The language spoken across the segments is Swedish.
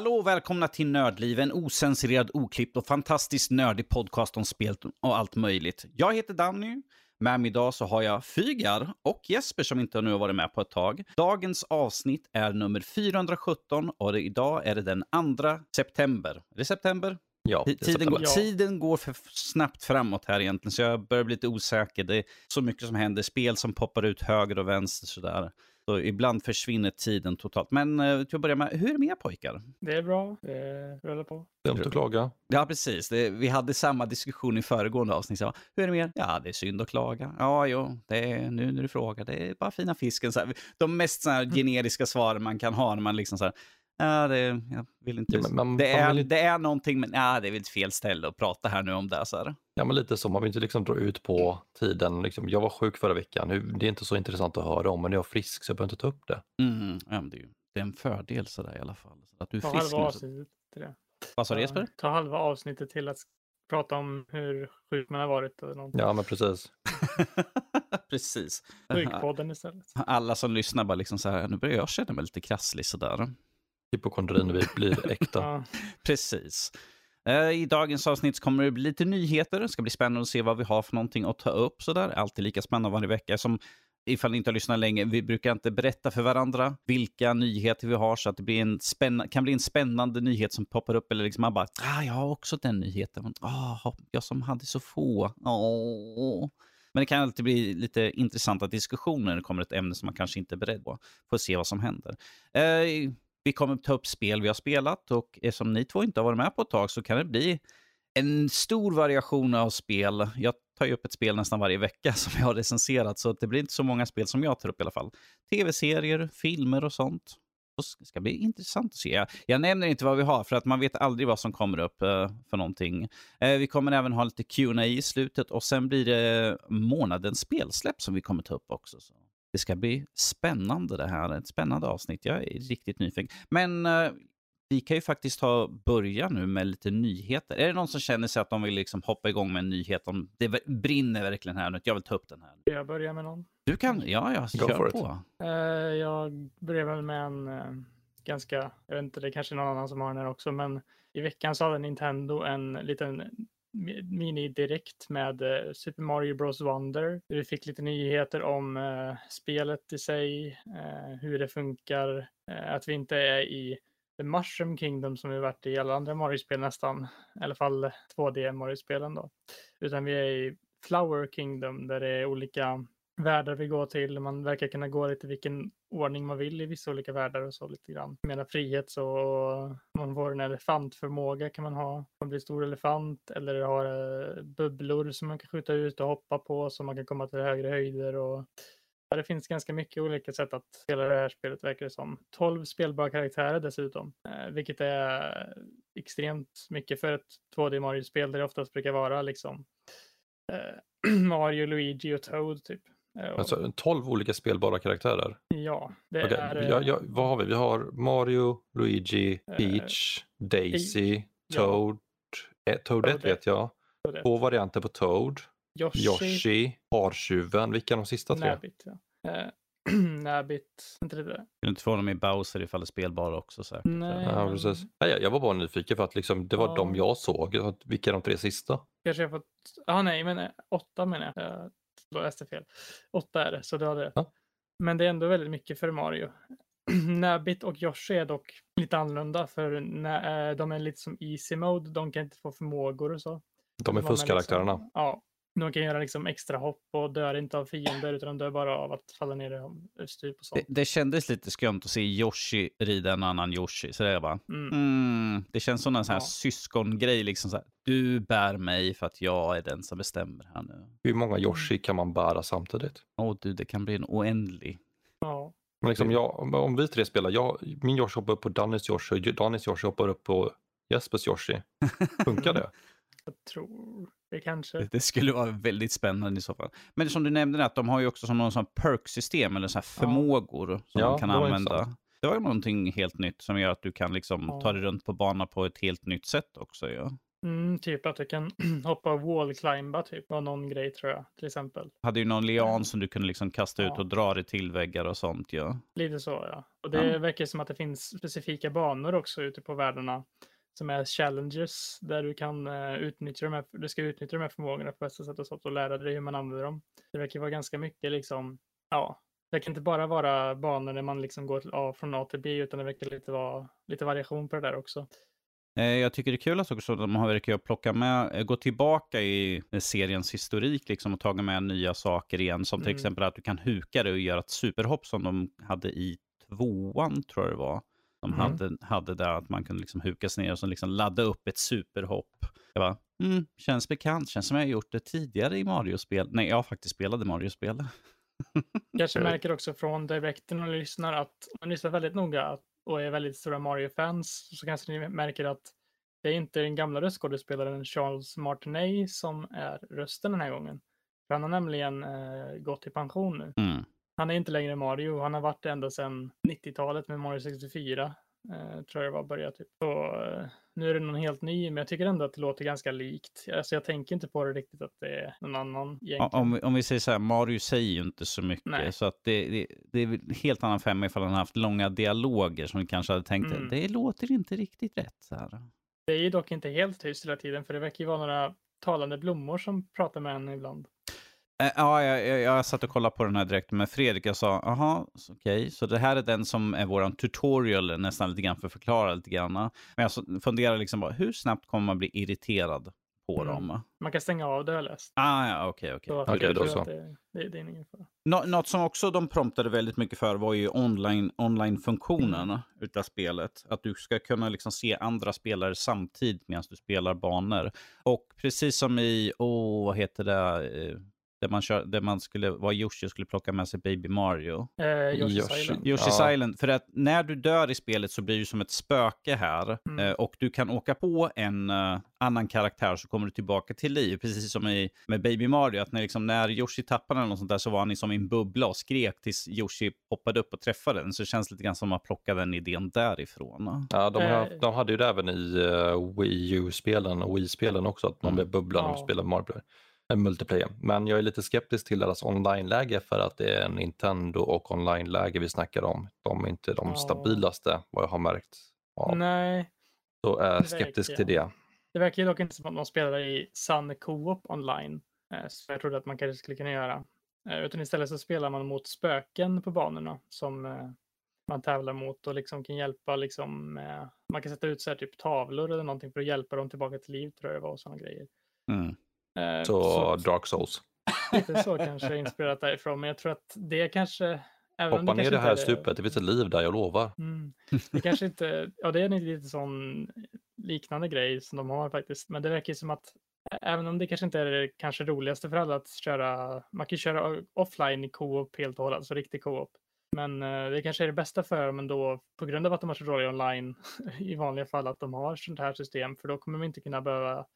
Hallå och välkomna till Nördliv, en osensurerad, oklippt och fantastiskt nördig podcast om spel och allt möjligt. Jag heter Danny. Med mig idag så har jag Fygar och Jesper som inte nu har varit med på ett tag. Dagens avsnitt är nummer 417 och idag är det den 2 september. Är det september? Ja, det Tiden går, september. tiden går för snabbt framåt här egentligen, så jag börjar bli lite osäker. Det är så mycket som händer, spel som poppar ut höger och vänster sådär. Så ibland försvinner tiden totalt. Men eh, till att börja med, hur är det med er pojkar? Det är bra. Det rullar på. Dumt att klaga. Ja, precis. Det, vi hade samma diskussion i föregående avsnitt. Så, hur är det med er? Ja, det är synd att klaga. Ja, jo, det är, nu när du frågar, det är bara fina fisken. Så här, de mest så här, generiska svaren man kan ha när man liksom så här, ja, det, jag vill inte... Ja, men man- det, är, vill det är någonting, men ja, det är väl ett fel ställe att prata här nu om det. Så här. Ja, men lite så. Man vill inte liksom dra ut på tiden. Liksom, jag var sjuk förra veckan. Nu, det är inte så intressant att höra om, men jag är frisk så jag behöver inte ta upp det. Mm, ja, men det, är ju, det är en fördel sådär i alla fall. Så att du är Ta frisk halva nu. Så, avsnittet till det. vad sa du Jesper? Ta halva avsnittet till att prata om hur sjuk man har varit. Eller någonting. Ja, men precis. precis. Sjukpodden istället. Alla som lyssnar bara liksom så här, nu börjar jag känna mig lite krasslig sådär. Hypokondrin blir, blir äkta. Ja. Precis. Eh, I dagens avsnitt kommer det bli lite nyheter. Det ska bli spännande att se vad vi har för någonting att ta upp. Sådär. Alltid lika spännande varje vecka. Som ifall ni inte har lyssnat länge, vi brukar inte berätta för varandra vilka nyheter vi har så att det blir en spänna- kan bli en spännande nyhet som poppar upp. Eller liksom man bara, ah, jag har också den nyheten. Ah, jag som hade så få. Åh. Men det kan alltid bli lite intressanta diskussioner när det kommer ett ämne som man kanske inte är beredd på. Får se vad som händer. Eh, vi kommer ta upp spel vi har spelat och eftersom ni två inte har varit med på ett tag så kan det bli en stor variation av spel. Jag tar ju upp ett spel nästan varje vecka som jag har recenserat så det blir inte så många spel som jag tar upp i alla fall. Tv-serier, filmer och sånt. Det ska bli intressant att se. Jag, nämner inte vad vi har för att man vet aldrig vad som kommer upp eh, för någonting. Eh, vi kommer även ha lite Q&A i slutet och sen blir det månadens spelsläpp som vi kommer ta upp också. Så. Det ska bli spännande det här. Ett spännande avsnitt. Jag är riktigt nyfiken. Men eh, vi kan ju faktiskt ta börja nu med lite nyheter. Är det någon som känner sig att de vill liksom hoppa igång med en nyhet? Om det brinner verkligen här nu. Jag vill ta upp den här. Jag börjar med någon. Du kan, ja, ja, Go kör på. Eh, jag börjar väl med en eh, ganska, jag vet inte, det är kanske är någon annan som har den här också, men i veckan så hade Nintendo en liten mini-direkt med eh, Super Mario Bros. Wonder. Vi fick lite nyheter om eh, spelet i sig, eh, hur det funkar, eh, att vi inte är i The Mushroom Kingdom som vi varit i alla andra Mario-spel nästan, i alla fall 2D Mario-spelen då, utan vi är i Flower Kingdom där det är olika världar vi går till. Man verkar kunna gå lite vilken ordning man vill i vissa olika världar och så lite grann. Jag menar frihet så man får en elefantförmåga kan man ha. Man blir stor elefant eller har eh, bubblor som man kan skjuta ut och hoppa på så man kan komma till högre höjder och ja, det finns ganska mycket olika sätt att spela det här spelet verkar det som. 12 spelbara karaktärer dessutom, eh, vilket är extremt mycket för ett 2D Mario-spel där det oftast brukar vara liksom eh, Mario, Luigi och Toad typ. Eh, Alltså, 12 olika spelbara karaktärer. Ja, det Okej, är... ja, eh, ja, vad har vi? Vi har Mario, Luigi, Eh, Peach, Daisy, ja. Toad. Eh, Toadette vet jag. Toadette. Två varianter på Toad. Yoshi, Yoshi, Hartjuven. Vilka är de sista tre? Nabbit. Ja. Eh, Nabbit, inte det där? Vill inte få dem i Bowser ifall det är spelbara också säkert. Nej. Ja, precis. Nej, jag- var bara nyfiken för att liksom, det var Ja. de jag såg. Vilka är de tre sista? Kanske jag fått... Ah, nej, men eh, åtta menar jag. Jag läste fel. Åtta är det, så det har det. Ja. Men det är ändå väldigt mycket för Mario. Nabbit och Yoshi är dock lite annorlunda för när, eh, de är lite som easy mode. De kan inte få förmågor och så. De är fuskkaraktärerna. Liksom, ja, de kan göra liksom extra hopp och dör inte av fiender utan de dör bara av att falla ner i stup och sånt. Det, det kändes lite skumt att se Yoshi rida en annan Yoshi. Så det är bara, Mm. mm, det känns som en sån här Ja. syskongrej. Liksom så här, du bär mig för att jag är den som bestämmer här nu. Hur många Yoshi kan man bära samtidigt? Åh du, det kan bli en oändlig. Ja. Men liksom jag, om- om vi tre spelar, jag, min Yoshi hoppar upp på Dannys Yoshi och Dannys Yoshi hoppar upp på Jespers Yoshi. Funkar det? Jag tror... Det kanske. Det, det skulle vara väldigt spännande i så fall. Men som du nämnde, att de har ju också som någon sån perk-system eller så här förmågor som Ja, de kan det använda. Det var ju någonting helt nytt som gör att du kan liksom Ja. ta dig runt på banan på ett helt nytt sätt också. Ja. Mm, typ att du kan hoppa wall-climba typ. var någon grej tror jag, till exempel. Hade ju någon lian som du kunde liksom kasta ut Ja. och dra dig till väggar och sånt. Ja. Lite så ja. Och det Ja. verkar som att det finns specifika banor också ute på världarna. Som är challenges där du kan eh, utnyttja de här, du ska utnyttja de här förmågorna på bästa sätt och sånt och lära dig hur man använder dem. Det verkar vara ganska mycket liksom, ja. Det kan inte bara vara banor där man liksom går till A, från A till B utan det verkar lite vara lite variation på det där också. Eh, Jag tycker det är kul att också de har verkar plocka med, eh, gå tillbaka i seriens historik liksom och tagit med nya saker igen. Som till Mm. exempel att du kan huka dig och göra ett superhopp som de hade i tvåan tror jag det var. De Mm. hade, hade där att man kunde liksom huka sig ner och så liksom ladda upp ett superhopp. Jag bara, mm, känns bekant, känns som jag har gjort det tidigare i Mario-spel. Nej, jag har faktiskt spelade Mario-spel. Kanske märker också från direkten och lyssnar att man lyssnar väldigt noga att- och är väldigt stora Mario-fans så kanske ni märker att det är inte den gamla röstskådespelaren Charles Martinet som är rösten den här gången. För han har nämligen eh, gått i pension nu. Mm. Han är inte längre Mario, han har varit det ända sedan 90-talet med Mario 64. Eh, tror jag det var börjat typ. Så, eh, nu är det någon helt ny, men jag tycker ändå att det låter ganska likt. Alltså jag tänker inte på det riktigt att det är någon annan egentligen. Om, vi- om vi säger så här, Mario säger ju inte så mycket. Nej. Så att det, det, det är en helt annan femma ifall han haft långa dialoger som vi kanske hade tänkt, Mm. det låter inte riktigt rätt. Så här. Det är ju dock inte helt tyst hela tiden, för det verkar ju vara några talande blommor som pratar med en ibland. Eh, Ja, jag, jag, jag satt och kollade på den här direkt med Fredrik. Jag sa, jaha, okej, så det här är den som är våran tutorial nästan lite grann för att förklara lite grann. Men jag så- funderar liksom bara, hur snabbt kommer man bli irriterad på Mm. dem? Man kan stänga av det har jag läst. Ah, ja, okej, okej. Så Okej, jag då tror så. Det, det, det är ingen fara. Nå- Något som också de promptade väldigt mycket för var ju online, online-funktionen utav spelet. Att du ska kunna liksom se andra spelare samtidigt medan du spelar banor. Och precis som i, åh, vad heter det, eh, där man, kör, där man skulle, var Yoshi och skulle plocka med sig Baby Mario. Eh, Yoshi's Yoshi. Island. Yoshi's Ja. Island, för att när du dör i spelet så blir du som ett spöke här. Mm. eh, Och du kan åka på en eh, annan karaktär så kommer du tillbaka till liv. Precis som i, med Baby Mario, att när, liksom, när Yoshi tappade eller något sånt där så var han som i en bubbla och skrek tills Yoshi hoppade upp och träffade den. Så det känns lite grann som att plocka den idén därifrån. Ja, de, har, Eh. de hade ju det även i uh, Wii U-spelen och Wii-spelen också, att man Mm. blev bubblan och Ja. spelade Mario multiplayer. Men jag är lite skeptisk till deras online-läge för att det är Nintendo och online-läge vi snackar om. De är inte de stabilaste vad jag har märkt. Ja, Nej, så är jag skeptisk till det. det verkar ju dock inte som att de spelar i Sun Co-op online. Eh, så jag trodde att man kanske skulle kunna göra. Eh, utan istället så spelar man mot spöken på banorna som eh, man tävlar mot och liksom kan hjälpa liksom man kan sätta ut så här typ tavlor eller någonting för att hjälpa dem tillbaka till liv tror jag det var och sådana grejer. Mm. Eh, Så, Dark Souls. lite så kanske inspirerat därifrån, men jag tror att det kanske... Även Hoppa ner i kanske det här är stupet, det finns ett liv där, jag lovar. Mm. Det kanske inte, ja det är en lite sån liknande grej som de har faktiskt, men det verkar ju som att även om det kanske inte är det kanske roligaste för alla att köra, man kan ju köra offline i co-op helt och hållet, alltså riktig co-op. Men eh, det kanske är det bästa för dem ändå på grund av att de har så dåliga online i vanliga fall att de har sånt här system, för då kommer man inte kunna behöva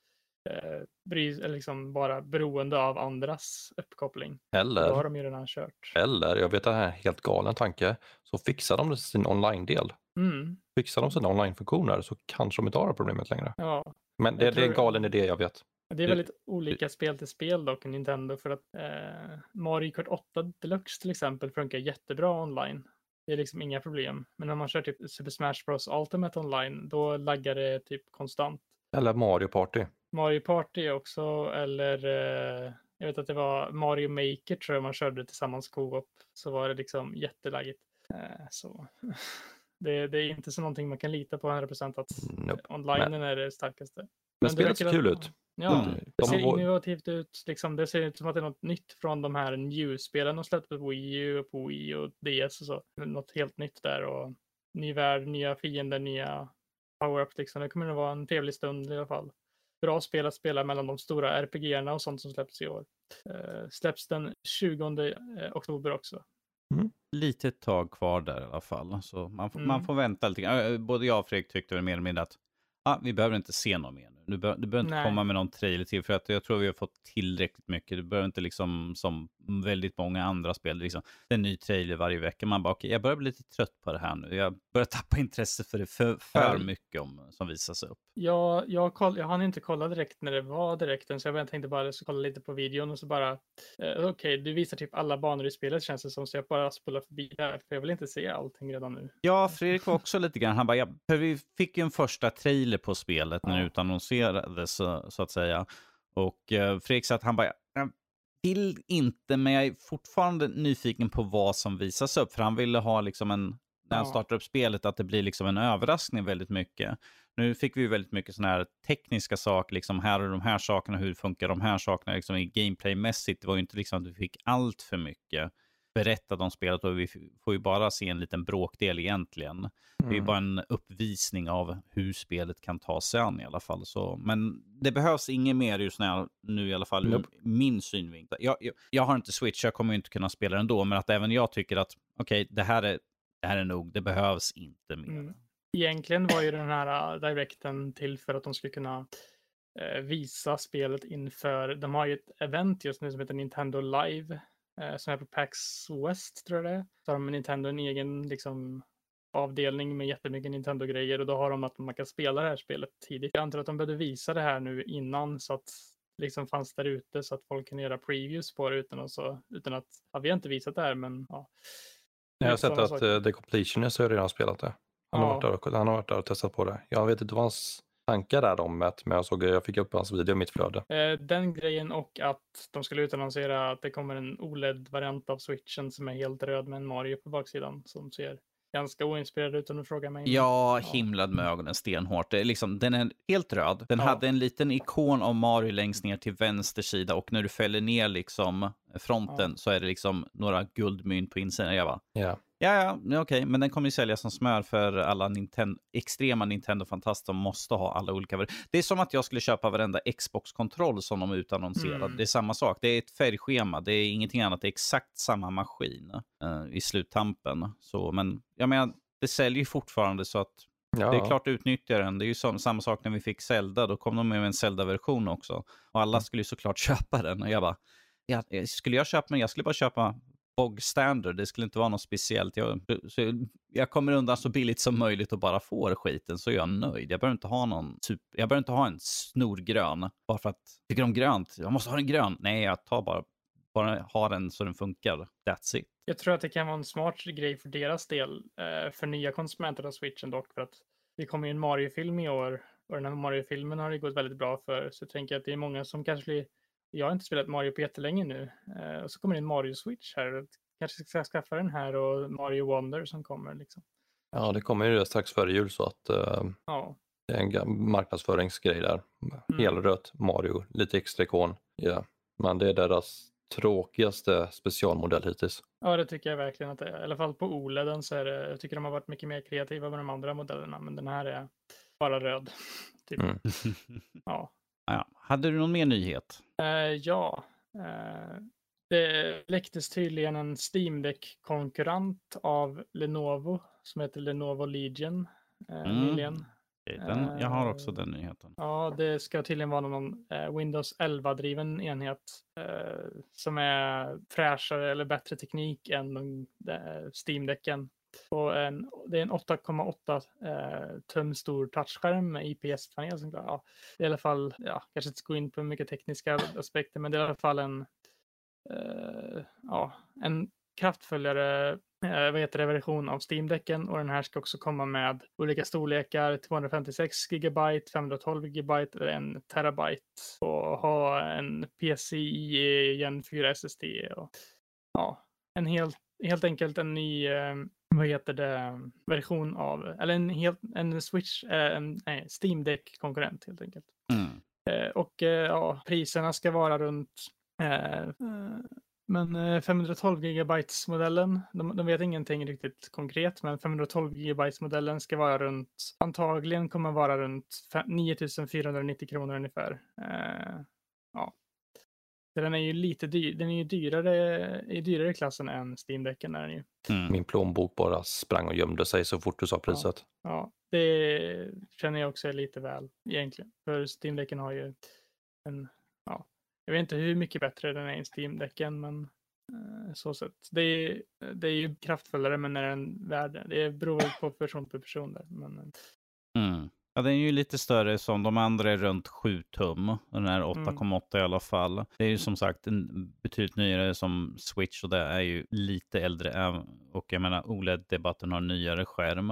eh, bry, eller liksom vara beroende av andras uppkoppling. Då har Eller, de ju redan kört. eller, jag vet att det här är en helt galen tanke, så fixar de sin online-del. Mm, Fixar de sina online-funktioner så kanske de inte har det problemet längre. ja, Men det, det är en galen idé, jag vet. Det är väldigt olika spel till spel dock Nintendo för att eh, Mario Kart 8 Deluxe till exempel funkar jättebra online. Det är liksom inga problem. Men när man kör typ Super Smash Bros Ultimate online då laggar det typ konstant. Eller Mario Party. Mario Party också eller eh, jag vet att det var Mario Maker tror jag man körde tillsammans co-op. Så var det liksom jättelaggigt. Eh, så det, det är inte så någonting man kan lita på 100% att Nope. online är det starkaste. Men det spelet ser kul att- ut. Ja, Mm. det De ser har- innovativt ut. Liksom, det ser ut som att det är något nytt från de här New-spelen de släppte på Wii U, och på Wii och DS och så. Något helt nytt där och ny värld, nya fiender, nya power-ups. Liksom. Det kommer att vara en trevlig stund i alla fall. Bra spel att spela mellan de stora RPG-erna och sånt som släpps i år. Uh, släpps den 20 eh, oktober också. Litet tag kvar där i alla fall. Så man, Mm. man får vänta lite grann. Eh, Både jag och Fredrik tyckte väl mer eller mindre att ah, vi behöver inte se något mer nu. Du, bör, du behöver inte Nej. komma med någon trailer till, för att jag tror vi har fått tillräckligt mycket. Du behöver inte liksom som väldigt många andra spel, liksom, en ny trailer varje vecka. Man bara, okej, jag börjar bli lite trött på det här nu. Jag börjar tappa intresse för det för, för mycket om, som visas upp. Jag, jag, koll, jag hann inte kolla direkt när det var direkten, så jag tänkte bara så kolla lite på videon och så bara, eh, okej, du visar typ alla banor i spelet känns det som, så jag bara spolar förbi där, för jag vill inte se allting redan nu. Ja, Fredrik var också lite grann, han bara, ja, för vi fick ju en första trailer på spelet när Ja. det utannonserades så, så att säga. Och eh, Fredrik sa att han bara, jag vill inte, men jag är fortfarande nyfiken på vad som visas upp. För han ville ha liksom en, när han startar upp spelet, att det blir liksom en överraskning väldigt mycket. Nu fick vi ju väldigt mycket sådana här tekniska saker, liksom här är de här sakerna, hur funkar de här sakerna, liksom i gameplaymässigt. Det var ju inte liksom att vi fick allt för mycket berättat om spelet och vi får ju bara se en liten bråkdel egentligen. Det är ju Mm. bara en uppvisning av hur spelet kan ta sig an i alla fall. Så, men det behövs inget mer just när, nu i alla fall ur min synvinkel. Jag, jag, jag har inte Switch, jag kommer inte kunna spela den då, men att även jag tycker att okej, det, här är, det här är nog, det behövs inte mer. Mm. Egentligen var ju den här uh, directen till för att de skulle kunna eh, visa spelet inför, de har ju ett event just nu som heter Nintendo Live, eh, som är på PAX West tror jag det är. Så har de Nintendo en egen liksom avdelning med jättemycket Nintendo-grejer och då har de att man kan spela det här spelet tidigt. Jag antar att de behövde visa det här nu innan så att liksom fanns där ute så att folk kan göra previews på det utan att, så, utan att ja, vi har inte visat det här men ja. Jag har sett att uh, The Completionist har redan spelat det. Han, har Ja. varit där och, han har varit där och testat på det. Jag vet inte vad hans tankar är om det, men jag, såg, jag fick upp hans video i mitt flöde. Eh, Den grejen och att de skulle utannonsera att det kommer en OLED-variant av switchen som är helt röd med en Mario på baksidan som ser ganska oinspirerad ut om du frågar mig. Jag Ja. himlade med ögonen stenhårt. Det är liksom, den är helt röd. Den Ja. hade en liten ikon av Mario längst ner till vänster sida och när du fäller ner liksom fronten så är det liksom några guldmynt på insidan. Jag bara, Ja. Ja, ja, okej, men den kommer ju säljas som smör för alla Ninten- extrema Nintendo-fantaster som måste ha alla olika. Det är som att jag skulle köpa varenda Xbox-kontroll som de utannonserar. Mm. Det är samma sak. Det är ett färgschema. Det är ingenting annat. Det är exakt samma maskin eh, i sluttampen. Så, men jag menar, det säljer ju fortfarande så att Ja. det är klart utnyttjar den. Det är ju som, samma sak när vi fick Zelda. Då kom de med en Zelda-version också. Och alla skulle ju såklart köpa den. Och jag bara, ja, eh, skulle jag köpa den? Jag skulle bara köpa bog standard. Det skulle inte vara något speciellt. Jag, så jag kommer undan så billigt som möjligt och bara får skiten så är jag nöjd. Jag behöver inte ha någon super, jag behöver inte ha en snorgrön bara för att jag tycker om grönt. Jag måste ha en grön. Nej, jag tar bara, bara ha den så den funkar. That's it. Jag tror att det kan vara en smart grej för deras del, eh, för nya konsumenter av switchen dock, för att det kommer ju en Mario-film i år och den här Mario-filmen har det gått väldigt bra för, så jag tänker att det är många som kanske blir, jag har inte spelat Mario på jättelänge nu, eh, och så kommer det en Mario-switch här, och kanske ska skaffa den här och Mario Wonder som kommer liksom. ja, det kommer ju strax före jul så att eh, Ja, det är en marknadsföringsgrej där. Mm. Helrött Mario, lite extra ikon. Ja. Men det är deras tråkigaste specialmodell hittills. ja det tycker jag verkligen att det är. I alla fall på OLEDen så är det, jag tycker de har varit mycket mer kreativa med de andra modellerna, men den här är bara röd. Typ. Mm. Ja. Ja. Hade du någon mer nyhet? Eh, ja, eh, det läcktes tydligen en Steam Deck-konkurrent av Lenovo som heter Lenovo Legion eh, Mm. nyligen. Den, jag har också den nyheten. Ja, det ska tydligen vara någon Windows 11-driven enhet som är fräschare eller bättre teknik än Steam-däcken på en, det är en 8,8 eh, tum stor touchskärm med IPS-panel. Ja, det är i alla fall, ja, kanske inte ska gå in på mycket tekniska aspekter, men det är i alla fall en, eh, ja, en kraftfullare eh, vad heter det, version av Steam-däcken och den här ska också komma med olika storlekar, 256 gigabyte, 512 gigabyte eller 1 terabyte och ha en PCI Gen 4 SSD och ja, en helt, helt enkelt en ny eh, vad heter det, version av, eller en, helt, en Switch, eh, en nej, Steam Deck konkurrent helt enkelt. Mm. Eh, och ja, priserna ska vara runt eh, men eh, 512 gigabytes modellen, de, de vet ingenting riktigt konkret, men 512 gigabytes modellen ska vara runt, antagligen kommer vara runt fe- 9490 kronor ungefär. Eh, ja. Den är ju lite dyr, den är ju dyrare i dyrare klassen än Steam-däcken är den ju. Mm. Min plånbok bara sprang och gömde sig så fort du sa priset. Ja, det känner jag också lite väl egentligen. För Steam-däcken har ju en, ja, jag vet inte hur mycket bättre den är än Steam-däcken, men eh, så sett. Det är, det är ju kraftfullare, men är den värd det? beror på person per person där. Men, eh, Mm. Ja, den är ju lite större som de andra är runt 7 tum. Den är 8,8 i alla fall. Det är ju som sagt en betydligt nyare som Switch och det är ju lite äldre. Och jag menar OLED-debatten har nyare skärm.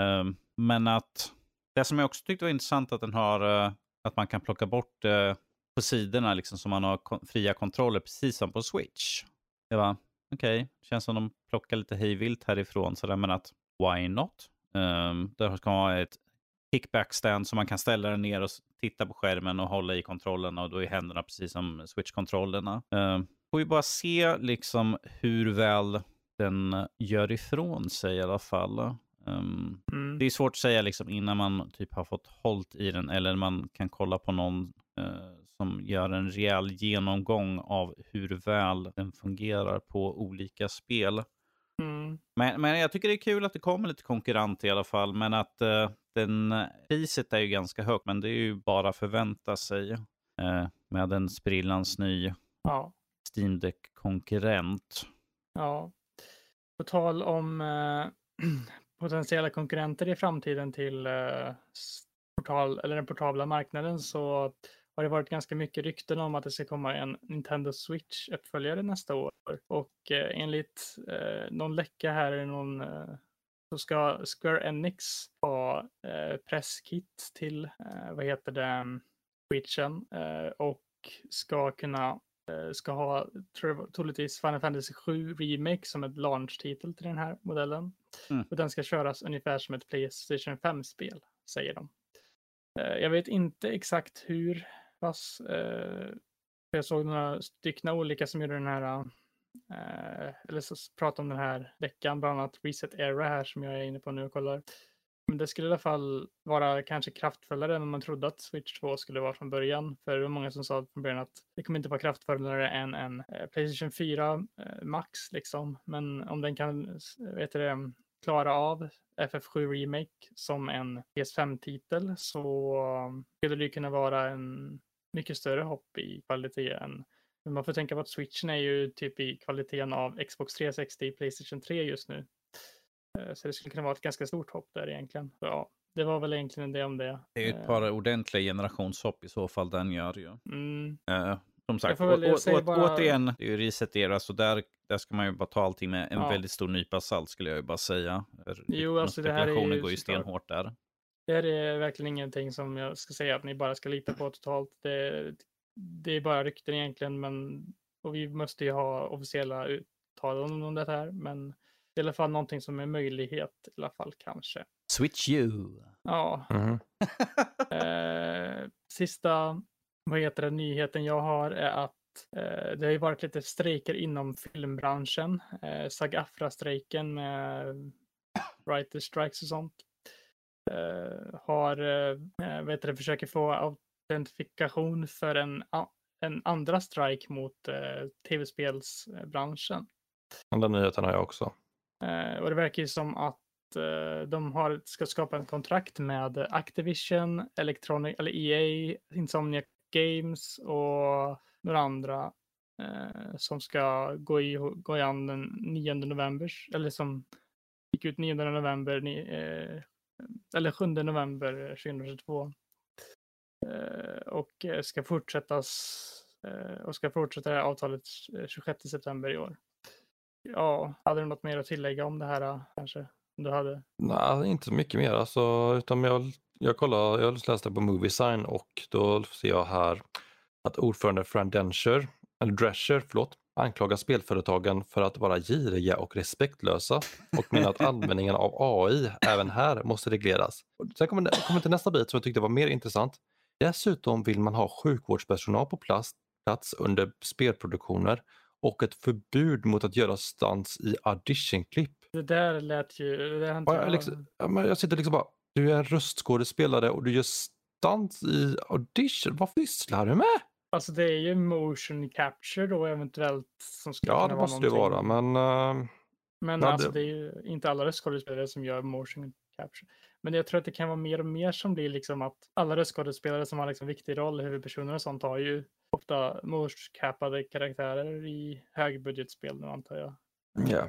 Ehm, men att det som jag också tyckte var intressant att den har eh, att man kan plocka bort eh, på sidorna liksom så man har kon- fria kontroller precis som på Switch. Det var okej, känns som de plockar lite hejvilt härifrån sådär men att why not? Um, där ska man ha ett kickback stand så man kan ställa den ner och titta på skärmen och hålla i kontrollerna och då är händerna precis som switch-kontrollerna. Um, får ju bara se liksom hur väl den gör ifrån sig i alla fall. Um, mm. det är svårt att säga liksom innan man typ har fått hållt i den eller man kan kolla på någon eh, som gör en rejäl genomgång av hur väl den fungerar på olika spel. Mm. Men, men jag tycker det är kul att det kommer lite konkurrent i alla fall. Men att eh, den, priset är ju ganska högt. Men det är ju bara att förvänta sig eh, med en sprillans ny Ja, Steam Deck-konkurrent. ja. På tal om eh, potentiella konkurrenter i framtiden till eh, portal, eller den portabla marknaden så har det varit ganska mycket rykten om att det ska komma en Nintendo Switch-uppföljare nästa år. Och eh, enligt eh, någon läcka här, är någon, eh, så ska Square Enix ha eh, presskit till, eh, vad heter det, Switchen eh, och ska kunna eh, ska ha troligtvis Final Fantasy 7 Remake som ett launch-titel till den här modellen. Mm. Och den ska köras ungefär som ett Playstation 5-spel, säger de. Jag vet inte exakt hur pass. eh, Jag såg några stycken olika som gjorde den här, eh, eller så pratade om den här veckan, bland annat Reset Era här som jag är inne på nu och kollar. Men det skulle i alla fall vara kanske kraftfullare än man trodde att Switch 2 skulle vara från början. För det var många som sa från början att det kommer inte vara kraftfullare än en eh, Playstation 4 eh, Max liksom. Men om den kan, vet du det, klara av FF7 Remake som en PS5-titel så skulle det kunna vara en mycket större hopp i kvalitet än man får tänka på att switchen är ju typ i kvaliteten av Xbox 360 Playstation 3 just nu. Eh, Så det skulle kunna vara ett ganska stort hopp där egentligen. Så, ja, det var väl egentligen det om det. Det är ett Eh, par ordentliga generationshopp i så fall den gör ju. Mm, Eh, som sagt, å, å, å, bara- återigen, det är ju reset era, så där, där ska man ju bara ta allting med en Ja. väldigt stor nypa salt skulle jag ju bara säga. Jo, alltså det här är ju går ju stenhårt där. Det här är verkligen ingenting som jag ska säga att ni bara ska lita på totalt. Det, det är bara rykten egentligen, men och vi måste ju ha officiella uttalanden om det här. Men det är i alla fall någonting som är möjlighet i alla fall kanske. Switch you. Ja, Mhm. Eh, sista vad heter det, nyheten jag har är att eh, det har ju varit lite strejker inom filmbranschen. Eh, SAG-AFTRA-strejken med writers strikes och sånt. Eh, har, eh, vad heter det, försöker få autentifikation för en, en andra strike mot eh, tv-spelsbranschen. Den nyheten har jag också. Eh, och det verkar ju som att eh, de har, ska skapa en kontrakt med Activision, Electronic, eller EA, Insomniac Games och några andra eh, som ska gå i, gå i an den 9 november, eller som gick ut 9 november, ni, eh, eller 7 november eh, 2022. Eh, och eh, ska fortsättas eh, och ska fortsätta det här avtalet eh, 26 september i år. Ja, hade du något mer att tillägga om det här kanske? Om du hade? Nej, inte så mycket mer alltså, utan jag, jag kollade, jag läste på Moviesign och då ser jag här att ordförande Fran Drescher, eller Drescher, förlåt, anklagar spelföretagen för att vara giriga och respektlösa och menar att användningen av AI även här måste regleras. Sen kommer, kommer till nästa bit som jag tyckte var mer intressant. Dessutom vill man ha sjukvårdspersonal på plats, plats under spelproduktioner och ett förbud mot att göra stunts i auditionklipp. Det där lät ju... Det där inte jag, liksom, jag sitter liksom bara, du är röstskådespelare och du gör stunts i audition. Vad pysslar du med? Alltså det är ju motion capture då eventuellt som skulle Ja, det måste det vara, men eh, Men alltså det- det är ju inte alla röstskådespelare som gör motion capture. Men jag tror att det kan vara mer och mer som blir liksom att alla röstskådespelare som har liksom viktig roll, huvudpersoner och sånt har ju ofta motion-cappade karaktärer i högbudgetspel nu antar jag. Ja. Eh,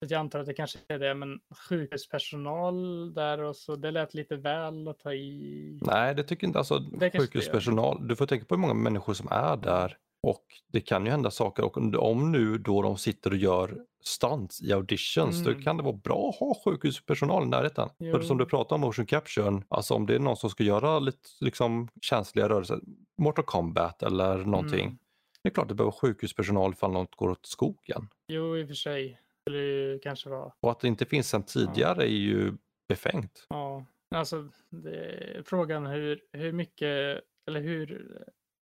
Så jag antar att det kanske är det, men sjukhuspersonal där och så, det lät lite väl att ta i. nej det tycker inte. Alltså Det sjukhuspersonal, du får tänka på hur många människor som är där och det kan ju hända saker och om nu då de sitter och gör stunts i auditions Mm. då kan det vara bra att ha sjukhuspersonal i närheten. För som Jo. du pratar om motion capture, alltså om det är någon som ska göra lite liksom, känsliga rörelser, Mortal Kombat eller någonting. Mm. Det är klart det behöver sjukhuspersonal ifall något går åt skogen. Jo, i och för sig. Skulle ju kanske vara. Och att det inte finns sen tidigare är ju befängt. Ja, alltså frågan hur, hur mycket eller hur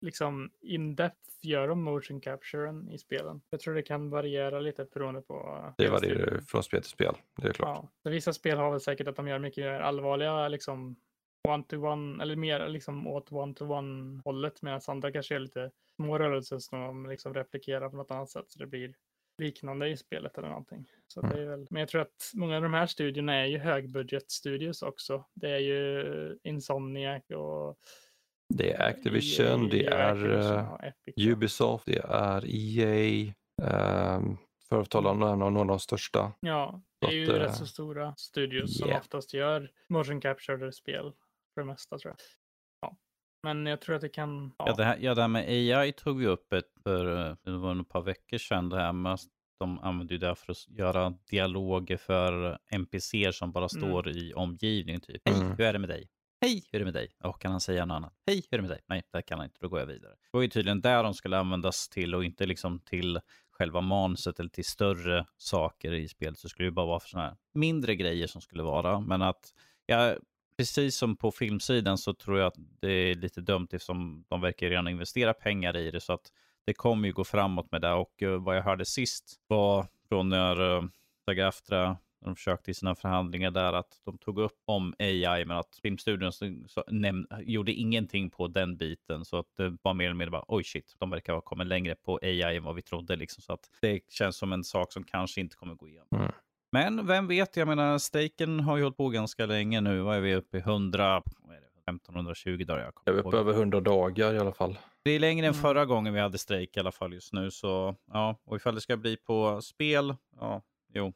liksom in-depth gör de motion capturen i spelen? Jag tror det kan variera lite beroende på. Det varierar från spel till spel. Det är klart. Ja, så vissa spel har väl säkert att de gör mycket mer allvarliga liksom one-to-one eller mer liksom åt one-to-one hållet medan andra kanske är lite små rörelser som de liksom replikerar på något annat sätt så det blir liknande i spelet eller någonting. Så Mm. det är väl, men jag tror att många av de här studierna är ju högbudgetstudios också. Det är ju Insomniac och Det är Activision, det EA, är Activision eh. Ubisoft, det är EA. Um, för att tala om några av de största. Ja, det är ju att, eh, rätt så stora studios som yeah. oftast gör motion capture spel för det mesta tror jag. Ja. Men jag tror att det kan... Ja, Ja, det här, ja, det här med AI tog vi upp ett, för eh, det var ett par veckor sedan. Det här med att de använder ju det för att göra dialoger för NPCer som bara står i omgivningen. Typ. Hej, Mm. hur är det med dig? Hej, hur är det med dig? Och kan han säga något annat? Hej, hur är det med dig? Nej, det kan han inte. Då går jag vidare. Det var ju tydligen där de skulle användas till och inte liksom till själva manuset eller till större saker i spelet. Så skulle det bara vara för sådana här mindre grejer som skulle vara. Men att, ja, precis som på filmsidan så tror jag att det är lite dumt eftersom de verkar redan investera pengar i det. Så att det kommer ju gå framåt med det. Och eh, vad jag hörde sist var från när eh, uh, SAG-AFTRA de försökte i sina förhandlingar där att de tog upp om AI men att filmstudion så, näm, gjorde ingenting på den biten. Så att det var mer eller mindre bara oj shit, de verkar ha kommit längre på AI än vad vi trodde. Liksom. Så att det känns som en sak som kanske inte kommer gå igenom. Mm. Men vem vet, jag menar Staken har ju hållit på ganska länge nu. Vad är vi uppe i? 100, vad är det, 1520 dagar? Jag Jag är uppe över 100 dagar i alla fall. Det är längre än Mm. förra gången vi hade strejk i alla fall just nu. Så ja, och ifall det ska bli på spel, ja, jo.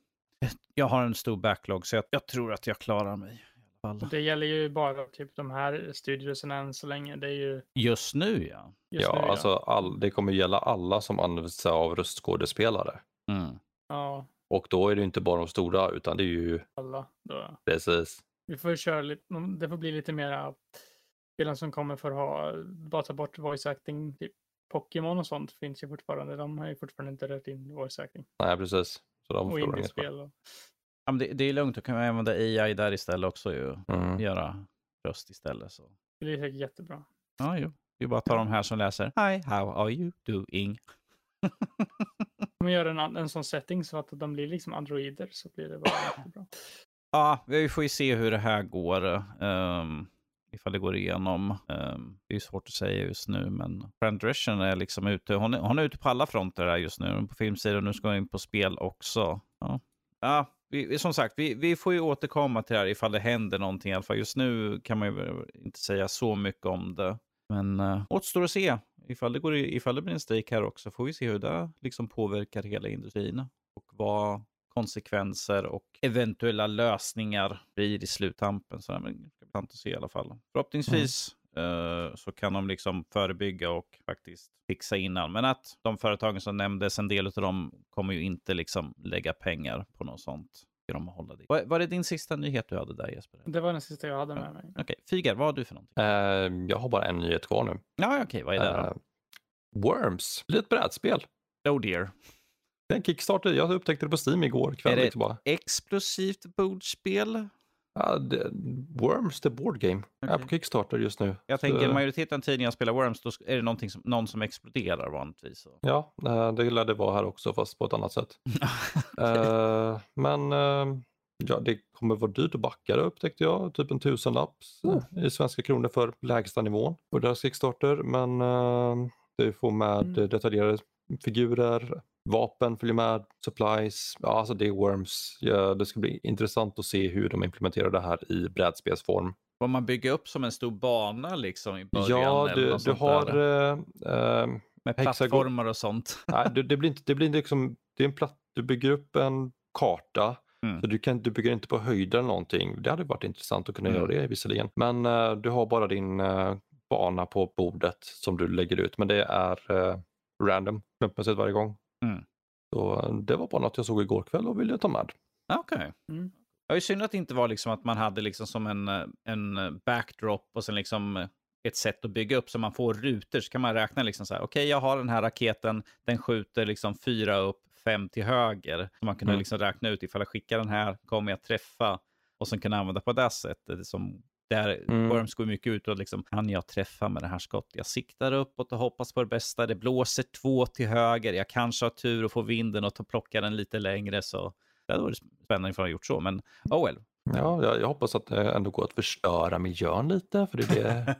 Jag har en stor backlog så jag, jag tror att jag klarar mig. I alla fall. Det gäller ju bara typ de här studiosen än så länge. Det är ju Just nu ja. just ja, nu, alltså all, det kommer gälla alla som använder sig av röstskådespelare. Mm. ja, Och då är det inte bara de stora utan det är ju alla. Då. precis. Vi får köra lite, det får bli lite mera spelen som kommer för att ha, bara ta bort voice acting. Typ Pokémon och sånt finns ju fortfarande. De har ju fortfarande inte rört in voice acting. Nej, precis. Så de Och indiespel. Och, ja men det, det är lugnt, då kan vi använda AI där istället också ju. Mm. Göra röst istället. Så. det blir säkert jättebra. Ja, jo. Vi bara tar de här som läser. Hi, how are you doing? Om vi gör en, en sån setting så att de blir liksom androider så blir det bara jättebra. Ja, vi får ju se hur det här går. Um, ifall det går igenom. Um, det är svårt att säga just nu, men Fran Drescher är liksom ute. Hon är, hon är ute på alla fronter här just nu. På filmsidan nu ska hon in på spel också. Ja, ja vi, som sagt, vi, vi får ju återkomma till det här ifall det händer någonting i alla fall. Just nu kan man ju inte säga så mycket om det. Men uh, återstår att se. Ifall det, går, ifall det blir en strejk här också får vi se hur det liksom påverkar hela industrin. Och vad konsekvenser och eventuella lösningar blir i sluttampen. Så det är intressant att se i alla fall. Förhoppningsvis eh, så kan de liksom förebygga och faktiskt fixa innan. Men att de företagen som nämndes, en del av dem kommer ju inte liksom lägga pengar på något sånt. De hålla det. Var, var det din sista nyhet du hade där Jesper? Det var den sista jag hade med mig. Okej, Figar, vad har du för någonting? Eh, jag har bara en nyhet kvar nu. Ja, okej, vad är det då? Eh, Worms, litet brädspel. Oh dear. Den kickstarter, jag upptäckte det på Steam igår kväll. Är det- bara. Explosivt bordspel? Ja, det, Worms, the board game, är Okej. på Kickstarter just nu. Jag tänker majoriteten av tidningar spelar Worms, då är det någonting som, någon som exploderar vanligtvis. Ja, eh, det lär det vara här också fast på ett annat sätt. Eh, men eh, ja, det kommer vara dyrt att backa det upptäckte jag. Typ en tusenlapp Oh. i svenska kronor för lägsta nivån på deras Kickstarter. Men Du får med Mm. detaljerade figurer, vapen följer med, supplies. Ja, alltså det är Worms. Ja, det ska bli intressant att se hur de implementerar det här i brädspelsform. Får man bygga upp som en stor bana liksom i början? Ja, du, du har... eh, eh, Med plattformar och sånt. nej, det, det blir inte, det blir inte liksom, det är en platt, du bygger upp en karta Mm. Så du, kan, du bygger inte på höjder eller någonting. Det hade varit intressant att kunna Mm. göra det visserligen. Men eh, du har bara din eh, bana på bordet som du lägger ut. Men det är uh, random, slumpmässigt varje gång. Mm. Så eh, det var bara något jag såg igår kväll och ville ta med. Okej. Mm. Ja, det är synd att det inte var liksom att man hade liksom som en, eh, en backdrop och sen liksom eh, ett sätt att bygga upp så man får rutor. Så kan man räkna liksom så här, okej jag har den här raketen, den skjuter liksom fyra upp, fem till höger. Så man kunde Mm. liksom räkna ut ifall jag skickar den här, kommer jag träffa? Och sen kunna använda på det sättet. Som där Mm. Worms går mycket ut och liksom, kan jag träffa med det här skottet? Jag siktar uppåt och hoppas på det bästa. Det blåser två till höger. Jag kanske har tur och får vinden och ta- plocka den lite längre. Så det hade varit spännande ifall jag gjort så. Men oh well. Ja, jag, jag hoppas att det ändå går att förstöra miljön lite. För det är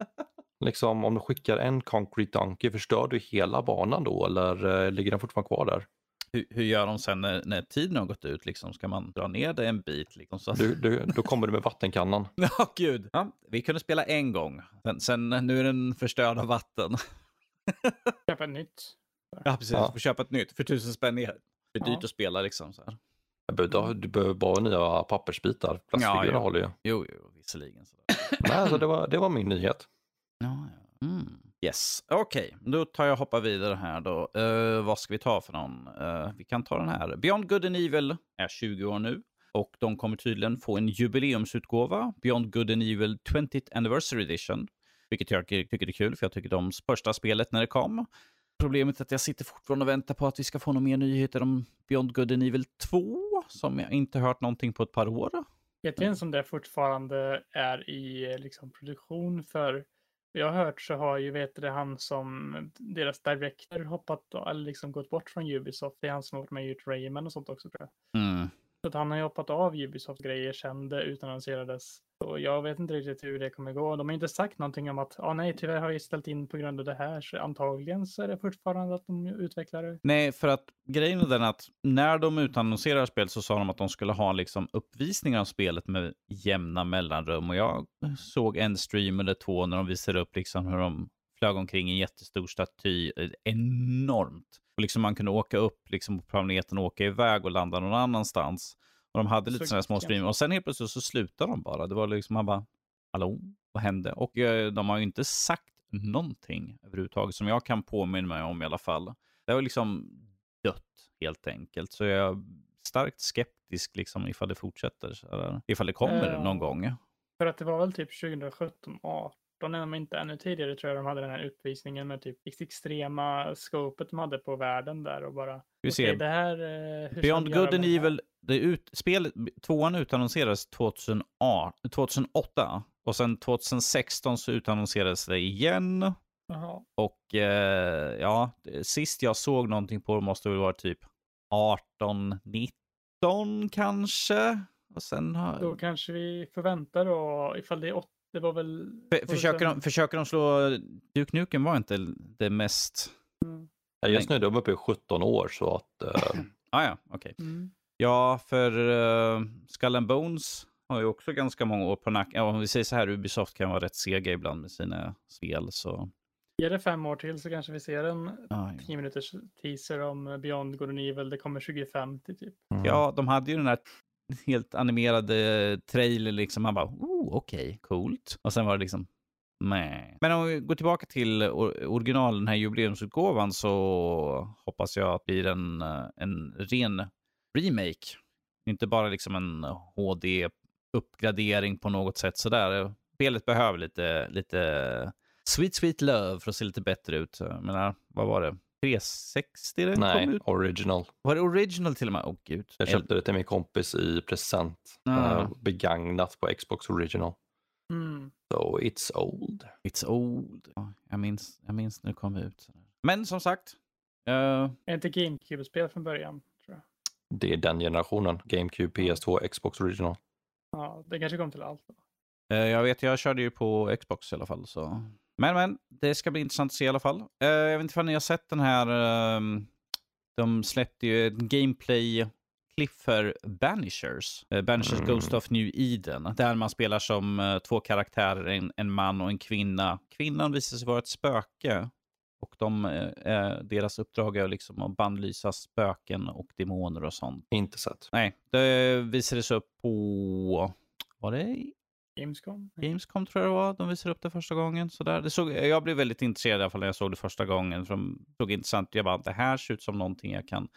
liksom, om du skickar en concrete donkey, förstör du hela banan då eller eh, ligger den fortfarande kvar där? Hur, hur gör de sen när, när tiden har gått ut? Liksom? Ska man dra ner det en bit? Liksom, så att... Du, du, då kommer du med vattenkannan. Ja, gud. Ja, vi kunde spela en gång. Sen, sen nu är den förstörd av vatten. Köpa ett nytt. Ja, precis. Ja. Får köpa ett nytt för tusen spänn mer. Det är dyrt Ja. att spela liksom. Så här. Du behöver, du behöver bara nya pappersbitar. Plastfigurer Ja, ja. håller ju. Jo, jo, visserligen. Så Nej, alltså det, var, det var min nyhet. Ja, ja. Mm. Yes, okej. Då tar jag och hoppar vidare här då. Uh, vad ska vi ta för någon? Uh, vi kan ta den här. Beyond Good and Evil är 20 år nu. Och de kommer tydligen få en jubileumsutgåva. Beyond Good and Evil 20th Anniversary Edition. Vilket jag tycker är kul, för jag tycker de första spelet när det kom. Problemet är att jag sitter fortfarande och väntar på att vi ska få några mer nyheter om Beyond Good and Evil 2. Som jag inte hört någonting på ett par år. Vet ni ens om det fortfarande är i eh, liksom, produktion? För jag har hört så har ju, vet du, han som deras director hoppat, eller liksom gått bort från Ubisoft. Det är han som har varit med i Rayman och sånt också tror jag. Mm. Så att han har ju hoppat av Ubisoft-grejer sen det utannonserades. Och jag vet inte riktigt hur det kommer gå. De har inte sagt någonting om att, ja ah, nej, tyvärr har vi ställt in på grund av det här. Så antagligen så är det fortfarande att de utvecklar det. Nej, för att grejen är den att när de utannonserar spel så sa de att de skulle ha liksom uppvisningar av spelet med jämna mellanrum. Och jag såg en stream eller två när de visade upp liksom hur de flög omkring i en jättestor staty. Eh, Enormt. Och liksom man kunde åka upp liksom på planeten och åka iväg och landa någon annanstans. Och de hade lite Så sådana små streamer. Och sen helt plötsligt så slutade de bara. Det var liksom, man bara, hallå, vad hände? Och eh, de har ju inte sagt någonting överhuvudtaget som jag kan påminna mig om i alla fall. Det har liksom dött helt enkelt. Så jag är starkt skeptisk liksom ifall det fortsätter. Där. Ifall det kommer Ja. någon gång. För att det var väl typ 2017, 18 om inte ännu tidigare tror jag de hade den här utvisningen med typ extrema scopet de hade på världen där och bara. Vi ser. det här. eh, hur Beyond Good and? Evil, det ut, spel, tvåan utannonserades 2008, 2008 och sen 2016 så utannonserades det igen. Jaha. Och eh, ja, sist jag såg någonting på det måste väl vara typ 18, 19 kanske. Och sen har... Då kanske vi förväntar då ifall det är åt, det var väl. För, försöker, de, försöker de slå... Duke Nukem var inte det mest... Mm. Ja, Just nu är de uppe i 17 år så att eh, Ah, ja, okej. Mm. Ja, för uh, Skull and Bones har ju också ganska många år på nacken. Ja, om vi säger så här, Ubisoft kan vara rätt sega ibland med sina spel. Så... Ge det fem år till så kanske vi ser en Ah, ja. 10 minuters teaser om Beyond Good and Evil. Det kommer 2050 typ. mm. ja, de hade ju den här helt animerad eh, trailer liksom. Man bara, oh, okej, coolt. Och sen var det liksom, nej. Men om vi går tillbaka till or- original, den här jubileumsutgåvan, så hoppas jag att det blir en, eh, en ren remake. Inte bara liksom en HD-uppgradering på något sätt sådär. Spelet behöver lite, lite sweet, sweet love för att se lite bättre ut. Jag menar, vad var det? 360 det Nej, kom ut? original. Var det original till och med? Åh gud. Jag köpte det till min kompis i present. Ah. eh, begagnat på Xbox original. Mm. So it's old. It's old. Ja, jag, minns, jag minns när det kom ut. Men som sagt. eh, Är inte GameCube-spel från början? Tror jag. Det är den generationen. GameCube, PS2, Xbox original. Ja, det kanske kom till allt. Då. eh, jag vet, jag körde ju på Xbox i alla fall. Så. Men, men, det ska bli intressant att se i alla fall. Uh, jag vet inte om ni har sett den här, uh, de släppte ju ett gameplay för Banishers. Uh, Banishers mm. Ghost of New Eden. Där man spelar som uh, två karaktärer, en, en, man och en kvinna. Kvinnan visar sig vara ett spöke. Och de, deras uppdrag är liksom att bandlysa spöken och demoner och sånt. Inte sett. Nej, det visades upp på, var det Gamescom? Gamescom tror jag det var. De visade upp det första gången. Så där. Det såg, jag blev väldigt intresserad i alla fall när jag såg det första gången. För de såg intressant Jag bara, det här ser ut som någonting jag kan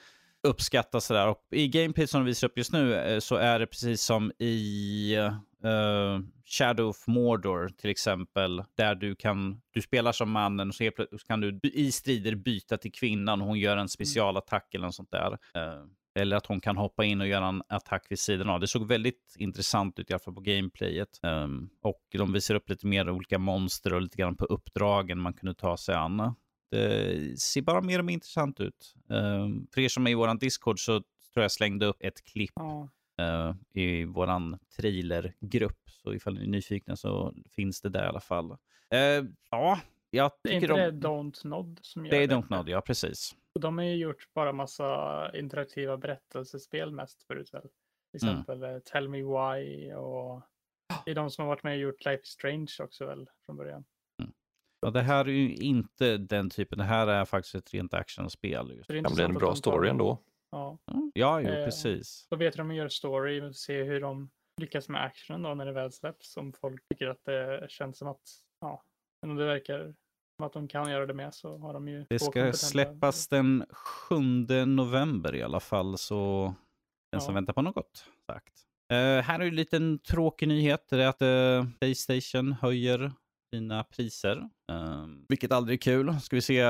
uppskatta. Så där. Och I gameplay som de visar upp just nu eh, så är det precis som i uh, Shadow of Mordor till exempel. Där du kan, du spelar som mannen och så, kan du i strider byta till kvinnan hon gör en specialattack eller något sånt där. Uh, eller att hon kan hoppa in och göra en attack vid sidan av. Det såg väldigt intressant ut i alla fall på gameplayet. Um, och de visar upp lite mer olika monster och lite grann på uppdragen man kunde ta sig an. Det ser bara mer och mer intressant ut. Um, för er som är i vår Discord så tror jag slängde upp ett klipp ja. uh, i vår trailergrupp. Så ifall ni är nyfikna så finns det där i alla fall. Uh, ja, jag tycker det är inte de... det Don't Nod som gör det? Är det är Don't Nod, ja precis. Och de har ju gjort bara massa interaktiva berättelsespel mest förut väl. Till mm. exempel mm. Tell Me Why och det är de som har varit med och gjort Life is Strange också väl från början. Mm. Ja, det här är ju inte den typen, det här är faktiskt ett rent actionspel. Det kan bli en bra story ändå. Ja, mm. ja jo, eh, precis. Då vet de att göra story och se hur de lyckas med actionen då när det väl släpps. Om folk tycker att det känns som att, ja, men det verkar att de kan göra det med så har de ju Det ska släppas den 7 november i alla fall, så den ja. som väntar på något sagt. Uh, här är en liten tråkig nyhet, det är att uh, Playstation höjer sina priser, uh, vilket aldrig är kul. Ska vi se,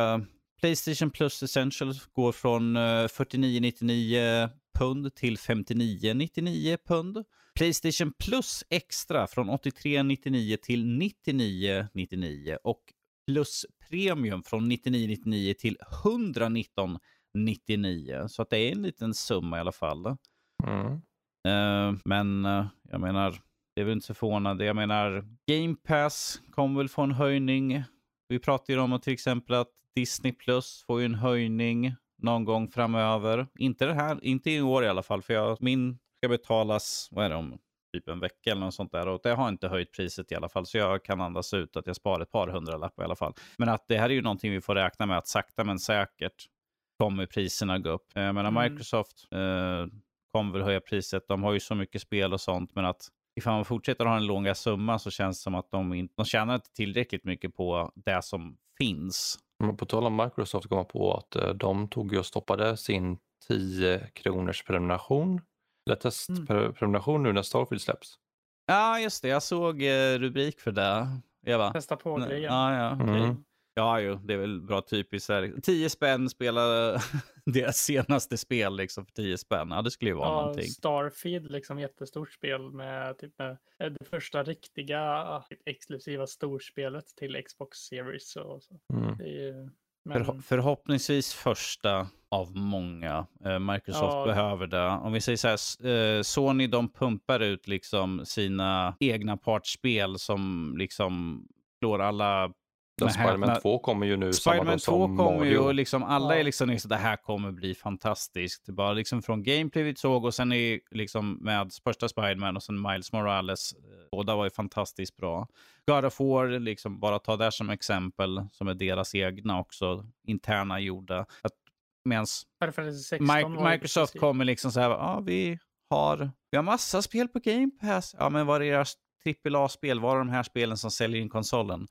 Playstation Plus Essentials går från 49,99 pund till 59,99 pund. Playstation Plus Extra från 83,99 till 99,99 och plus premium från 99,99 till 119,99. Så att det är en liten summa i alla fall. Mm. Uh, men uh, jag menar, det är väl inte så förvånande. Jag menar, Game Pass kommer väl få en höjning. Vi pratar ju om till exempel att Disney Plus får ju en höjning någon gång framöver. Inte det här, inte i år i alla fall, för jag, min ska betalas, vad är det om typ en vecka eller något sånt där. Och det har inte höjt priset i alla fall, så jag kan andas ut att jag sparar ett par hundralappar i alla fall. Men att det här är ju någonting vi får räkna med att sakta men säkert kommer priserna gå upp. Jag menar mm. Microsoft eh, kommer väl höja priset. De har ju så mycket spel och sånt, men att ifall man fortsätter ha en låga summa så känns det som att de, inte, de tjänar inte tillräckligt mycket på det som finns. Men på tal om Microsoft kom på att eh, de tog och stoppade sin 10 kronors prenumeration eller testprenumeration mm. nu när Starfield släpps. Ja, just det. Jag såg eh, rubrik för det. Eva. Testa på grejen. Ja, ja. Okay. Mm. Ja, jo, det är väl bra typiskt. Här. 10 spänn spela deras senaste spel liksom för 10 spänn. Ja, det skulle ju vara ja, någonting. Starfield, liksom jättestort spel med, typ, med det första riktiga exklusiva storspelet till Xbox Series. Och så. Mm. Det är ju men... För, förhoppningsvis första av många. Eh, Microsoft ja. behöver det. Om vi säger så här, eh, Sony de pumpar ut liksom sina egna partsspel som liksom slår alla Spiderman 2 kommer ju nu Spiderman 2 kommer ju och liksom alla ja. är liksom, liksom, det här kommer bli fantastiskt. Bara liksom från gameplay vi såg och sen är liksom med första Spiderman och sen Miles Morales. Eh, båda var ju fantastiskt bra. God of War, liksom bara ta det som exempel, som är deras egna också, interna gjorda. Att, medans Microsoft kommer liksom så här, ja vi har, vi har massa spel på Game Pass. Ja men vad är deras AAA-spel? Vad är de här spelen som säljer in konsolen?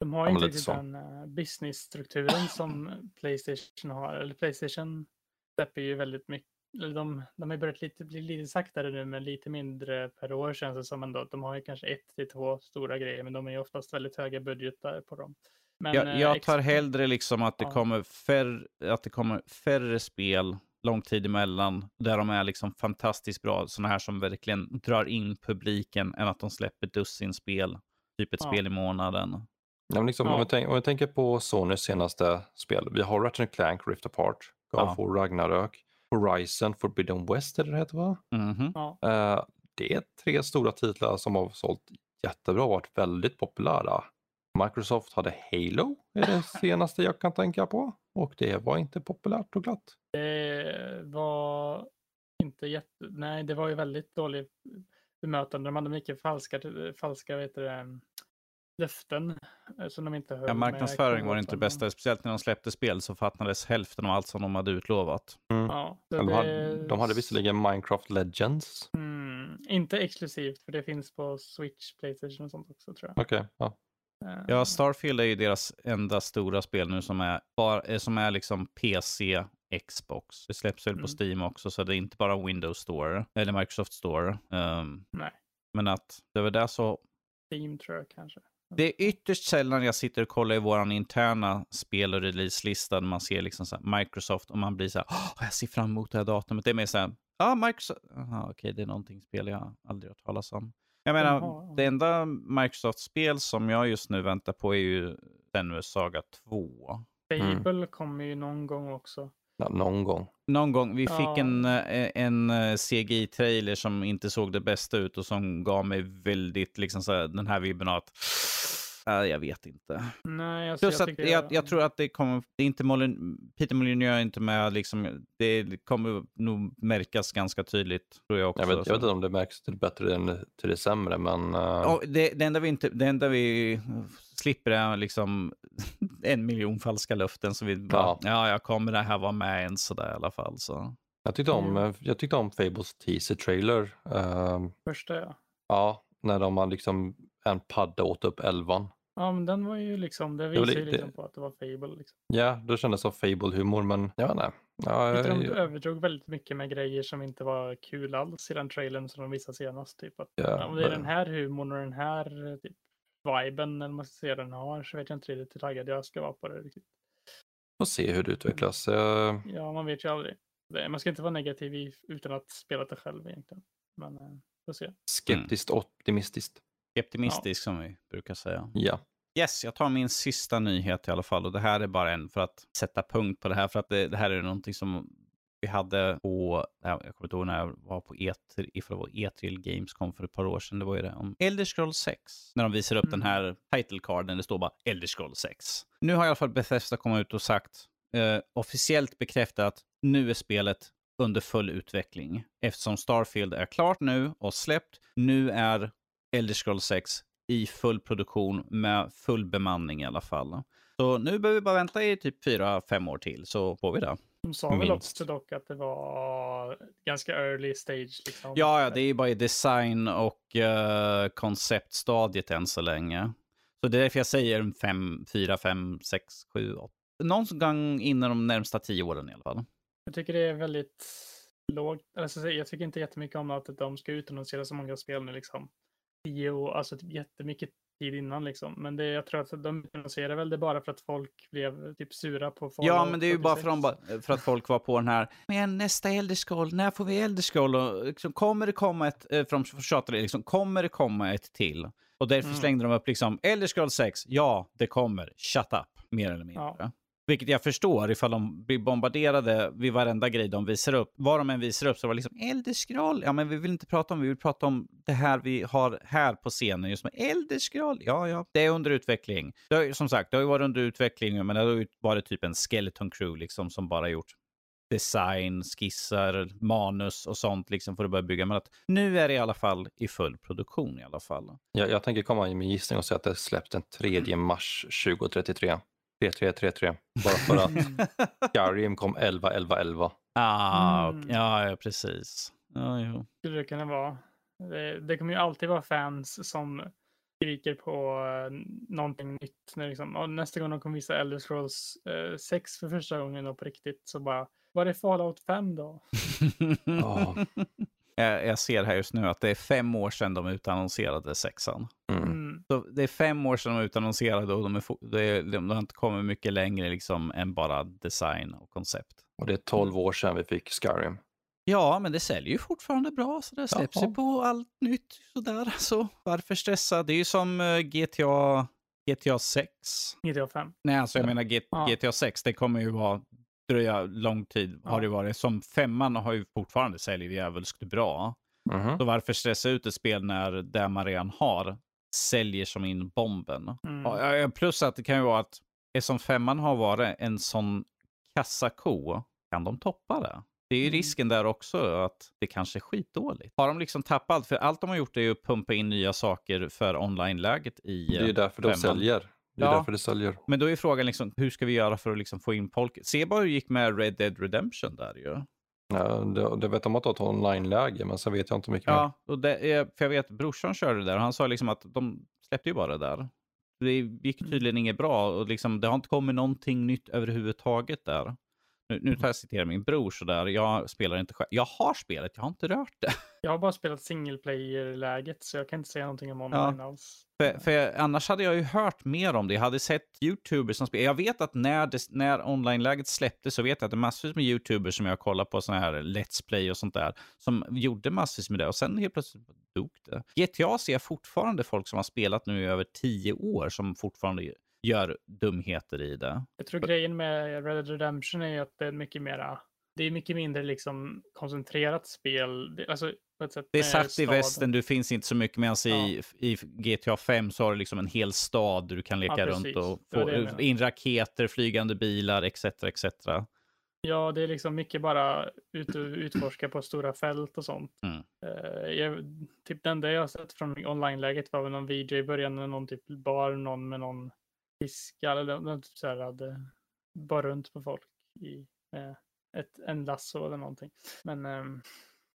De har inte riktigt den uh, business-strukturen som Playstation har. Eller Playstation släpper ju väldigt mycket. De, de har börjat lite, bli lite saktare nu, men lite mindre per år känns det som ändå. De har ju kanske ett till två stora grejer, men de är ju oftast väldigt höga budgetar på dem. Men, jag, eh, jag tar hellre liksom att det, ja. kommer färre, att det kommer färre spel lång tid emellan, där de är liksom fantastiskt bra, sådana här som verkligen drar in publiken, än att de släpper dussin spel, typ ett ja. spel i månaden. Ja, men liksom, ja. om, vi tänk, om vi tänker på Sonys senaste spel. Vi har Ratchet Clank, Rift Apart, God ja. Ragnarök, Horizon, Forbidden West är det heter va? Mm -hmm. ja. uh, det är tre stora titlar som har sålt jättebra och varit väldigt populära. Microsoft hade Halo, är det senaste jag kan tänka på. Och det var inte populärt och glatt. Det var inte jätte... Nej, det var ju väldigt dåligt bemötande. De hade mycket falska, falska vet du, det, löften eh, som de inte höll. Ja, marknadsföring var inte det bästa. Speciellt när de släppte spel så fattades hälften av allt som de hade utlovat. Mm. Ja, De, hade, de hade visserligen Minecraft Legends. Mm, inte exklusivt, för det finns på Switch, Playstation och sånt också tror jag. Okej, ja. Eh, Ja, Starfield är ju deras enda stora spel nu som är, bara, eh, som är liksom PC, Xbox. Det släpps väl på Mm. Steam också, så det är inte bara Windows Store, eller Microsoft Store. Ehm, Nej. men att det var där så Steam tror jag kanske. Det är ytterst sällan jag sitter och kollar i vår interna spel och releaselista där man ser liksom så här Microsoft och man blir så här, "Åh, jag ser fram emot det här datumet. Det är mer så här, ja, Microsoft, Aha, okej, det är någonting spel jag aldrig hört talas om. Jag menar, Jaha. det enda Microsoft-spel som jag just nu väntar på är ju Senus Saga 2. Mm. Fable kommer ju någon gång också. Ja, någon gång. Någon gång, vi Ja. fick en, eh, en eh, CGI-trailer som inte såg det bästa ut och som gav mig väldigt liksom så här, den här vibben att, äh, jag vet inte. Nej, alltså Plus jag att jag, jag tror att det kommer, det är inte Molin, Peter Molyneux är inte med, liksom, det kommer nog märkas ganska tydligt, tror jag också. Jag vet, jag vet inte om det märks till det bättre än till det sämre, men... eh, Ja, det, det, enda vi inte, det enda vi slipper är liksom en miljon falska löften. Så vi bara, ja. Ja. jag kommer det här vara med en sådär i alla fall. Så. jag, tyckte om, eh, jag tyckte om Fables teaser-trailer. eh, Första ja. ja, när de har liksom en padda åt upp elvan. Ja, men den var ju liksom, det visar ju lite- liksom på att det var Fable. Liksom. Ja, då kändes det som Fable-humor, men jag vet inte. Ja, Jag de jag, överdrog väldigt mycket med grejer som inte var kul alls i den trailern som de visade senast. Typ att, Ja, om det är men- den här humorn och den här eh, typ, viben, eller man ska säga, den har, så vet jag inte riktigt hur taggad jag ska vara på det. Riktigt. får se hur det utvecklas. Eh, Ja, man vet ju aldrig. Man ska inte vara negativ i, utan att spela det själv egentligen. Men eh, får se. skeptiskt optimistiskt. Optimistisk som vi brukar säga. Ja. Yes, jag tar min sista nyhet i alla fall. Och det här är bara en för att sätta punkt på det här. För att det, det här är någonting som vi hade på, ja, jag kommer inte ihåg när jag var på E3, ifall det var E3 Gamescom för ett par år sedan. Det var ju det om Elder Scrolls 6. När de visar upp den Mm. här title carden, det står bara Elder Scrolls 6. Nu har i alla fall Bethesda kommit ut och sagt, eh, officiellt bekräftat, att nu är spelet under full utveckling. Eftersom Starfield är klart nu och släppt, nu är Elder Scrolls 6 i full produktion med full bemanning i alla fall. Så nu behöver vi bara vänta i typ 4-5 år till så får vi det. De sa väl Minst. också dock att det var ganska early stage. Liksom. Ja, ja, det är bara i design och uh, konceptstadiet än så länge. Så det är därför jag säger 5, 4, 5, 6, 7, 8. Någon gång inom de närmsta 10 åren i alla fall. Jag tycker det är väldigt lågt. Alltså, jag tycker inte jättemycket om att de ska utannonsera så många spel nu liksom. Tio år, alltså typ jättemycket tid innan liksom. Men det, jag tror att de utannonserar väl det bara för att folk blev typ sura på Fallout Ja, men det är ju bara för, 46. de, för att folk var på den här, men nästa Elderscroll, när får vi Elderscroll? Och liksom, kommer det komma ett, eh, för de tjatade, liksom, kommer det komma ett till? Och därför Mm. slängde de upp liksom, Elderscroll 6, ja, det kommer, shut up, mer eller mindre. Ja. Vilket jag förstår ifall de blir bombarderade vid varenda grej de visar upp. Vad de än visar upp så var det liksom Elderscroll. Ja, men vi vill inte prata om vi vill prata om det här vi har här på scenen. Just med Elderscroll. Ja, ja, det är under utveckling. Det har, ju- som sagt, det har ju varit under utveckling, men det har ju varit typ en skeleton crew liksom som bara gjort design, skissar, manus och sånt liksom för att börja bygga. Men att nu är det i alla fall i full produktion i alla fall. Jag, jag tänker komma i min gissning och säga att det släpps den 3 mars 2033. 3333. Bara för att Skyrim kom 11 11 11. ah, Mm. ja, ja, precis. Ja, jo. skulle det kunna vara. Det, det kommer ju alltid vara fans som skriker på uh, någonting nytt. När liksom, och nästa gång de kommer visa Elder Scrolls eh, 6 för första gången då på riktigt så bara, var är Fallout 5 då? Ja. jag, jag ser här just nu att det är fem år sedan de utannonserade sexan. Mm. Mm. Så det är fem år sedan de utannonserade och de, är de har inte kommit mycket längre liksom än bara design och koncept. Och det är 12 år sedan vi fick Skyrim. Ja, men det säljer ju fortfarande bra, så det släpps ju på allt nytt sådär. Så varför stressa? Det är ju som eh, GTA, GTA 6. GTA 5. Nej, alltså jag Ja. menar G- Ja. GTA 6, det kommer ju vara dröja lång tid har Ja. det varit. Som femman har ju fortfarande säljer djävulskt bra. Mhm. Så varför stressa ut ett spel när det man redan har säljer som in bomben. Mm. Plus att det kan ju vara att eftersom femman har varit en sån kassako, kan de toppa det? Det är ju Mm. risken där också att det kanske är skitdåligt. Har de liksom tappat allt? För allt de har gjort är ju att pumpa in nya saker för online-läget i... Det är ju därför de femman. säljer. Det är Ja. därför det säljer. Men då är frågan liksom, hur ska vi göra för att liksom få in folk? Se bara hur det gick med Red Dead Redemption där ju. Ja, det, det vet de att de har ett online-läge, men sen vet jag inte mycket mer. Ja, och det är, för jag vet brorsan körde det där och han sa liksom att de släppte ju bara det där. Det gick tydligen inget bra och liksom, det har inte kommit någonting nytt överhuvudtaget där. Nu, nu tar jag och citerar min bror sådär, jag spelar inte själv. Jag har spelet, jag har inte rört det. Jag har bara spelat single player-läget så jag kan inte säga någonting om online alls. För, för annars hade jag ju hört mer om det. Jag hade sett YouTubers som spelar. Jag vet att när, det, när online-läget släpptes så vet jag att det är massvis med YouTubers som jag kollar på sådana här Let's Play och sånt där. Som gjorde massvis med det och sen helt plötsligt dog det. GTA ser jag fortfarande folk som har spelat nu i över tio år som fortfarande gör dumheter i det. Jag tror grejen med Red Dead Redemption är att det är mycket mera, det är mycket mindre liksom koncentrerat spel. Det, alltså, Det är satt i västern, du finns inte så mycket medan i, i GTA 5 så har du liksom en hel stad du kan leka Ja, runt och Det få det menade. in raketer, flygande bilar etc. etc. Ja, det är liksom mycket bara ut utforska på stora fält och sånt. Mm. Eh, jag, typ den där jag har sett från online-läget var väl någon VJ i början med någon typ bar, någon med någon fiska eller något typ så här hade bar runt på folk i med ett, en lasso eller någonting. Men ehm,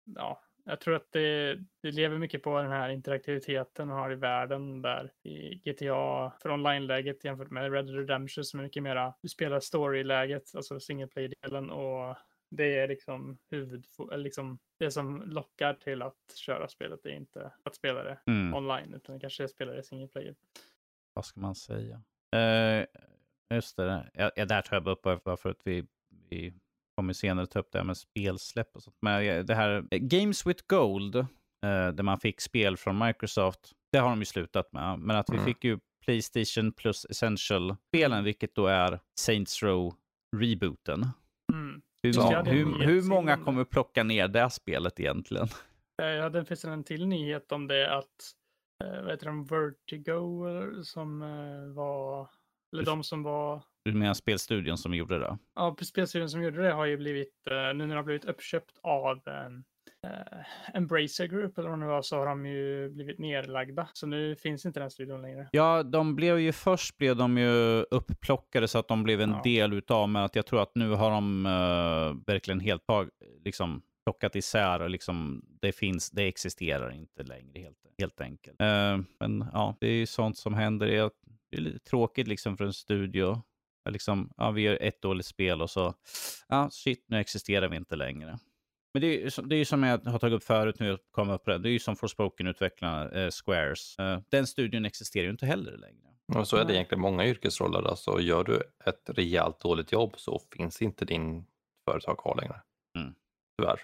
ja, jag tror att det, det lever mycket på den här interaktiviteten man har i världen där i GTA för online-läget jämfört med Red Dead Redemption som är mycket mera, du spelar story-läget, alltså single play-delen och det är liksom huvud, liksom det som lockar till att köra spelet. Det är inte att spela det Mm. online utan kanske spela det single player. vad ska man säga? Eh, just det, ja, ja, där tar jag bara upp bara bara för att vi, vi kommer senare ta upp det här med spelsläpp och sånt. Men det här eh, Games with Gold, eh, där man fick spel från Microsoft, det har de ju slutat med. Men att vi Mm. fick ju Playstation plus Essential-spelen, vilket då är Saints Row rebooten. Mm. Hur, Ja. många, hur, hur många om det. kommer plocka ner det spelet egentligen? Jag hade förresten en till nyhet om det att, vad heter de, Vertigo eh, som eh, var, eller de som var, Du menar spelstudion som gjorde det? ja, spelstudion som gjorde det har ju blivit, eh, nu när de har blivit uppköpt av eh, eh, Embracer Group eller vad det var, så har de ju blivit nerlagda. Så nu finns inte den studion längre. Ja, de blev ju först blev de ju uppplockade så att de blev en Ja. del utav, men att jag tror att nu har de eh, verkligen helt tag, liksom, plockat isär och liksom, det finns, det existerar inte längre helt, helt enkelt. Eh, men ja, det är ju sånt som händer. Det är, det är lite tråkigt liksom för en studio. Liksom, ja, vi gör ett dåligt spel och så, ja, shit, nu existerar vi inte längre. Men det är, ju som- det är ju som jag har tagit upp förut nu, jag kom upp på det. det är ju som Forspoken-utvecklarna, eh, Squares. Eh, den studion existerar ju inte heller längre. Och så är det egentligen många yrkesroller. Alltså, gör du ett rejält dåligt jobb så finns inte din företag kvar längre. Mm. Tyvärr.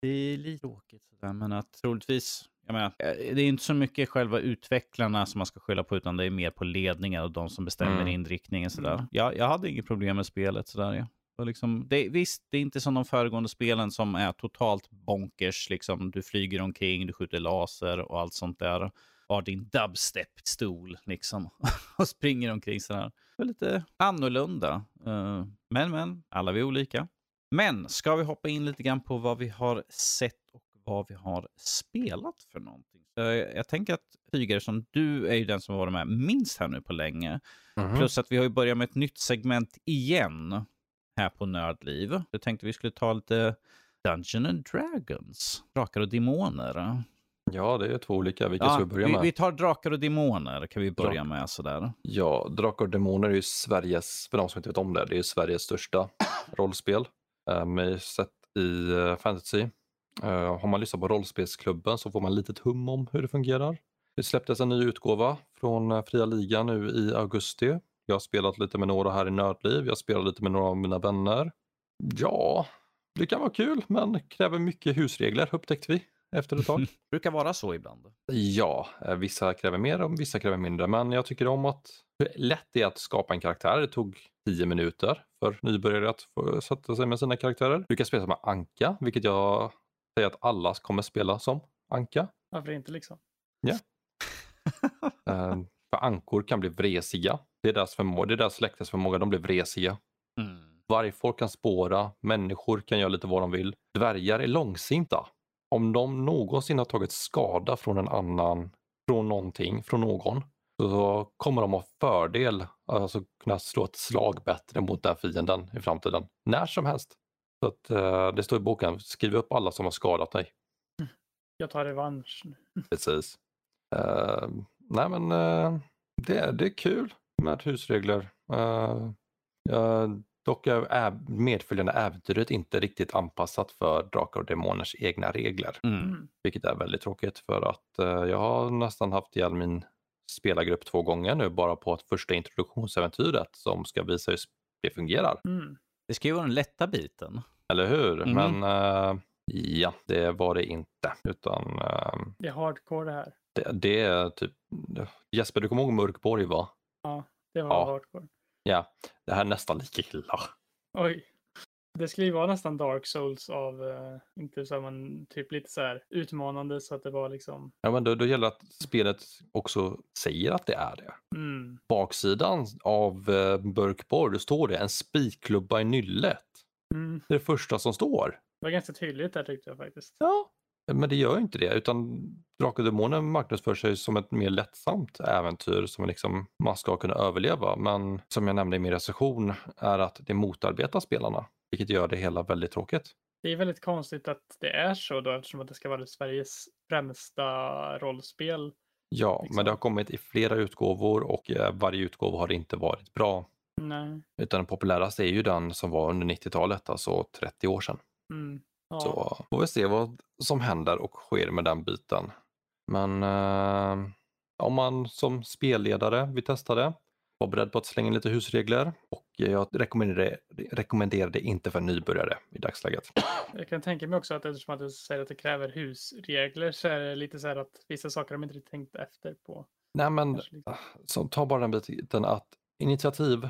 Det är lite tråkigt sådär, men att troligtvis, jag menar, eh, det är inte så mycket själva utvecklarna som man ska skylla på, utan det är mer på ledningar och de som bestämmer Mm. inriktningen sådär. Mm. Jag, jag hade inget problem med spelet sådär. Ja. Och liksom, det, visst, det är inte som de föregående spelen som är totalt bonkers, liksom du flyger omkring, du skjuter laser och allt sånt där. Har din dubstep-stol liksom och springer omkring sådär. Det är lite annorlunda. Eh, Men, men, alla vi är olika. Men ska vi hoppa in lite grann på vad vi har sett och vad vi har spelat för någonting. Jag, tänker att som du är ju den som har varit med minst här nu på länge. Mhm. Plus att vi har ju börjat med ett nytt segment igen här på Nördliv. Jag tänkte vi skulle ta lite Dungeon and Dragons, Drakar och Demoner. Ja, det är två olika. Vilka Ja, ska vi börja vi, med? vi tar Drakar och Demoner kan vi börja Drak- med sådär. Ja, Drakar och Demoner är ju Sveriges, för de som inte vet om det, det är Sveriges största rollspel. Eh, mig sett i eh, fantasy. Eh, har man lyssnat på rollspelsklubben så får man lite hum om hur det fungerar. Det släpptes en ny utgåva från Fria Ligan nu i augusti. Jag har spelat lite med några här i Nördliv. Jag spelar lite med några av mina vänner. Ja, det kan vara kul men kräver mycket husregler upptäckte vi efter ett tag. brukar vara så ibland. Ja, eh, vissa kräver mer och vissa kräver mindre. Men jag tycker om att hur lätt det är att skapa en karaktär. Det tog 10 minuter för nybörjare att få sätta sig med sina karaktärer. Du kan spela som Anka, vilket jag säger att alla kommer spela som Anka. Varför inte liksom? Eh, för ankor kan bli vresiga. Det är deras, förmåga, det är deras släktets förmåga, de blir vresiga. Mm. Vargfolk kan spåra, människor kan göra lite vad de vill. Dvärgar är långsinta. Om de någonsin har tagit skada från en annan, från någonting, från någon, så kommer de ha fördel, alltså kunna slå ett slag bättre mot den fienden i framtiden. När som helst. Så att, eh, det står i boken, skriv upp alla som har skadat dig. Jag tar revansch. Precis. Eh, nej men eh, det, det är kul med husregler. Uh, dock är medföljande äventyret inte riktigt anpassat för Drakar och Demoners egna regler. Mm. Mm. Vilket är väldigt tråkigt för att eh, jag har nästan haft ihjäl min spelargrupp två gånger nu bara på ett första introduktionsäventyret som ska visa hur det fungerar. Mm. Det ska ju vara den lätta biten. Eller hur? Mm. Men eh, ja, det var det inte. Utan eh, Det är hardcore det här. det, det är typ... Jesper, du kommer ihåg Mörkborg va? Ja, det var Ja. hardcore. Ja, det här är nästan lika illa. Oj. Det skulle ju vara nästan Dark Souls av, eh, inte så här, men typ lite så här utmanande så att det var liksom, Ja, men då, då gäller det att spelet också säger att det är det. mm, Baksidan av eh, Burkborg, då står det en spikklubba i nyllet. mm. Det är det första som står. Det var ganska tydligt där tyckte jag faktiskt. Ja. Men det gör ju inte det, utan Drakar och Demoner marknadsför sig som ett mer lättsamt äventyr som liksom man ska kunna överleva. Men som jag nämnde i min recension är att det motarbetar spelarna, vilket gör det hela väldigt tråkigt. Det är väldigt konstigt att det är så då eftersom att det ska vara Sveriges främsta rollspel. Ja, Liksom. men det har kommit i flera utgåvor och eh, varje utgåva har inte varit bra. Nej. Utan den populäraste är ju den som var under 90-talet, alltså 30 år sedan. Mm. Ja. Så får vi se vad som händer och sker med den biten. Men eh, om man som spelledare vill testa det, var beredd på att slänga in lite husregler och jag rekommenderar det, rekommenderar det inte för nybörjare i dagsläget. Jag kan tänka mig också att eftersom att du säger att det kräver husregler så är det lite så här att vissa saker de inte riktigt tänkt efter på. Nej men, lite. så ta bara den biten att initiativ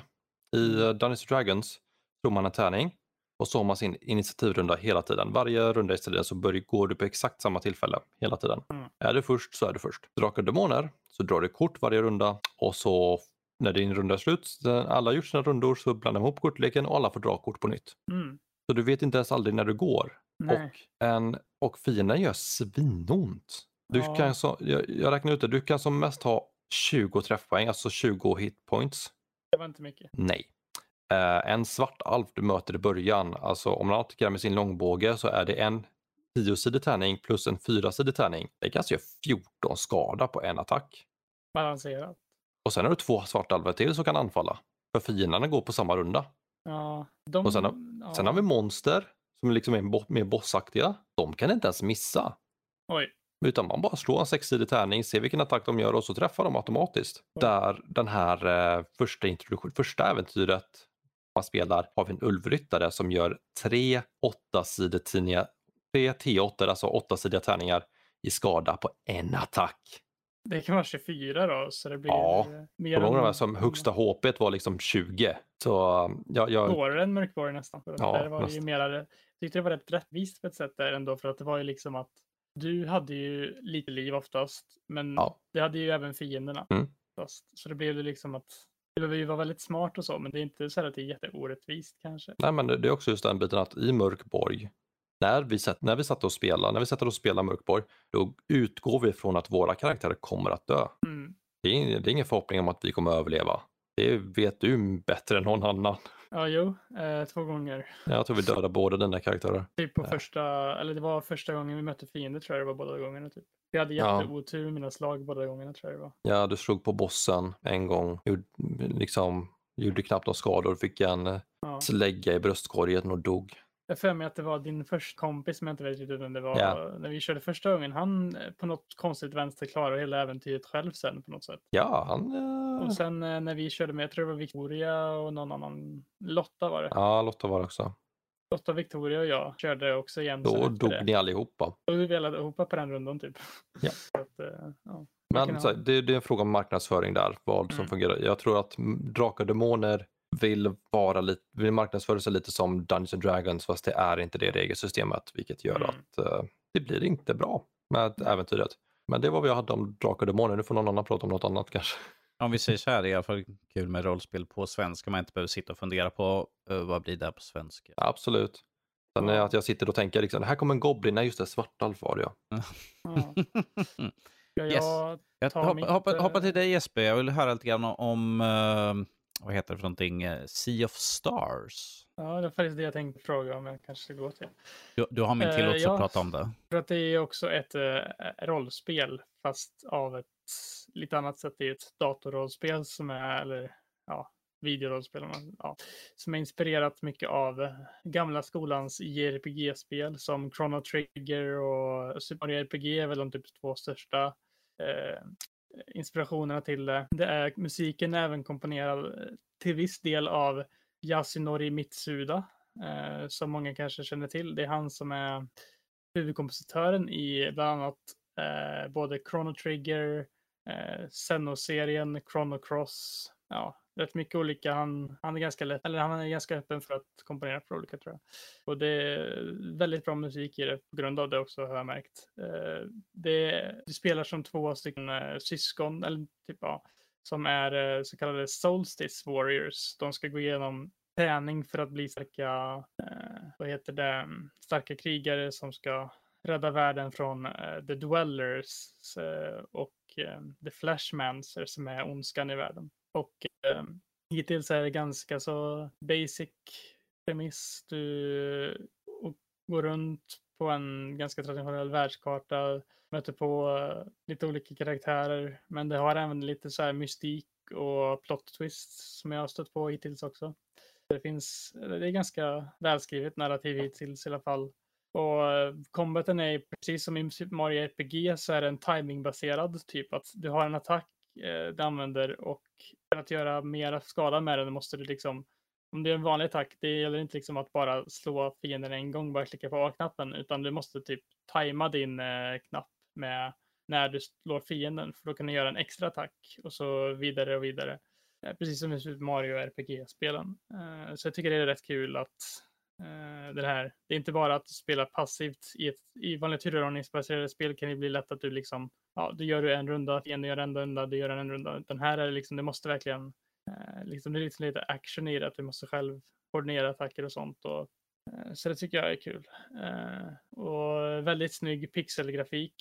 i eh, Dungeons Dragons slår man en tärning och så har man sin initiativrunda hela tiden. Varje runda i striden så går du på exakt samma tillfälle hela tiden. Mm. Är du först så är du först. Drakar Demoner så drar du kort varje runda och så när din runda är slut, alla har gjort sina rundor så blandar man ihop kortleken och alla får dra kort på nytt. Mm. Så du vet inte ens aldrig när du går. Nej. Och, en, och fienden gör svinont. Du Ja. kan så, jag, jag räknar ut det, du kan som mest ha 20 träffpoäng, alltså 20 hitpoints. Det var inte mycket. Nej. Eh, en svart alv du möter i början, alltså om man attackerar med sin långbåge så är det en 10-sidig tärning plus en 4-sidig tärning. Det kan alltså göra 14 skada på en attack. Balanserat. Och sen har du två svarta alvar till som kan anfalla. För fienderna går på samma runda. Ja, de, Och sen har- ja. Sen har vi monster som liksom är bo- mer bossaktiga. De kan inte ens missa. Oj. Utan man bara slår en sexsidig tärning, ser vilken attack de gör och så träffar de automatiskt. Där den här eh, första, introduktion, första äventyret man spelar har vi en ulvryttare som gör tre åttasidiga tidningar, tre T8, alltså åttasidiga tärningar i skada på en attack. Det kan vara 24 då, så det blir Ja, mer de här än- som högsta HP var liksom 20. Så um, jag, jag, Svårare än Mörkborg nästan. För Ja, där var det ju nästan. mera, jag tyckte det var rätt rättvist på ett sätt där ändå, för att det var ju liksom att du hade ju lite liv oftast, men Ja. det hade ju även fienderna. Mm. Så det blev ju liksom att behöver ju vara väldigt smart och så, men det är inte så att det är jätteorättvist kanske. Nej, men det är också just den biten att i Mörkborg, när vi, satt, när vi satt och spelade, när vi sätter och spelar Mörkborg, då utgår vi från att våra karaktärer kommer att dö. Mm. Det är, det är ingen förhoppning om att vi kommer att överleva. Det vet du bättre än någon annan. Ja, jo, eh, två gånger. Jag tror vi dödar båda dina karaktärer. Typ på Ja. första, eller det var första gången vi mötte fiender tror jag det var båda gångerna. Typ. Vi hade jätteotur med mina slag båda gångerna tror jag det var. Ja, du slog på bossen en gång, gjorde, liksom, gjorde knappt några skador, fick en Ja. slägga i bröstkorgen och dog. Jag för mig att det var din första kompis, men jag inte vet riktigt vem det var. Ja. När vi körde första gången, han eh, på något konstigt vänster klarade hela äventyret själv sen på något sätt. Ja, han... eh, Och sen eh, när vi körde med, jag tror det var Victoria och någon annan, Lotta var det. Ja, Lotta var det också. Lotta, Victoria och jag körde också igen. Då dog det. ni allihopa. Och vi velade ihop på den rundan typ. Ja. Att, ja. Men så, det, det är en fråga om marknadsföring där, vad som Mm. fungerar. Jag tror att Drakar och Demoner vill, vara lite, vill marknadsföra sig lite som Dungeons and Dragons fast det är inte det regelsystemet vilket gör Mm. att eh, det blir inte bra med äventyret. Men det var vad jag hade om Drakar och Demoner. Nu får någon annan prata om något annat kanske. Om vi säger så här, det är i alla fall kul med rollspel på svenska. Man inte behöver sitta och fundera på uh, vad blir det på svenska. Absolut. Sen är att jag sitter och tänker, liksom, här kommer en Goblin, nej just det, Svartalf var det ja. Yes. jag ta hoppa, mitt, hoppa, eh, hoppa till dig Jesper, jag vill höra lite grann om, eh, vad heter det för någonting, Eh, Sea of Stars. Ja, det är faktiskt det jag tänkte fråga om jag kanske ska gå till. Du, du har min tillåtelse ja. att prata om det. För att det är också ett eh, rollspel fast av ett lite annat sätt. Det är ett datorrollspel som är, eller ja, videorollspel, ja, som är inspirerat mycket av gamla skolans JRPG-spel som Chrono Trigger och Super Mario RPG är väl de typ två största eh, inspirationerna till det. Det är musiken är även komponerad eh, till viss del av Yasunori Mitsuda, eh, som många kanske känner till. Det är han som är huvudkompositören i bland annat eh, både Chrono Trigger, eh, Senno-serien, Chrono Cross. Ja, rätt mycket olika. Han, han är ganska lätt, eller han är ganska öppen för att komponera för olika tror jag. Och det är väldigt bra musik i det på grund av det också har jag märkt. Eh, det, det spelar som två stycken eh, syskon, eller typ ja, som är eh, så kallade Solstice Warriors. De ska gå igenom träning för att bli starka, vad heter det, starka krigare som ska rädda världen från uh, The Dwellers uh, och uh, The Flashmancer som är ondskan i världen. Och eh, hittills är det ganska så basic premiss. Du går runt på en ganska traditionell världskarta, möter på eh, lite olika karaktärer, men det har även lite så här mystik och plot twists som jag har stött på hittills också. Det finns, det är ganska välskrivet narrativ hittills i alla fall. Och kombaten combaten är precis som i Mario RPG så är den timingbaserad, typ att du har en attack eh, du använder och för att göra mer skada med den måste du liksom, om det är en vanlig attack, det gäller inte liksom att bara slå fienden en gång, bara klicka på A-knappen, utan du måste typ tajma din eh, knapp med när du slår fienden, för då kan du göra en extra attack och så vidare och vidare. Eh, Precis som i Super Mario RPG-spelen. Eh, Så jag tycker det är rätt kul att eh, det här, det är inte bara att spela passivt i ett i vanliga turordningsbaserade spel kan det bli lätt att du liksom, ja, du gör en runda, fienden gör en runda, du gör en runda. Den här är det liksom, det måste verkligen, eh, liksom, det är liksom lite action i det, att du måste själv koordinera attacker och sånt. Och, eh, så det tycker jag är kul. Eh, och väldigt snygg pixelgrafik.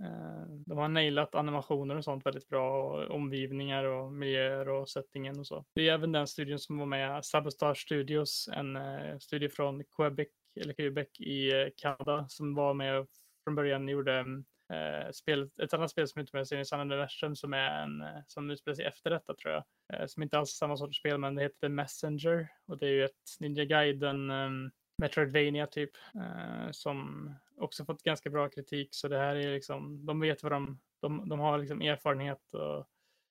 Eh, De har nailat animationer och sånt väldigt bra och omgivningar och miljöer och settingen och så. Det är även den studion som var med, Substar Studios, en eh, studio från Quebec, eller Quebec i eh, Kanada som var med från början gjorde mm, eh, spel, ett annat spel som utspelar sig i Sun Universum som är en eh, som utspelar sig efter detta tror jag. Eh, som inte alls är samma sorts spel men det heter The Messenger och det är ju ett Ninja Gaiden um, Metroidvania typ eh, som också fått ganska bra kritik så det här är liksom, de vet vad de, de, de har liksom erfarenhet och,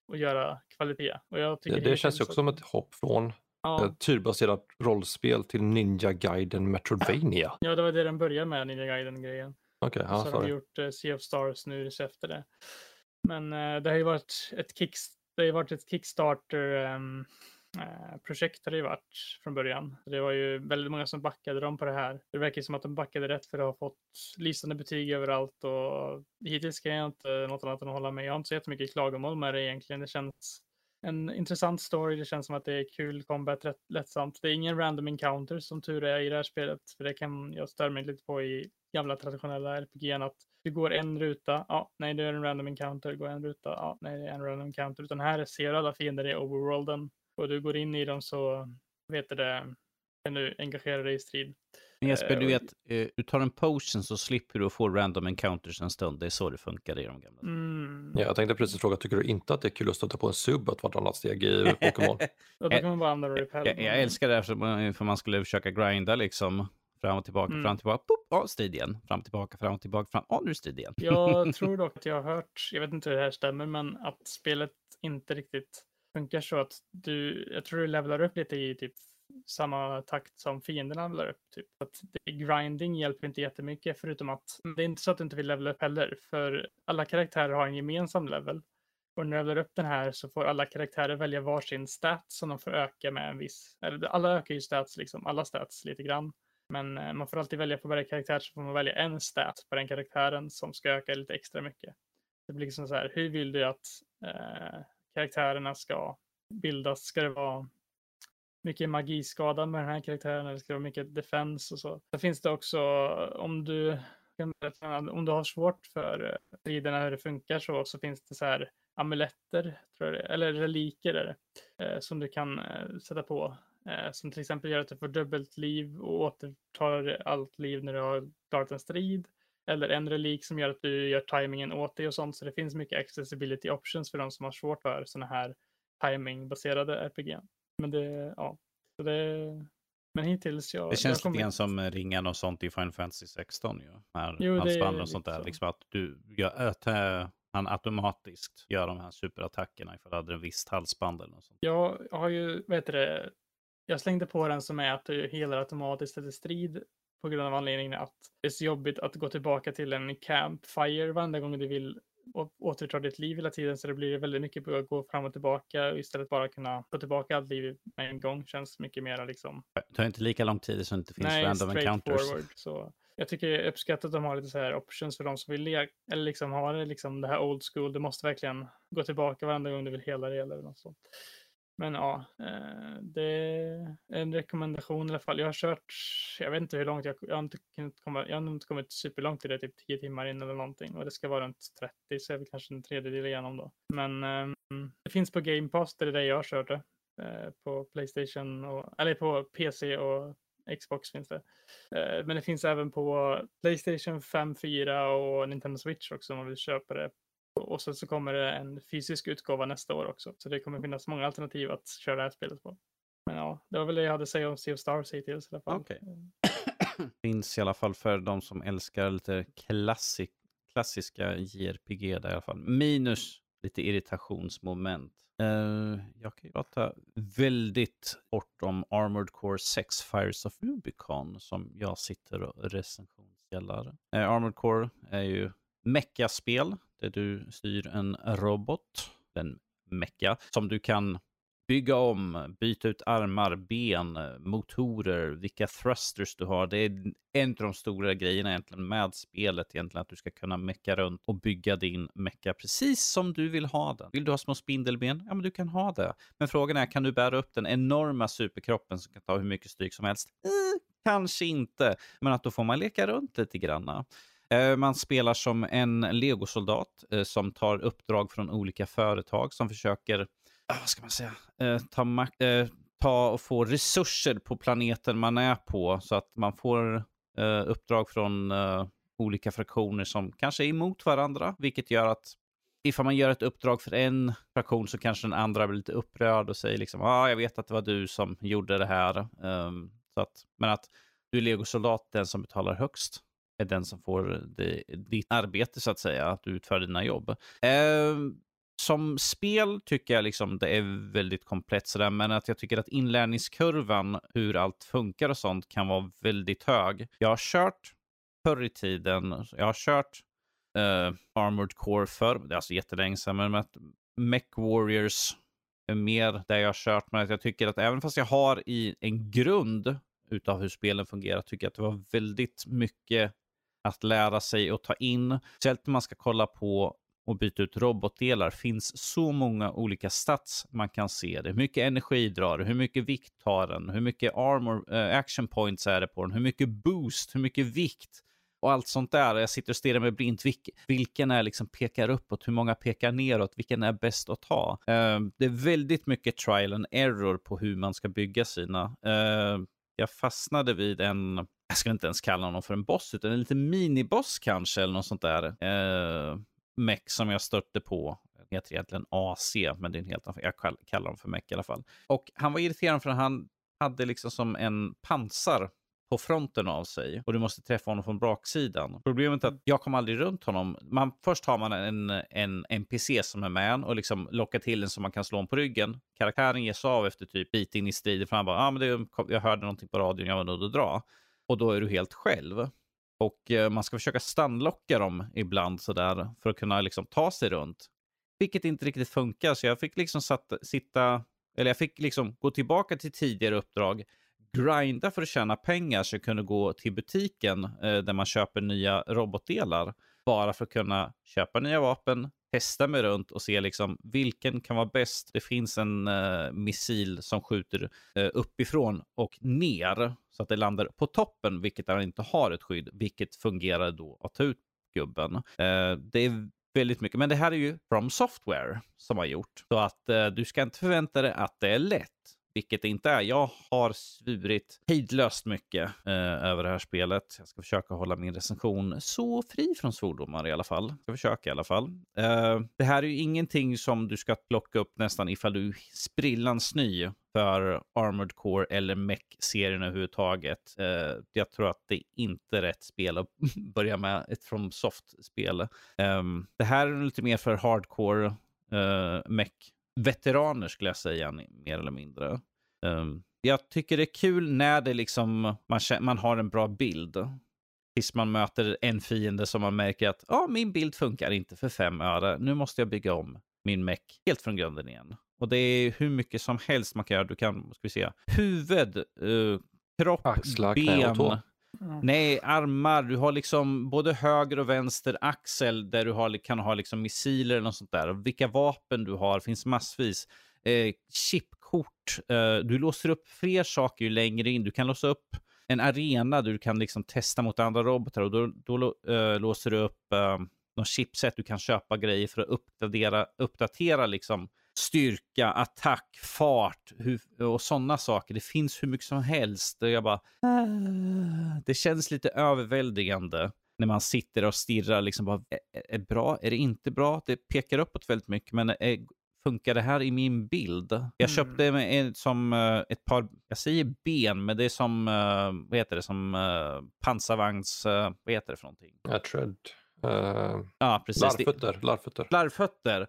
och göra kvalitet. Och jag tycker Det, det känns ju också som ett hopp från Ja, ett turbaserat rollspel till Ninja Gaiden Metroidvania. ja, det var det den började med, Ninja Gaiden-grejen. Okej, så ja, har de gjort eh, Sea of Stars nu efter det. Men eh, det har ju varit ett, det har varit ett Kickstarter eh, projekt har det ju varit från början. Det var ju väldigt många som backade dem på det här. Det verkar som att de backade rätt för att ha fått lysande betyg överallt och hittills kan jag inte något annat än att hålla med. Jag har inte så jättemycket klagomål med det egentligen. Det känns en intressant story. Det känns som att det är kul combat, rätt lättsamt. Det är ingen random encounter som tur är i det här spelet, för det kan jag störa mig lite på i gamla traditionella RPG att du går en ruta, ja, nej det är en random encounter, går en ruta, ja, nej det är en random encounter, utan här ser du alla fiender i overworlden och du går in i dem så vet du det, kan du engagera dig i strid. Men Jesper, Eh, du vet, eh, du tar en potion så slipper du att få random encounters en stund. Det är så det funkar i de gamla. Mm. Ja, jag tänkte precis fråga, tycker du inte att det är kul att stöta på en sub ett vartannat steg i Pokémon? Då kan man bara använda repel. jag, jag älskar det här för man, för man skulle försöka grinda liksom. Fram och tillbaka, Mm. fram och tillbaka, pop, ja, strid igen. Fram och tillbaka, fram och tillbaka, fram, ja, nu är strid igen. Jag tror dock att jag har hört, jag vet inte hur det här stämmer, men att spelet inte riktigt funkar så att du, jag tror du levlar upp lite i typ samma takt som fienderna levlar upp. Typ. Att grinding hjälper inte jättemycket förutom att det är inte så att du inte vill levla upp heller, för alla karaktärer har en gemensam level. Och när du levlar upp den här så får alla karaktärer välja varsin stat som de får öka med en viss, eller alla ökar ju stats liksom, alla stats lite grann. Men eh, man får alltid välja på varje karaktär så får man välja en stat på den karaktären som ska öka lite extra mycket. Det blir liksom så här, hur vill du att eh, karaktärerna ska bildas? Ska det vara mycket magiskada med den här karaktären eller ska det vara mycket defense och så? Sen finns det också om du om du har svårt för eh, striderna hur det funkar så, så finns det så här amuletter, tror jag, eller reliker är det, eh, som du kan eh, sätta på. Eh, som till exempel gör att du får dubbelt liv och återtar allt liv när du har klarat en strid. Eller en relik som gör att du gör timingen åt dig och sånt. Så det finns mycket accessibility options för de som har svårt för sådana här timingbaserade RPG. Men det, ja. Så det, men hittills jag... Det känns jag lite grann som ringen och sånt i Final Fantasy 16 ju. Här Jo, är halsbanden och sånt där. så. Liksom att du gör, äh, han automatiskt gör de här superattackerna ifall du hade en visst halsband eller något sånt. Jag har ju, vad heter det, jag slängde på den som är att du helar automatiskt efter strid på grund av anledningen att det är så jobbigt att gå tillbaka till en campfire varenda gång du vill å- återta ditt liv hela tiden så det blir väldigt mycket på att gå fram och tillbaka och istället bara kunna få tillbaka allt liv med en gång känns mycket mer liksom Det tar inte lika lång tid så det inte finns nej, random encounters. straightforward. Så jag tycker jag uppskattar att de har lite så här options för de som vill le- eller liksom ha det liksom det här old school. Du måste verkligen gå tillbaka varenda gång du vill hela dig eller något sånt. Men ja, eh, det är en rekommendation i alla fall. Jag har kört, jag vet inte hur långt, jag, jag har inte kunnat komma, jag har nog inte kommit superlångt i det, typ 10 timmar in eller någonting. Och det ska vara runt 30, så är vi kanske en tredjedel igenom då. Men ehm, det finns på Game Pass, det är det jag har kört det. Eh, på Playstation, och, eller på PC och Xbox finns det. Eh, men det finns även på Playstation 5, 4 och Nintendo Switch också om man vill köpa det. Och så, så kommer det en fysisk utgåva nästa år också. Så det kommer finnas många alternativ att köra det här spelet på. Men ja, det var väl det jag hade att säga om Sea of Stars hittills i alla fall. Okay. finns i alla fall för de som älskar lite klassik, klassiska JRPG där i alla fall. Minus lite irritationsmoment. Uh, jag kan ju prata väldigt kort om Armored Core 6 Fires of Rubicon som jag sitter och recensionsgällar. Uh, eh, Armored Core är ju meckaspel där du styr en robot, en mecka, som du kan bygga om, byta ut armar, ben, motorer, vilka thrusters du har. Det är en av de stora grejerna egentligen med spelet egentligen, att du ska kunna mecka runt och bygga din mecka precis som du vill ha den. Vill du ha små spindelben? Ja, men du kan ha det. Men frågan är, kan du bära upp den enorma superkroppen som kan ta hur mycket stryk som helst? Eh, kanske inte, men att då får man leka runt lite granna. Eh, man spelar som en legosoldat eh, som tar uppdrag från olika företag som försöker ah, vad ska man säga, eh, ta, mak- ta och få resurser på planeten man är på så att man får uppdrag från olika fraktioner som kanske är emot varandra, vilket gör att ifall man gör ett uppdrag för en fraktion så kanske den andra blir lite upprörd och säger liksom, ja, ah, jag vet att det var du som gjorde det här. Um, så att, men att du är legosoldat, den som betalar högst är den som får det, ditt arbete så att säga, att du utför dina jobb. Eh, som spel tycker jag liksom det är väldigt komplett sådär, men att jag tycker att inlärningskurvan, hur allt funkar och sånt kan vara väldigt hög. Jag har kört förr i tiden, jag har kört eh, Armored Core förr, det är alltså jättelänge sedan, men att Mech Warriors är mer där jag har kört, men att jag tycker att även fast jag har i en grund utav hur spelen fungerar, tycker jag att det var väldigt mycket att lära sig och ta in. Speciellt när man ska kolla på och byta ut robotdelar finns så många olika stats man kan se det. Hur mycket energi drar det? Hur mycket vikt tar den? Hur mycket armor, eh, action points är det på den? Hur mycket boost? Hur mycket vikt? Och allt sånt där. Jag sitter och stirrar mig blint. Vilken är liksom pekar uppåt? Hur många pekar neråt? Vilken är bäst att ta? Eh, det är väldigt mycket trial and error på hur man ska bygga sina. Eh, jag fastnade vid en, jag ska inte ens kalla honom för en boss, utan en liten miniboss kanske, eller något sånt där. Eh, mech som jag stötte på. Den heter egentligen AC, men det är en helt annan. Jag kallar dem för mech i alla fall. Och han var irriterad för han hade liksom som en pansar på fronten av sig och du måste träffa honom från baksidan. Problemet är att jag kom aldrig runt honom. Man, först har man en, en NPC som är med och liksom lockar till en så man kan slå honom på ryggen. Karaktären ger sig av efter typ bit in i striden för han bara, ah, men det, jag hörde någonting på radion, jag var nöjd att dra. Och då är du helt själv. Och eh, man ska försöka stannlocka dem ibland sådär för att kunna liksom ta sig runt. Vilket inte riktigt funkar, så jag fick liksom satt, sitta, eller jag fick liksom gå tillbaka till tidigare uppdrag, grinda för att tjäna pengar så jag kunde gå till butiken eh, där man köper nya robotdelar. Bara för att kunna köpa nya vapen, testa mig runt och se liksom vilken kan vara bäst. Det finns en uh, missil som skjuter uh, uppifrån och ner så att det landar på toppen, vilket där inte har ett skydd, vilket fungerar då att ta ut gubben. Uh, det är väldigt mycket, men det här är ju From Software som har gjort så att du ska inte förvänta dig att det är lätt vilket det inte är. Jag har svurit hejdlöst mycket eh, över det här spelet. Jag ska försöka hålla min recension så fri från svordomar i alla fall. Jag ska försöka i alla fall. Eh, det här är ju ingenting som du ska plocka upp nästan ifall du är sprillans ny för Armored Core eller Mech-serien överhuvudtaget. Eh, jag tror att det inte är rätt spel att börja med ett From Soft-spel. Eh, det här är lite mer för hardcore eh, Mech veteraner skulle jag säga, mer eller mindre. Um, jag tycker det är kul när det liksom, man, man har en bra bild. Tills man möter en fiende som man märker att ah, min bild funkar inte för fem öre. Nu måste jag bygga om min meck helt från grunden igen. Och det är hur mycket som helst man kan göra. Du kan, ska vi se, huvud, uh, kropp, Axlar, ben. Mm. Nej, armar. Du har liksom både höger och vänster axel där du har, kan ha liksom missiler eller något sånt där. Och vilka vapen du har finns massvis. Eh, chipkort. Eh, du låser upp fler saker ju längre in. Du kan låsa upp en arena där du kan liksom testa mot andra robotar och då, då äh, låser du upp äh, någon chipset. Du kan köpa grejer för att uppdatera, uppdatera liksom styrka, attack, fart hur, och sådana saker. Det finns hur mycket som helst. Jag bara, ah. det känns lite överväldigande när man sitter och stirrar. Liksom bara, är, det bra? Är det inte bra? Det pekar uppåt väldigt mycket, men är, funkar det här i min bild? Jag mm. köpte med, som uh, ett par, jag säger ben, men det är som, uh, vad heter det, som uh, pansarvagns, uh, vad heter det för någonting? Ja, tread. ja, precis. Larvfötter. Larvfötter. Larvfötter.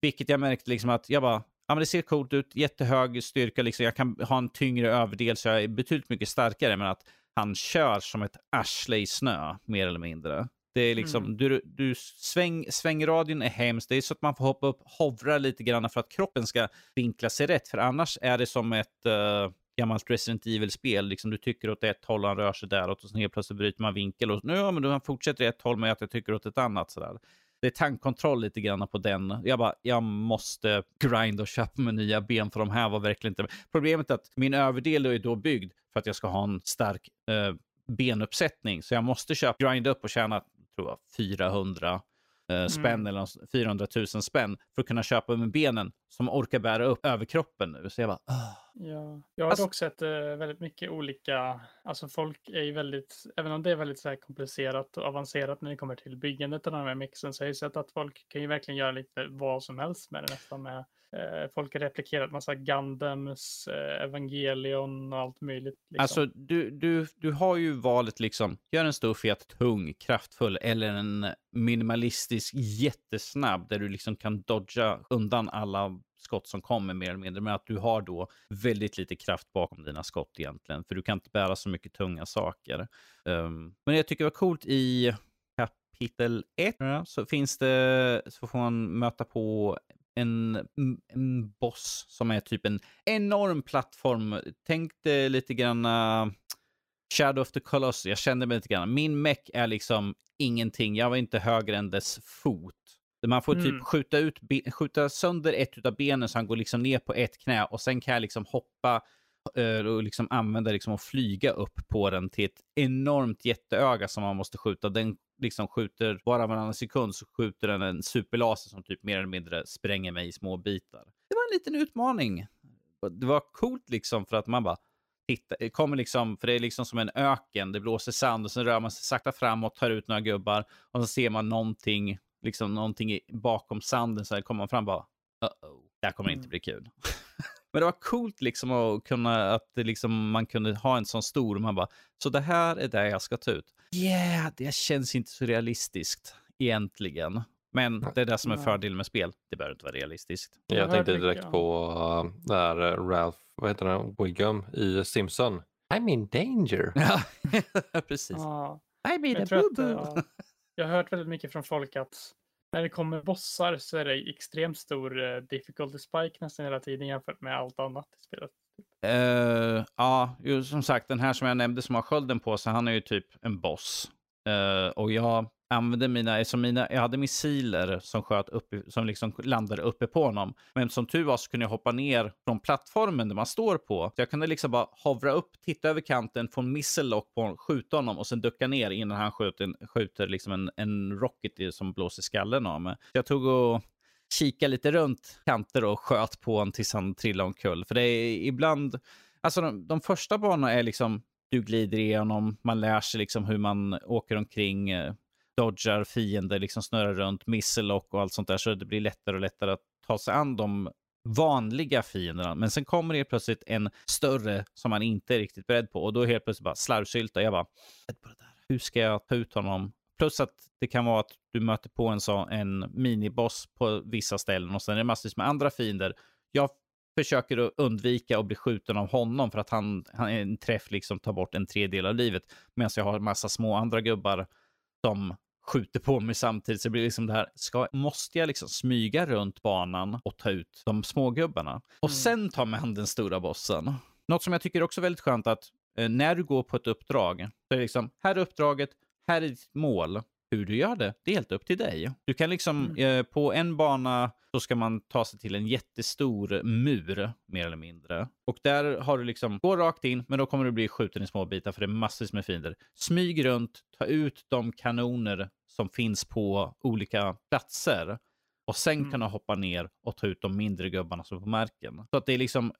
Vilket jag märkte liksom att jag bara, ja men det ser coolt ut, jättehög styrka, liksom. jag kan ha en tyngre överdel så jag är betydligt mycket starkare. Men att han kör som ett arsle i snö, mer eller mindre. Det är liksom, mm. du, du sväng, svängradien är hemskt. Det är så att man får hoppa upp, hovra lite grann för att kroppen ska vinkla sig rätt. För annars är det som ett uh, gammalt Resident Evil-spel. Liksom, du tycker åt ett håll han rör sig däråt och sen helt plötsligt bryter man vinkel. Och nu, ja, men du fortsätter ett håll med att jag tycker åt ett annat. Sådär det är tankkontroll lite grann på den. Jag bara, jag måste grind och köpa mig nya ben för de här var verkligen inte... Problemet är att min överdel är då byggd för att jag ska ha en stark eh, benuppsättning. Så jag måste köpa, grinda upp och tjäna, tror jag, 400 eh, spänn mm. eller 400 000 spänn för att kunna köpa med benen som orkar bära upp överkroppen nu. Så jag bara. Ja, jag har alltså, dock sett eh, väldigt mycket olika, alltså folk är ju väldigt, även om det är väldigt så komplicerat och avancerat när det kommer till byggandet av den här mixen så har jag sett att folk kan ju verkligen göra lite vad som helst med det nästan med Eh, folk har replikerat massa Gundams, eh, Evangelion och allt möjligt. Liksom. Alltså du, du, du har ju valet liksom, gör en stor, fet, tung, kraftfull eller en minimalistisk, jättesnabb där du liksom kan dodga undan alla skott som kommer mer eller mindre, men att du har då väldigt lite kraft bakom dina skott egentligen, för du kan inte bära så mycket tunga saker. Um, men jag tycker det var coolt i kapitel 1 så finns det, så får man möta på en, en boss som är typ en enorm plattform. Tänk dig lite grann uh, Shadow of the Colossus. Jag kände mig lite grann. Min meck är liksom ingenting. Jag var inte högre än dess fot. Man får typ mm. skjuta, ut, skjuta sönder ett av benen så han går liksom ner på ett knä och sen kan jag liksom hoppa och liksom använda liksom och flyga upp på den till ett enormt jätteöga som man måste skjuta. Den liksom skjuter, bara varannan sekund så skjuter den en superlaser som typ mer eller mindre spränger mig i små bitar. Det var en liten utmaning. Det var coolt liksom för att man bara, titta, det kommer liksom, för det är liksom som en öken, det blåser sand och sen rör man sig sakta framåt, tar ut några gubbar och så ser man någonting liksom någonting bakom sanden så här kommer man fram bara, uh-oh, det här kommer inte mm. bli kul. Men det var coolt liksom att kunna, att liksom, man kunde ha en sån stor, man bara, så det här är det jag ska ta ut. Yeah, det känns inte så realistiskt egentligen. Men det är det som är fördelen med spel. Det behöver inte vara realistiskt. Jag tänkte direkt på uh, där uh, Ralph, vad heter han, Wiggum i Simpson. I'm in danger. Ja, precis. Ja. I'm in a boo-boo. Jag har hört väldigt mycket från folk att när det kommer bossar så är det extremt stor uh, difficulty spike nästan hela tiden jämfört med allt annat i spelet. Uh, ja, som sagt, den här som jag nämnde som har skölden på sig, han är ju typ en boss. Uh, och jag använde mina, som mina, jag hade missiler som sköt upp, som liksom landade uppe på honom. Men som tur var så kunde jag hoppa ner från plattformen där man står på. Så jag kunde liksom bara hovra upp, titta över kanten, få en missellock på honom, skjuta honom och sen ducka ner innan han skjuter, skjuter liksom en, en rocket som blåser skallen av mig. Jag tog och kika lite runt kanter och sköt på honom tills han trillade omkull. För det är ibland, alltså de, de första banorna är liksom, du glider igenom, man lär sig liksom hur man åker omkring, eh, dodgar fiender, liksom snurrar runt, missellock och allt sånt där. Så det blir lättare och lättare att ta sig an de vanliga fienderna. Men sen kommer det plötsligt en större som man inte är riktigt beredd på och då helt plötsligt bara slarvsylta. Jag bara, hur ska jag ta ut honom? Plus att det kan vara att du möter på en, så, en miniboss på vissa ställen och sen är det massvis med andra fiender. Jag försöker att undvika att bli skjuten av honom för att han, han en träff liksom tar bort en tredjedel av livet. Medan jag har en massa små andra gubbar som skjuter på mig samtidigt. Så det blir liksom det här, ska, måste jag liksom smyga runt banan och ta ut de smågubbarna? Och Mm. sen ta an den stora bossen. Något som jag tycker också är väldigt skönt att eh, när du går på ett uppdrag, så är det liksom, här är uppdraget, här är ditt mål. Hur du gör det, det är helt upp till dig. Du kan liksom, Mm. eh, på en bana så ska man ta sig till en jättestor mur, mer eller mindre. Och där har du liksom, gå rakt in, men då kommer du bli skjuten i små bitar för det är massvis med fiender. Smyg runt, ta ut de kanoner som finns på olika platser. Och sen Mm. kan du hoppa ner och ta ut de mindre gubbarna som är på marken. Så att det är liksom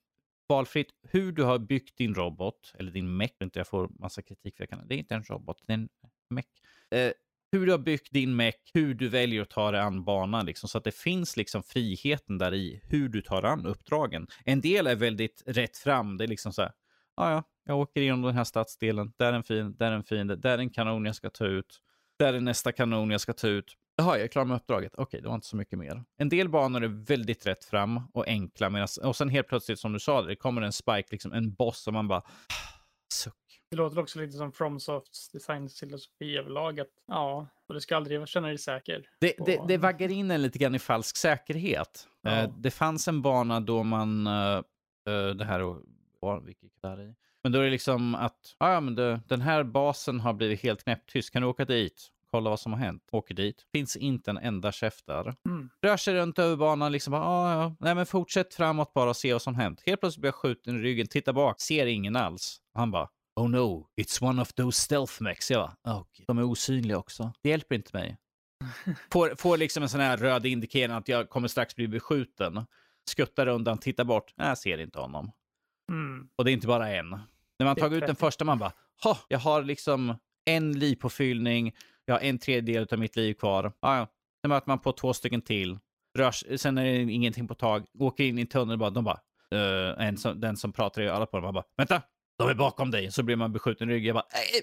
valfritt hur du har byggt din robot, eller din mech. Inte jag får massa kritik för jag kan, det är inte en robot, det är en mech. Eh, hur du har byggt din mech, hur du väljer att ta dig an banan, liksom, så att det finns liksom friheten där i hur du tar an uppdragen. En del är väldigt rätt fram, det är liksom så här, ja, ja, jag åker igenom den här stadsdelen, där är en fin, där är en fiende, där är en kanon jag ska ta ut, där är nästa kanon jag ska ta ut. Jaha, jag är klar med uppdraget. Okej, det var inte så mycket mer. En del banor är väldigt rätt fram och enkla. Medan, och sen helt plötsligt, som du sa, det kommer en spike, liksom en boss som man bara... Ah, suck. Det låter också lite som FromSofts designfilosofi överlag. Att, ja, och du ska aldrig känna dig säker. Det, på- det, det vaggar in en lite grann i falsk säkerhet. Ja. Eh, det fanns en bana då man... eh, eh, det här vilket där i. Men då är det liksom att ja, men det, den här basen har blivit helt knäpptyst. Kan du åka dit? Kolla vad som har hänt. Åker dit. Finns inte en enda chef där. Mm. Rör sig runt över banan, liksom bara, ah, ja, nej men fortsätt framåt bara och se vad som hänt. Helt plötsligt blir jag skjuten i ryggen, tittar bak, ser ingen alls. Han bara, oh no, it's one of those stealth mechs. Jag bara, oh, de är osynliga också. Det hjälper inte mig. Får, får liksom en sån här röd indikering att jag kommer strax bli beskjuten. Skuttar undan, tittar bort, jag ser inte honom. Mm. Och det är inte bara en. När man tagit ut den 30. första, man bara, ha, jag har liksom en livpåfyllning, jag har en tredjedel av mitt liv kvar. Ah, ja. Sen möter man på två stycken till. Rörs, sen är det ingenting på tag. Åker in i en tunnel bara, de bara, eh, en som, den som pratar i örat på dem, bara, vänta, de är bakom dig. Så blir man beskjuten i ryggen, jag bara, nej,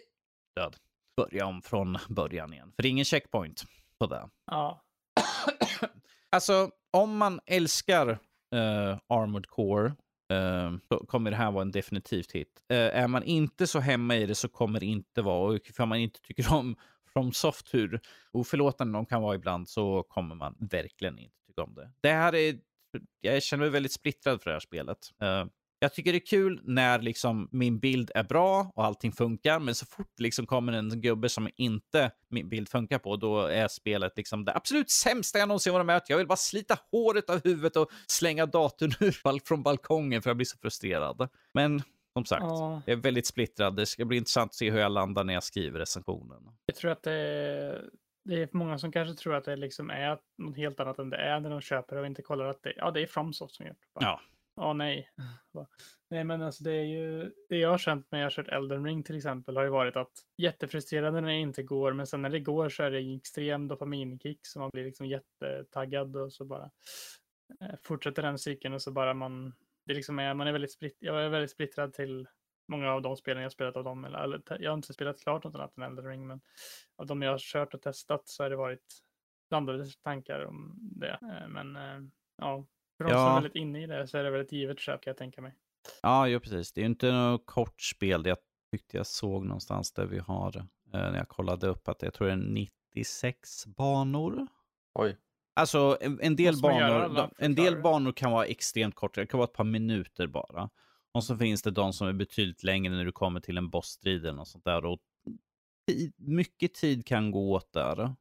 död. Börja om från början igen. För det är ingen checkpoint på det. Ja. Alltså, om man älskar eh, Armored Core eh, så kommer det här vara en definitivt hit. Eh, är man inte så hemma i det så kommer det inte vara. Och för man inte tycker om From Soft hur oförlåtande de kan vara ibland så kommer man verkligen inte tycka om det. Det här är... Jag känner mig väldigt splittrad för det här spelet. Jag tycker det är kul när liksom min bild är bra och allting funkar, men så fort liksom kommer en gubbe som inte min bild funkar på, då är spelet liksom det absolut sämsta jag någonsin varit med. Jag vill bara slita håret av huvudet och slänga datorn ur från balkongen för jag blir så frustrerad. Men som sagt, ja. jag är väldigt splittrad. Det ska bli intressant att se hur jag landar när jag skriver recensionen. Jag tror att det är, det är många som kanske tror att det liksom är något helt annat än det är när de köper och inte kollar att det, ja, det är FromSoft som gjort det. Ja. Ja, nej. Nej, men alltså det är ju det jag har känt när jag har kört Elden Ring till exempel har ju varit att jättefrustrerande när det inte går, men sen när det går så är det en extrem dopaminkick så man blir liksom jättetaggad och så bara eh, fortsätter den cykeln och så bara man, det liksom är, man är väldigt splitt, jag är väldigt splittrad till många av de spelen jag spelat av dem, eller, eller jag har inte spelat klart något annat än Elden Ring, men av de jag har kört och testat så har det varit blandade tankar om det. Eh, men eh, ja, för de som Ja. är väldigt inne i det så är det väl ett givet köp kan jag tänka mig. Ja, jo, precis. Det är ju inte något kort spel. Jag tyckte jag såg någonstans där vi har, eh, när jag kollade upp, att jag tror det är 96 banor. Oj. Alltså en, en del, banor, en del banor kan vara extremt korta, det kan vara ett par minuter bara. Och så finns det de som är betydligt längre när du kommer till en bossstrid eller något sånt där. Och tid, mycket tid kan gå åt där.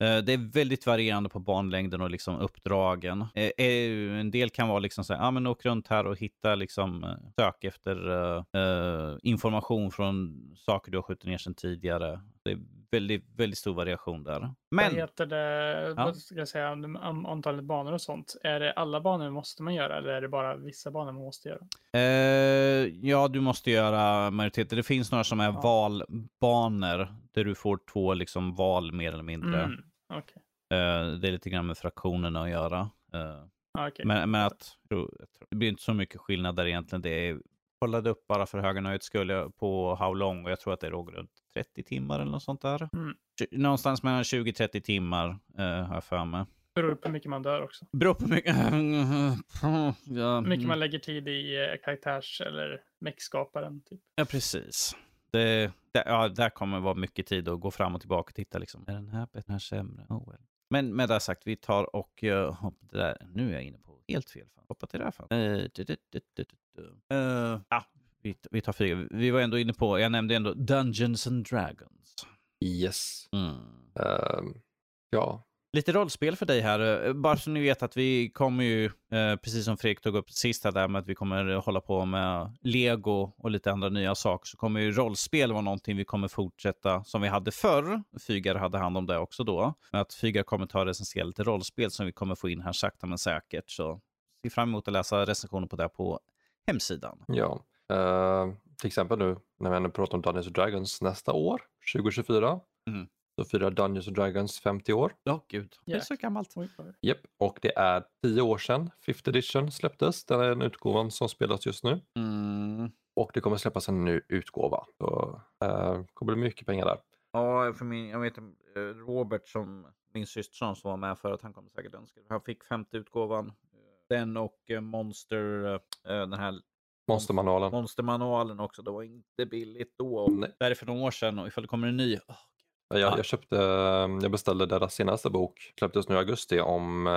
Eh, det är väldigt varierande på banlängden och liksom uppdragen. Eh, eh, en del kan vara liksom så här, ah, men åk runt här och hitta liksom, sök efter uh, information från saker du har skjutit ner sedan tidigare. Det är väldigt, väldigt stor variation där. Vad Men heter det, Ja. vad ska jag säga, om, antalet banor och sånt? Är det alla banor måste man göra eller är det bara vissa banor man måste göra? Eh, ja, du måste göra majoriteten. Det finns några som är Ja. valbanor där du får två liksom val mer eller mindre. Mm. Okej. Eh, det är lite grann med fraktionerna att göra. Eh, Ja, okej. men, men att, det blir inte så mycket skillnad där egentligen. Det är, kollade upp bara för höga nöjet skulle jag på How Long och jag tror att det låg runt 30 timmar eller något sånt där. Mm. Någonstans mellan 20-30 timmar eh, har jag för mig. Beror på hur mycket man dör också. Beror på mycket... ja, Hur mycket man lägger tid i eh, karaktärs eller mech-skaparen. Typ. Ja, precis. Det, det, ja, där kommer vara mycket tid att gå fram och tillbaka och titta. Liksom. Är den här bättre? Den här sämre? Oh, well. Men med det sagt, vi tar och uh, hoppar det där. Nu är jag inne på helt fel fall. Hoppa till det här fallet. Eh, Eh, ja, vi, vi tar fyra. Vi var ändå inne på, jag nämnde ändå Dungeons and Dragons. Yes. Mm. Ehm, ja, Lite rollspel för dig här. Eh, Bara så ni vet att vi kommer ju, eh, precis som Fredrik tog upp sist här där med att vi kommer hålla på med Lego och lite andra nya saker, så kommer ju rollspel vara någonting vi kommer fortsätta som vi hade förr. Fygar hade hand om det också då. Men att Fygar kommer ta och recensera lite rollspel som vi kommer få in här sakta men säkert. Så se fram emot att läsa recensioner på det på hemsidan. ja. Ehm, till exempel nu när vi ändå pratar om Dungeons Dragons nästa år, 2024, Mm. så firar Dungeons and Dragons 50 år. Ja, gud. Det är så gammalt. Japp, och det är 10 år sedan 5th edition släpptes. Den är den utgåvan som spelas just nu. Mm. Och det kommer släppas en ny utgåva. Så uh, kommer bli mycket pengar där. Ja, för min, jag vet eh, Robert som min systerson som var med för att han kommer säkert önska. Han fick femte utgåvan. Den och eh, Monster, eh, den här Monstermanualen. Monstermanualen också. Det var inte billigt då. Och Nej. det är för några år sedan och ifall det kommer en ny. åh, Jag, Ja. jag, köpte, jag beställde deras senaste bok, släpptes nu i augusti, om uh,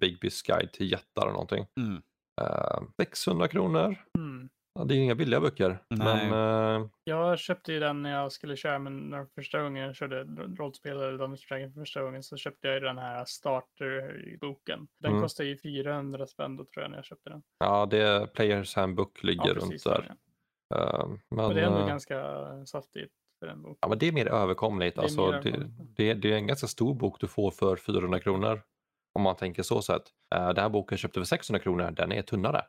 Bigby's guide till jättar eller någonting. Mm. Eh, 600 kronor. Mm. Ja, det är inga billiga böcker. Nej. Men eh, Jag köpte ju den när jag skulle köra, men när första gången jag körde rollspel eller Dungeons and Dragons för första gången så köpte jag ju den här starterboken. Den Mm. kostar ju 400 spänn då tror jag när jag köpte den. ja, det är Players Handbook ligger runt där. ja. Eh, men, Och det är ändå eh, ganska saftigt för en bok. ja, men det är mer överkomligt. Det är alltså, mer det, överkomligt. det, det är en ganska stor bok du får för 400 kronor. Om man tänker så sett. Uh, den här boken köpte för 600 kronor, den är tunnare.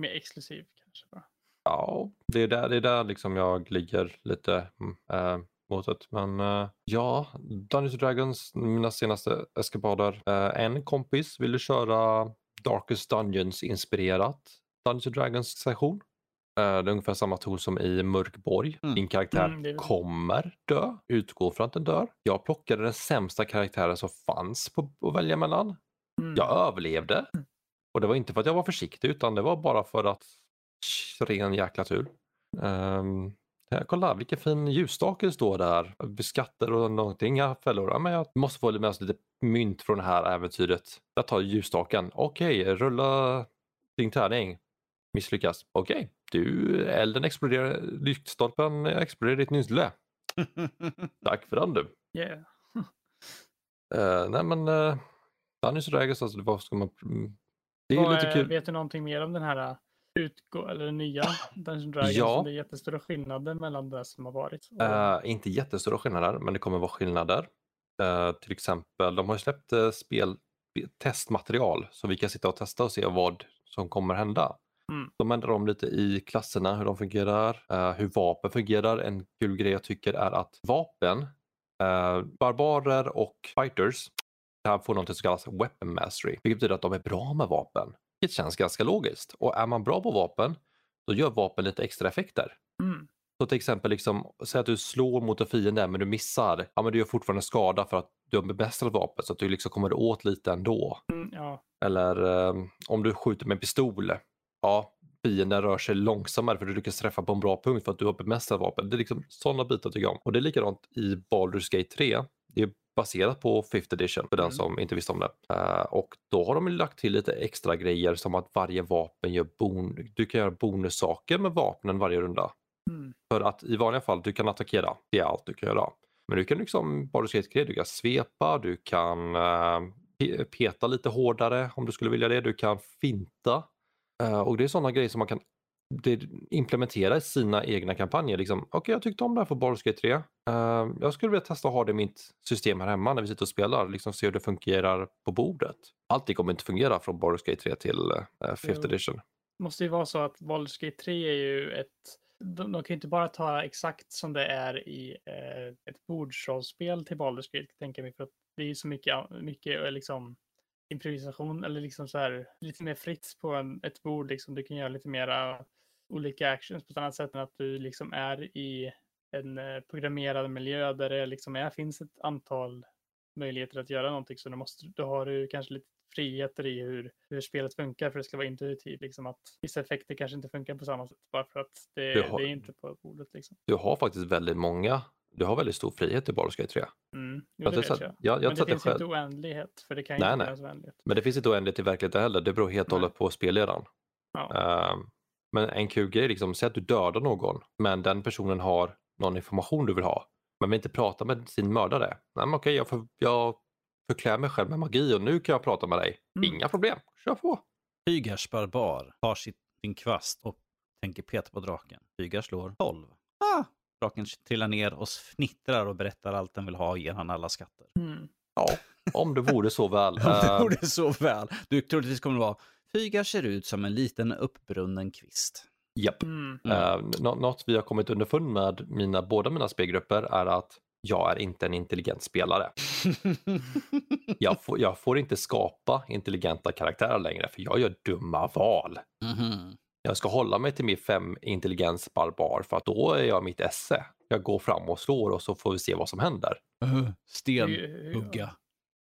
Mer exklusiv kanske. Bara. Ja, det är där, det är där liksom jag ligger lite mm, eh, mot det. Men eh, ja, Dungeons Dragons, mina senaste eskapader. Eh, en kompis ville köra Darkest Dungeons inspirerat Dungeons Dragons session. Det är ungefär samma tool som i Mörkborg. Mm. Din karaktär Mm, det kommer dö, utgår från att den dör. Jag plockade den sämsta karaktären som fanns på, att välja mellan. Mm. Jag överlevde. Och det var inte för att jag var försiktig utan det var bara för att ren jäkla tur. Um, kolla vilken fin ljusstake det står där. Skatter och någonting, inga fällor. Ja, men jag måste få med oss lite mynt från det här äventyret. Jag tar ljusstaken. Okej, rulla din tärning. Misslyckas. Okej, du, elden exploderar, lyktstolpen exploderar i ditt nylle. Tack för den du. Yeah. Uh, nej men, uh, and Dragons, alltså, vad ska man... mm, Det är Vad lite kul. Vet du någonting mer om den här äh, utgå eller nya Dungeons and Dragons? Ja. Som Det är jättestora skillnader mellan det som har varit. Eh, inte jättestora skillnader, men det kommer vara skillnader. Eh, till exempel, de har släppt uh, spel, testmaterial så vi kan sitta och testa och se vad som kommer hända. Mm. De ändrar om lite i klasserna, hur de fungerar, eh, hur vapen fungerar. En kul grej jag tycker är att vapen, barbarer och fighters kan få något som kallas weapon mastery, vilket betyder att de är bra med vapen. Det känns ganska logiskt. Och är man bra på vapen, då gör vapen lite extra effekter. Mm. Så till exempel, liksom, säg att du slår mot en fiende men du missar. Ja, men du gör fortfarande skada för att du har bemästrat vapnet så att du liksom kommer åt lite ändå. Mm, ja. Eller eh, om du skjuter med pistol. Ja, fienden rör sig långsammare för du lyckas träffa på en bra punkt för att du har bemästrat vapen. Det är liksom sådana bitar tycker jag om. Och det är likadant i Baldur's Gate 3. Det är baserat på 5th edition för den Mm. som inte visste om det. Eh, och då har de lagt till lite extra grejer som att varje vapen gör bon du kan göra bonussaker med vapnen varje runda. Mm. För att i vanliga fall, du kan attackera. Det är allt du kan göra. Men du kan liksom, bara Skate 3, du kan svepa, du kan pe- peta lite hårdare om du skulle vilja det. Du kan finta. Eh, och det är sådana grejer som man kan det, implementera i sina egna kampanjer. Liksom, Okej, jag tyckte om det här för Baldur's Gate 3. Eh, jag skulle vilja testa att ha det i mitt system här hemma när vi sitter och spelar. Liksom se hur det fungerar på bordet. Allting kommer inte fungera från Baldur's Gate 3 till uh, 5th Jo. edition. måste ju vara så att Baldur's Gate 3 är ju ett... De, de kan ju inte bara ta exakt som det är i eh, ett bordsrollspel till Baldur's Gate, tänker jag mig. För att det är ju så mycket, mycket eh, liksom improvisation eller liksom så här lite mer fritt på en, ett bord. Liksom. Du kan göra lite mera olika actions på ett annat sätt än att du liksom är i en eh, programmerad miljö där det liksom är, finns ett antal möjligheter att göra någonting. Så då, måste, då har du kanske lite friheter i hur, hur spelet funkar för det ska vara intuitivt. Liksom att vissa effekter kanske inte funkar på samma sätt bara för att det, har- det är inte på bordet. Liksom. Du har faktiskt väldigt många, du har väldigt stor frihet i Baldur's Gate 3. Mm. Jo, Jag det vet jag. jag- jag Men sett det finns själv. inte oändlighet för det kan Nej, inte nej. finnas oändlighet. Men det finns inte oändligt i verkligheten heller. Det beror helt och hållet på spelledaren. Ja. Ehm, men en kul grej, liksom, säg att du dödar någon, men den personen har någon information du vill ha, men vill inte prata med sin mördare. Nej, men okej, jag, för, jag förklär mig själv med magi och nu kan jag prata med dig. Mm. Inga problem, kör på. Fygars barbar tar sitt, sin kvast och tänker peta på draken. Fygar slår 12. Ah! Draken trillar ner och fnittrar och berättar allt den vill ha och ger han alla skatter. Mm. Ja, om det vore så väl. Om det Ehm, vore så väl. Du troligtvis kommer det vara Fygar ser ut som en liten uppbrunnen kvist. Japp. Mm. Nå- något vi har kommit underfund med, mina, båda mina spelgrupper, är att jag är inte en intelligent spelare. Jag får, jag får inte skapa intelligenta karaktärer längre, för jag gör dumma val. Mhm. Jag ska hålla mig till min fem intelligens barbar för att då är jag mitt esse. Jag går fram och slår och så får vi se vad som händer. Uh, Sten, hugga.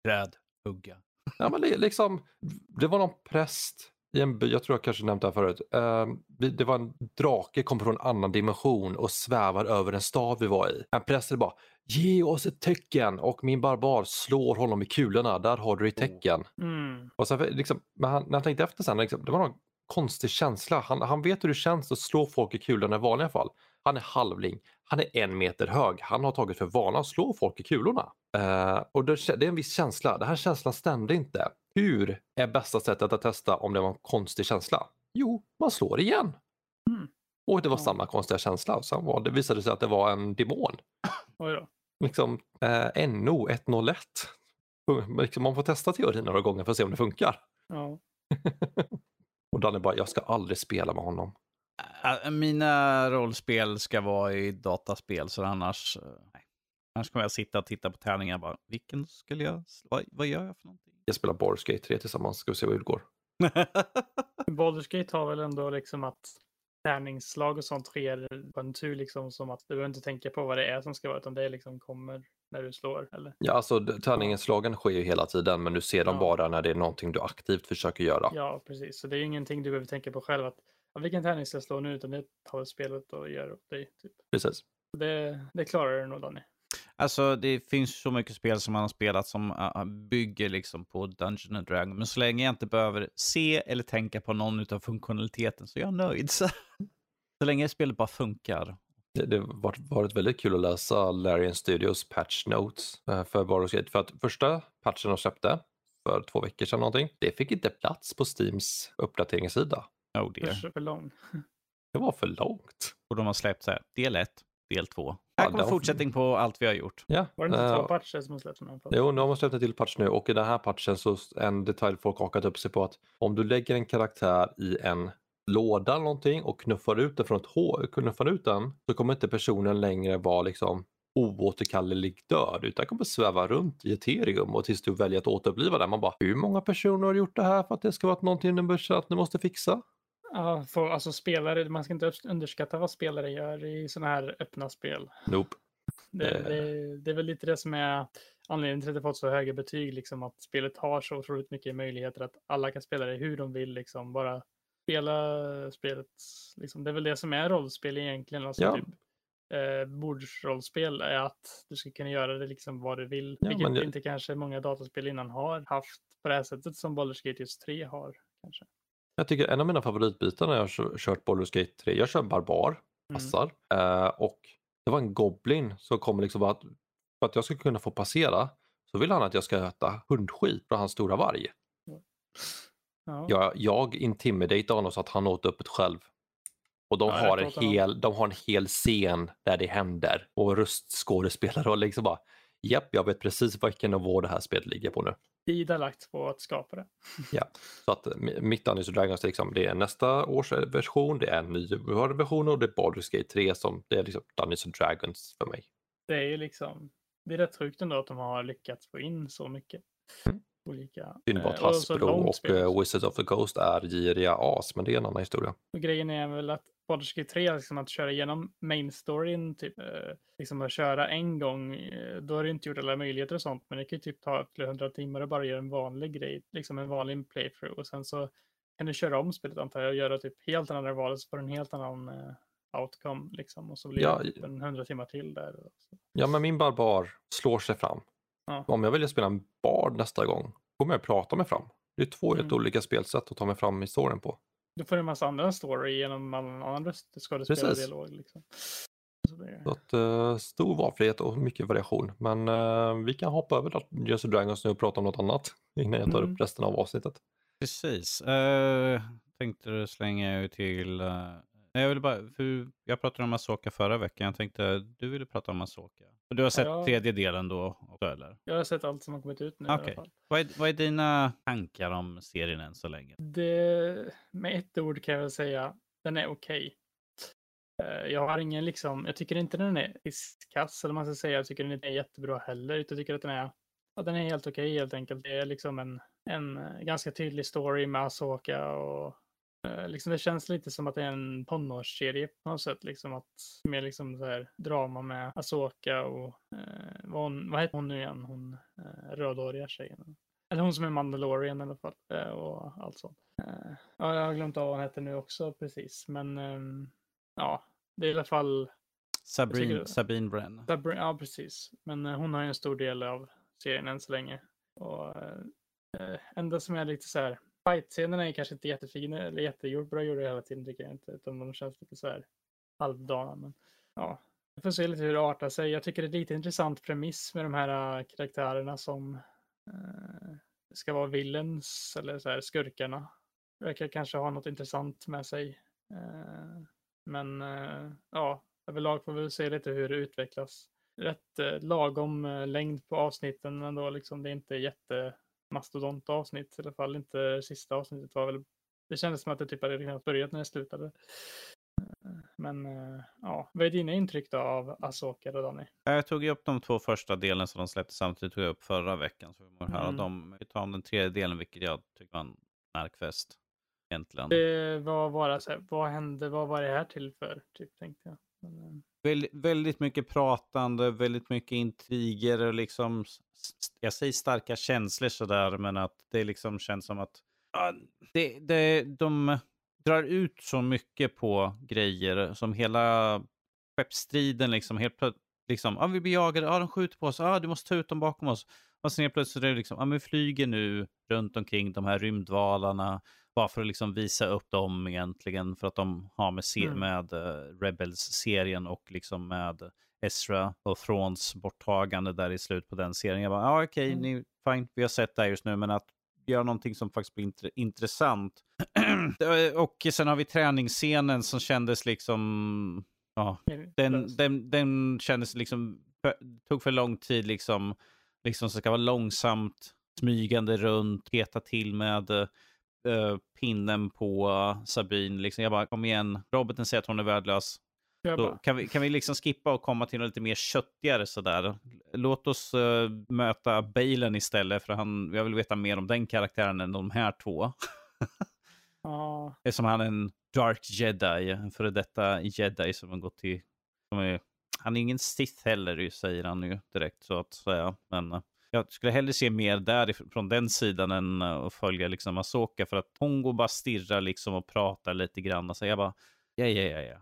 Träd, hugga. Ja, men liksom, det var någon präst i en by, jag tror jag kanske nämnt det här förut. Eh, det var en drake, kom från en annan dimension och svävar över en stad vi var i. En präst är bara, ge oss ett tecken och min barbar slår honom i kulorna, där har du ditt tecken. Mm. Och sen, liksom, men han, när han tänkte efter sen, liksom, det var någon konstig känsla. Han, han vet hur det känns att slå folk i kulorna i vanliga fall. Han är halvling, han är en meter hög, han har tagit för vana att slå folk i kulorna. Eh, och det, det är en viss känsla, den här känslan stämde inte. Hur är bästa sättet att testa om det var en konstig känsla? Jo, man slår igen. Mm. Och det var samma konstiga känsla. Sen var, det visade sig att det var en demon. Oj då. Liksom eh, NO 101. Liksom, man får testa teorin några gånger för att se om det funkar. Ja. Och Danne bara, jag ska aldrig spela med honom. Mina rollspel ska vara i dataspel, så annars... eh, Nej. Annars kommer jag sitta och titta på tärningar bara. Vilken skulle jag... Vad, vad gör jag för någonting? Jag spelar Baldur's Gate 3 tillsammans, ska vi se hur det går. Baldur's Gate har väl ändå liksom att tärningsslag och sånt sker på en tur liksom som att du behöver inte tänka på vad det är som ska vara utan det liksom kommer när du slår eller? Ja, alltså tärningsslagen sker ju hela tiden, men du ser dem Ja. bara när det är någonting du aktivt försöker göra. Ja, precis. Så det är ju ingenting du behöver tänka på själv att vilken tärning ska jag slå nu utan det tar väl spelet och gör åt dig. Typ. Precis. Det, det klarar du nog Danny. Alltså det finns så mycket spel som man har spelat som uh, bygger liksom på Dungeon and Dragon. Men så länge jag inte behöver se eller tänka på någon av funktionaliteten så är jag nöjd. Så, så länge spelet bara funkar. Det, det har varit, varit väldigt kul att läsa Larian Studios patch notes eh, för Baldur's Gate. För att första patchen de släppte för två veckor sedan någonting, det fick inte plats på Steams uppdateringssida. Oh dear. För, för lång. Det var för långt. Och de har släppt så här, del 1, del 2. Ja, Här kommer fortsättning på allt vi har gjort. Ja, Var det inte eh, två patcher som har släppts? Jo, nu har man släppt en till patch nu och i den här patchen så en detalj folk hakat upp sig på att om du lägger en karaktär i en låda eller någonting och knuffar ut den från ett hår, knuffar ut den så kommer inte personen längre vara liksom oåterkallelig död utan kommer sväva runt i eterium och tills du väljer att återuppliva den. Man bara, hur många personer har gjort det här för att det ska vara någonting bör- att ni måste fixa? Ja, för, alltså spelare, man ska inte underskatta vad spelare gör i sådana här öppna spel. Nope. Det, det, det är väl lite det som är anledningen till att det fått så höga betyg, liksom att spelet har så otroligt mycket möjligheter att alla kan spela det hur de vill, liksom bara spela spelet. Liksom. Det är väl det som är rollspel egentligen, alltså Ja. typ eh, bordsrollspel är att du ska kunna göra det liksom vad du vill, Ja, vilket men inte kanske många dataspel innan har haft på det här sättet som Baldur's Gate just 3 har. Kanske. Jag tycker en av mina favoritbitar när jag har kö- kört Baldur's Gate 3, jag kör barbar. passar. Eh, och det var en Goblin som kom liksom att för att jag ska kunna få passera så vill han att jag ska äta hundskit på hans stora varg. Ja. Jag, jag intimidateade honom så att han åt upp ett själv. Och de, Ja, har en hel, de har en hel scen där det händer och röstskådespelare och liksom bara Japp, jag vet precis vilken nivå det här spelet ligger på nu. Tid har lagts på att skapa det. Så att eh, mitt Dungeons and Dragons, liksom, det är nästa års version, det är en ny version och det är Baldur's Gate 3 som det är liksom Dungeons and Dragons för mig. Det är ju liksom, det är rätt sjukt ändå att de har lyckats få in så mycket. Mm. Olika. Synd bara eh, och Hasbro och eh, Wizards of the Coast är giriga as, men det är en annan historia. Och grejen är väl att Baldur's Gate 3, liksom att köra igenom main storyn, typ, eh, liksom att köra en gång, eh, då har du inte gjort alla möjligheter och sånt, men det kan ju typ ta flera hundra timmar och bara göra en vanlig grej, liksom en vanlig playthrough. Och sen så kan du köra om spelet antar jag och göra typ helt andra val, så får du en helt annan outcome liksom. Och så blir Ja, det typ en hundra timmar till där. och. Ja, men min barbar slår sig fram. Ja. Om jag väljer att spela en bard nästa gång kommer jag prata mig fram. Det är två helt Mm. olika spelsätt att ta mig fram i storyn på. Du får en massa andra story genom all annan röstskådespelardialog. Liksom. Så det, Så att, eh, stor valfrihet och mycket variation. Men eh, vi kan hoppa över Dungeons and Dragons nu och prata om något annat innan jag tar Mm. upp resten av avsnittet. Precis. Uh, tänkte du slänga ut till... jag ville bara, för jag pratade om Asoka förra veckan. Jag tänkte du ville prata om Asoka. Och du har sett Ja. tredje delen då också eller? jag har sett allt som har kommit ut nu i Okej. alla fall. Vad är, vad är dina tankar om serien än så länge? Det, med ett ord kan jag väl säga, den är okej. Eh, Jag har ingen liksom, jag tycker inte den är kass eller man ska säga. Jag tycker den inte är jättebra heller. Utan jag tycker att den är, ja, den är helt okej helt enkelt. Det är liksom en, en eh, ganska tydlig story med Asoka och liksom det känns lite som att det är en tonårsserie på något sätt. Liksom att mer liksom så här drama med Asoka och eh, vad, hon, vad heter hon nu igen? Hon eh, rödhåriga tjejen. Eller hon som är Mandalorian i alla fall. eh, Och allt sånt. Eh, Ja, jag har glömt av vad hon heter nu också precis. Men ehm, ja, det är i alla fall Sabine, tycker- Sabine Bren. Sabri- Ja, precis. Men eh, hon har ju en stor del av serien än så länge. Och eh, enda som är lite så här, fight-scenerna är kanske inte jättefina eller jättebra gjorda hela tiden tycker jag inte. Utan de känns lite så här halvdana. Men ja, vi får se lite hur det artar sig. Jag tycker det är lite intressant premiss med de här äh, karaktärerna som eh, ska vara villains eller så här skurkarna. Verkar kanske ha något intressant med sig. Eh, men eh, ja, överlag får vi se lite hur det utvecklas. Rätt eh, lagom eh, längd på avsnitten ändå, liksom. Det är inte jätte avsnitt, i alla fall inte sista avsnittet var väl. Det kändes som att det typ hade redan börjat när det slutade. Eh, Men eh, ja, vad är dina intryck då av Asoka då Danny? Jag tog ju upp de två första delen som de släppte samtidigt tog jag upp förra veckan. Så vi höra Mm. dem. Vi tar om den tredje delen, vilket jag tycker var en märkfest. Egentligen. Det var bara så här, vad hände, vad var det här till för? Typ tänkte jag. Eh, Väl, väldigt mycket pratande, väldigt mycket intriger och liksom, jag säger starka känslor sådär, men att det liksom känns som att ja, det, det, de drar ut så mycket på grejer som hela skeppsstriden liksom helt plötsligt, liksom, ah, vi blir jagade, ah, de skjuter på oss, ah, du måste ta ut dem bakom oss. Och sen helt plötsligt är det liksom, ah, men vi flyger nu runt omkring de här rymdvalarna, bara för att liksom visa upp dem egentligen, för att de har med, se- Mm. med uh, Rebels-serien och liksom med Ezra och Thrawns borttagande där i slut på den serien. Jag bara, ja ah, okej, Mm. ni, fine, vi har sett det här just nu, men att göra någonting som faktiskt blir intre- intressant. och sen har vi träningsscenen som kändes liksom, ja, den, den, den kändes liksom, tog för lång tid liksom, liksom så ska vara långsamt, smygande runt, peta till med eh, pinnen på Sabine. Liksom. Jag bara, kom igen, roboten säger att hon är värdelös. Bara, kan, vi, kan vi liksom skippa och komma till något lite mer köttigare sådär? Låt oss eh, möta Balen istället, för han, jag vill veta mer om den karaktären än de här två. ja, Eftersom han är en Dark Jedi, en före detta Jedi som har gått till... Är, han är ingen Sith heller, säger han ju direkt så att säga. Men eh, jag skulle hellre se mer därifrån den sidan än eh, att följa liksom Asoka för att hon går bara stirrar liksom och pratar lite grann. Så jag bara, ja, ja, ja, ja.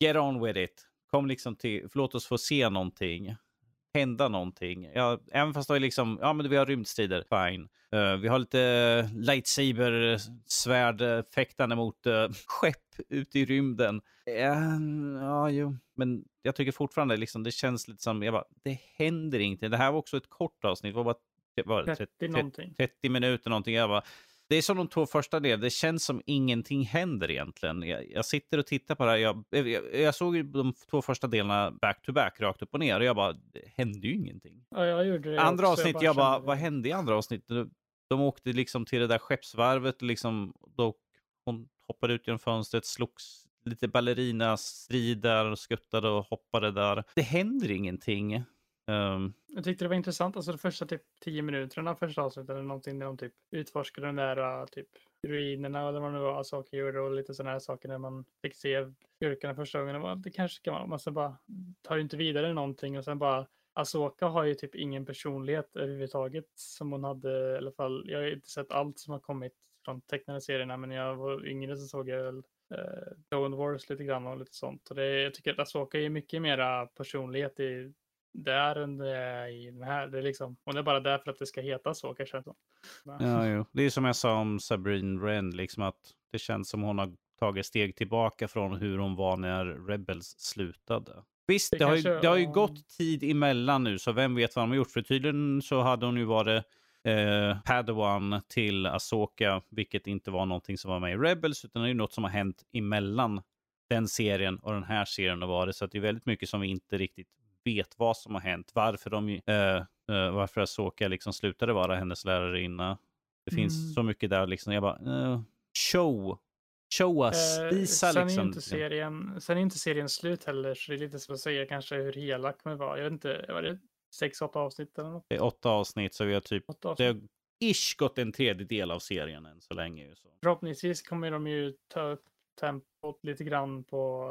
Get on with it. Kom liksom till, låt oss få se någonting hända någonting. Ja, även fast det är liksom, ja men vi har rymdstrider, fine. Uh, vi har lite lightsaber svärd fäktande mot uh, skepp ute i rymden. Uh, ja, jo, men jag tycker fortfarande liksom, det känns lite som, jag bara, det händer ingenting. Det här var också ett kort avsnitt, det var bara var 30, 30, 30 minuter någonting. Jag bara, det är som de två första delarna, det känns som ingenting händer egentligen. Jag, jag sitter och tittar på det här, jag, jag, jag såg de två första delarna back to back, rakt upp och ner, och jag bara, det hände ju ingenting. Ja, Andra också, avsnitt, jag bara, kände vad hände i andra avsnitt? De, de åkte liksom till det där skeppsvarvet, liksom, då hon hoppade ut genom fönstret, slogs lite ballerinastrider och skuttade och hoppade där. Det händer ingenting. Um, Jag tyckte det var intressant, alltså de första typ tio minuterna första avsnittet eller någonting när de typ utforskade den där äh, typ ruinerna eller vad det nu var alltså saker gjorde och lite sådana här saker när man fick se skurkarna första gången. Det, var, det kanske kan vara... man sen bara tar inte vidare någonting och sen bara Asoka har ju typ ingen personlighet överhuvudtaget som hon hade i alla fall. Jag har inte sett allt som har kommit från tecknade serierna men när jag var yngre så såg jag väl eh, Clone Wars lite grann och lite sånt. Och det, jag tycker att Asoka är mycket mera personlighet i där än det är i den här. Det är liksom, hon är bara där för att det ska heta så kanske. det ja, jo. Det är som jag sa om Sabrine Wren, liksom att det känns som hon har tagit steg tillbaka från hur hon var när Rebels slutade. Visst, det, Det har, ju, kanske- det har ju gått tid emellan nu, så vem vet vad de har gjort? För tydligen så hade hon ju varit eh, Padawan till Asoka, vilket inte var någonting som var med i Rebels, utan det är ju något som har hänt emellan den serien och den här serien har varit. Så att det är väldigt mycket som vi inte riktigt vet vad som har hänt. Varför, de, eh, eh, varför Asoka liksom slutade vara hennes lärarinna. Det finns Mm. så mycket där liksom. Jag bara, eh, show. Show us. Eh, Visa sen, är liksom. ju inte serien, sen är inte serien slut heller, så det är lite svårt att säga kanske hur hela kommer vara. Jag vet inte, var det sex, åtta avsnitt eller något? Det är åtta avsnitt, så vi har typ, det har ish gått en tredjedel av serien än så länge. Så. Förhoppningsvis kommer de ju ta upp tempot lite grann på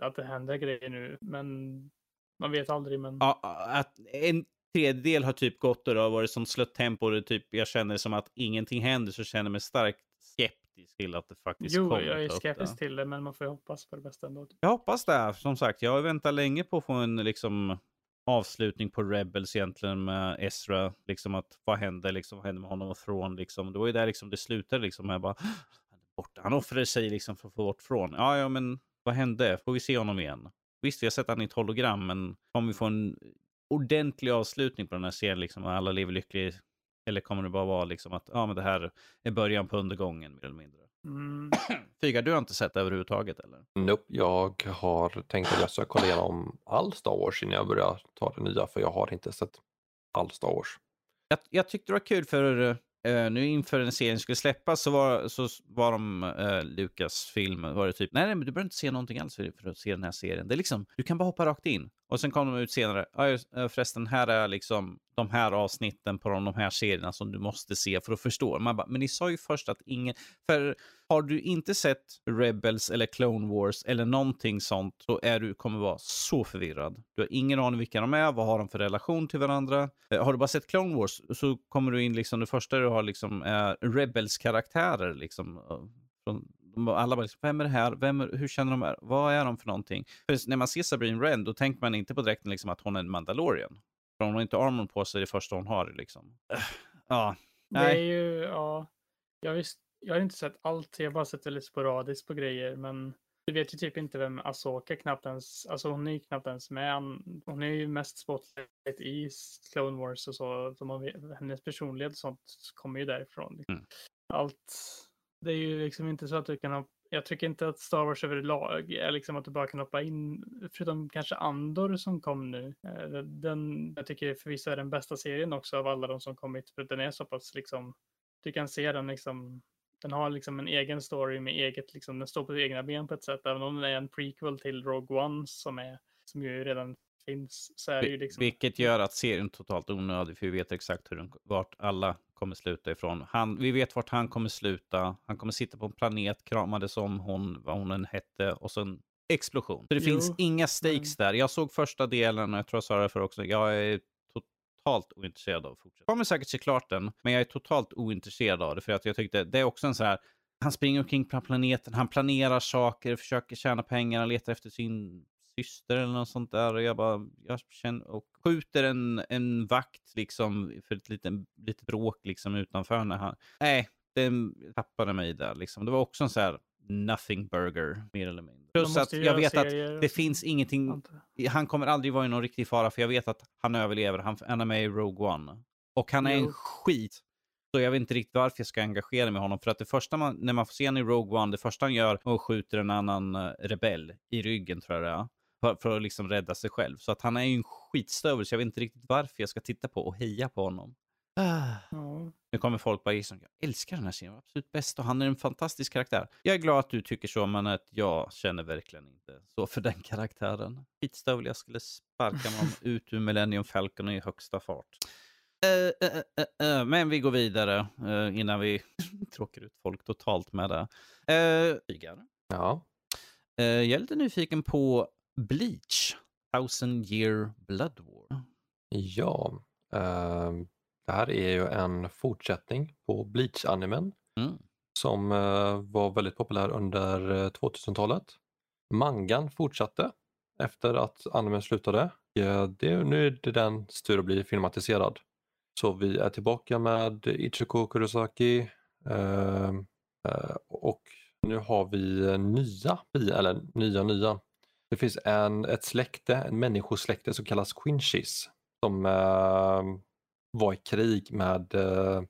eh, att det händer grejer nu, men man vet aldrig. Men Ja, att en tredjedel har typ gått och det har varit som slött tempo och det typ, jag känner som att ingenting händer så känner jag mig starkt skeptisk till att det faktiskt jo, kommer jag är upp skeptisk till det, men man får ju hoppas på det bästa ändå. Jag hoppas det. Som sagt, jag har väntat länge på att få en liksom, avslutning på Rebels egentligen med Ezra. Liksom att vad hände, liksom, vad hände med honom och Thrawn? Liksom. Det var ju där liksom, det slutade liksom med bara, han är borta. Han offrade sig liksom för att få bort Thrawn. Ja, ja, men vad hände? Får vi se honom igen? Visst, vi har sett han i ett hologram, men kommer vi få en ordentlig avslutning på den här serien? Liksom, och alla lever lyckliga? Eller kommer det bara vara liksom att ja, men det här är början på undergången mer eller mindre? Mm. Fyga, du har inte sett det överhuvudtaget eller? Nope, jag har tänkt att jag ska kolla igenom all Star Wars innan jag börjar ta det nya för jag har inte sett all Star Wars. Jag, jag tyckte det var kul för eh, nu inför en serien skulle släppas så var, så var de, eh, uh, Lukas film, var det typ, nej, nej men du behöver inte se någonting alls för, för att se den här serien. Det är liksom, du kan bara hoppa rakt in. Och sen kom de ut senare, ja eh, förresten här är liksom de här avsnitten på de, de här serierna som du måste se för att förstå. Man bara, men ni sa ju först att ingen, för har du inte sett Rebels eller Clone Wars eller någonting sånt så är du, kommer vara så förvirrad. Du har ingen aning vilka de är, vad har de för relation till varandra. Eh, har du bara sett Clone Wars så kommer du in liksom, det första du har liksom är Rebels karaktärer liksom. Eh, från, alla bara, liksom, vem är det här? Vem är, hur känner de här? Vad är de för någonting? För när man ser Sabrine Wren då tänker man inte på direkt liksom att hon är en Mandalorian. För hon har inte armor på sig det första hon har liksom. Ja, Det är nej. ju, ja. Jag, visst, jag har inte sett allt, jag har bara sett det lite sporadiskt på grejer, men du vet ju typ inte vem Asoka knappt ens, alltså hon är ju knappt ens med. Hon är ju mest spotlight i Clone Wars och så, så man vet, hennes personlighet och sånt kommer ju därifrån. Mm. Allt, det är ju liksom inte så att du kan ha jag tycker inte att Star Wars överlag är liksom att du bara kan hoppa in, förutom kanske Andor som kom nu. Eh, Den, jag tycker förvisso är den bästa serien också av alla de som kommit, för den är så pass liksom, du kan se den liksom, den har liksom en egen story med eget, liksom, den står på egna ben på ett sätt, även om den är en prequel till Rogue One som är, som ju redan finns, så är det ju liksom. Vilket gör att serien totalt onödig, för vi vet exakt hur den, vart alla kommer sluta ifrån. Han, vi vet vart han kommer sluta. Han kommer sitta på en planet, kramades om hon, vad hon än hette, och sen explosion. Så det Jo, finns inga stakes där. Jag såg första delen, och jag tror jag sa det för också, jag är totalt ointresserad av. Jag kommer säkert se klart den, men jag är totalt ointresserad av det, för att jag tyckte det är också en så här, han springer omkring på planeten, han planerar saker, försöker tjäna pengar, han letar efter sin syster eller något sånt där. Och jag bara, jag känner, och skjuter en, en vakt liksom för ett litet, litet bråk liksom utanför när han, nej, det tappade mig där liksom. Det var också en så här nothing burger, mer eller mindre. Plus att jag vet att det finns ingenting, han kommer aldrig vara i någon riktig fara för jag vet att han överlever, han, han är med i Rogue One. Och han är jo. en skit. Så jag vet inte riktigt varför jag ska engagera mig med honom. För att det första man, när man får se honom i Rogue One, det första han gör är att skjuta en annan uh, rebell i ryggen tror jag det är. För, för, att liksom rädda sig själv. Så att han är ju en skitstövel, så jag vet inte riktigt varför jag ska titta på och heja på honom. Ah. Ja. Nu kommer folk bara gissa, jag älskar den här serien, absolut bäst och han är en fantastisk karaktär. Jag är glad att du tycker så, men att jag känner verkligen inte så för den karaktären. Skitstövel, jag skulle sparka honom ut ur Millennium Falcon i högsta fart. Uh, uh, uh, men vi går vidare innan vi tråkar ut folk totalt med det. Uh, ja. jag är lite nyfiken på Bleach, Thousand Year Blood War. Ja, det här är ju en fortsättning på Bleach-animen mm. som var väldigt populär under 2000-talet. Mangan fortsatte efter att animen slutade. Det, nu är det den tur att bli filmatiserad. Så vi är tillbaka med Ichiko Kurosaki eh, eh, och nu har vi nya, eller nya nya. Det finns en, ett släkte, en människosläkte som kallas Quinchis som eh, var i krig med eh,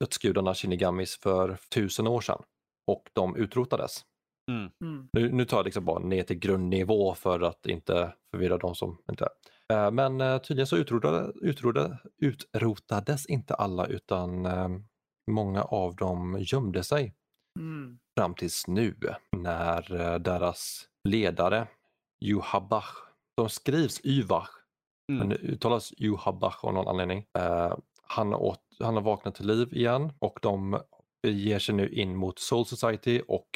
dödsgudarna Shinigamis för tusen år sedan och de utrotades. Mm. Mm. Nu, nu, tar jag liksom bara ner till grundnivå för att inte förvirra de som inte är. Eh, men eh, tydligen så utrotade, utrotade, utrotades inte alla utan eh, många av dem gömde sig. Mm. Fram tills nu när deras ledare Juhabach, som skrivs Yvach, mm. men uttalas Juhabach av någon anledning. Han, åt, han har vaknat till liv igen och de ger sig nu in mot Soul Society och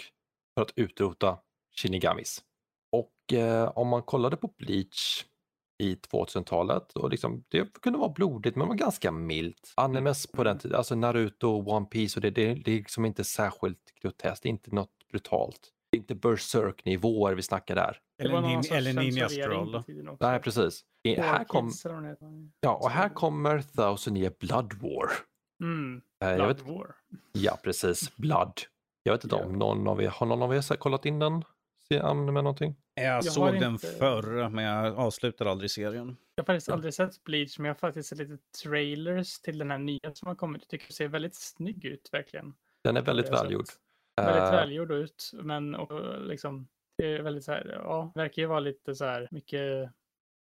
för att utrota Shinigamis. Och eh, om man kollade på Bleach i 2000-talet. Och liksom, det kunde vara blodigt men var ganska milt. Animes på den tiden, alltså Naruto, One Piece och det, det, det är liksom inte särskilt groteskt, inte något brutalt. Inte berserk-nivåer vi snackar där. Eller, nin eller Ninja Scroll. Nej, precis. här kom, ja, och här kommer Thousand Year Blood War. Mm, Blood vet, War. Ja, precis. Blood. Jag vet inte om någon av er, har någon av er kollat in den? med någonting? Jag, jag såg den inte... förr, men jag avslutade aldrig serien. Jag har faktiskt aldrig sett Bleach, men jag har faktiskt sett lite trailers till den här nya som har kommit. Jag tycker det ser väldigt snygg ut, verkligen. Den är väldigt välgjord. Väldigt uh... välgjord ut, men och, liksom, det är väldigt så här, ja, verkar ju vara lite så här, mycket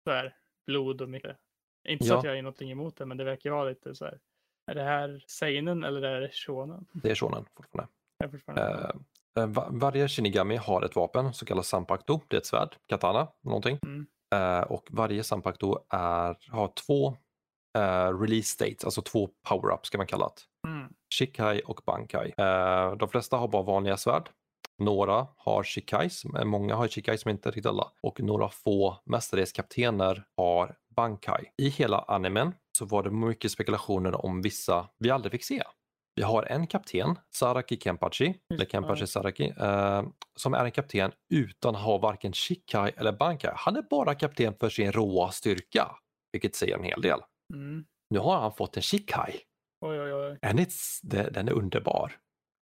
så här, blod och mycket. Inte så ja. att jag är någonting emot det, men det verkar vara lite så här, är det här seinen eller är det shonen? Det är shonen fortfarande. Är fortfarande. Uh, varje Shinigami har ett vapen som kallas Sanpakto. Det är ett svärd, katana, någonting. Mm. Och varje Sanpakto är, har två uh, release states, alltså två power-ups kan man kalla det. Mm. Shikai och Bankai. Uh, de flesta har bara vanliga svärd. Några har Shikais, men många har Shikais men inte riktigt alla. Och några få, mestadels kaptener, har Bankai. I hela animen så var det mycket spekulationer om vissa vi aldrig fick se. Vi har en kapten, Saraki Kempachi, eller Kempachi Saraki, eh, som är en kapten utan att ha varken Shikai eller Bankai. Han är bara kapten för sin råa styrka, vilket säger en hel del. Mm. Nu har han fått en Shikai. Oj, oj, oj. Den är underbar.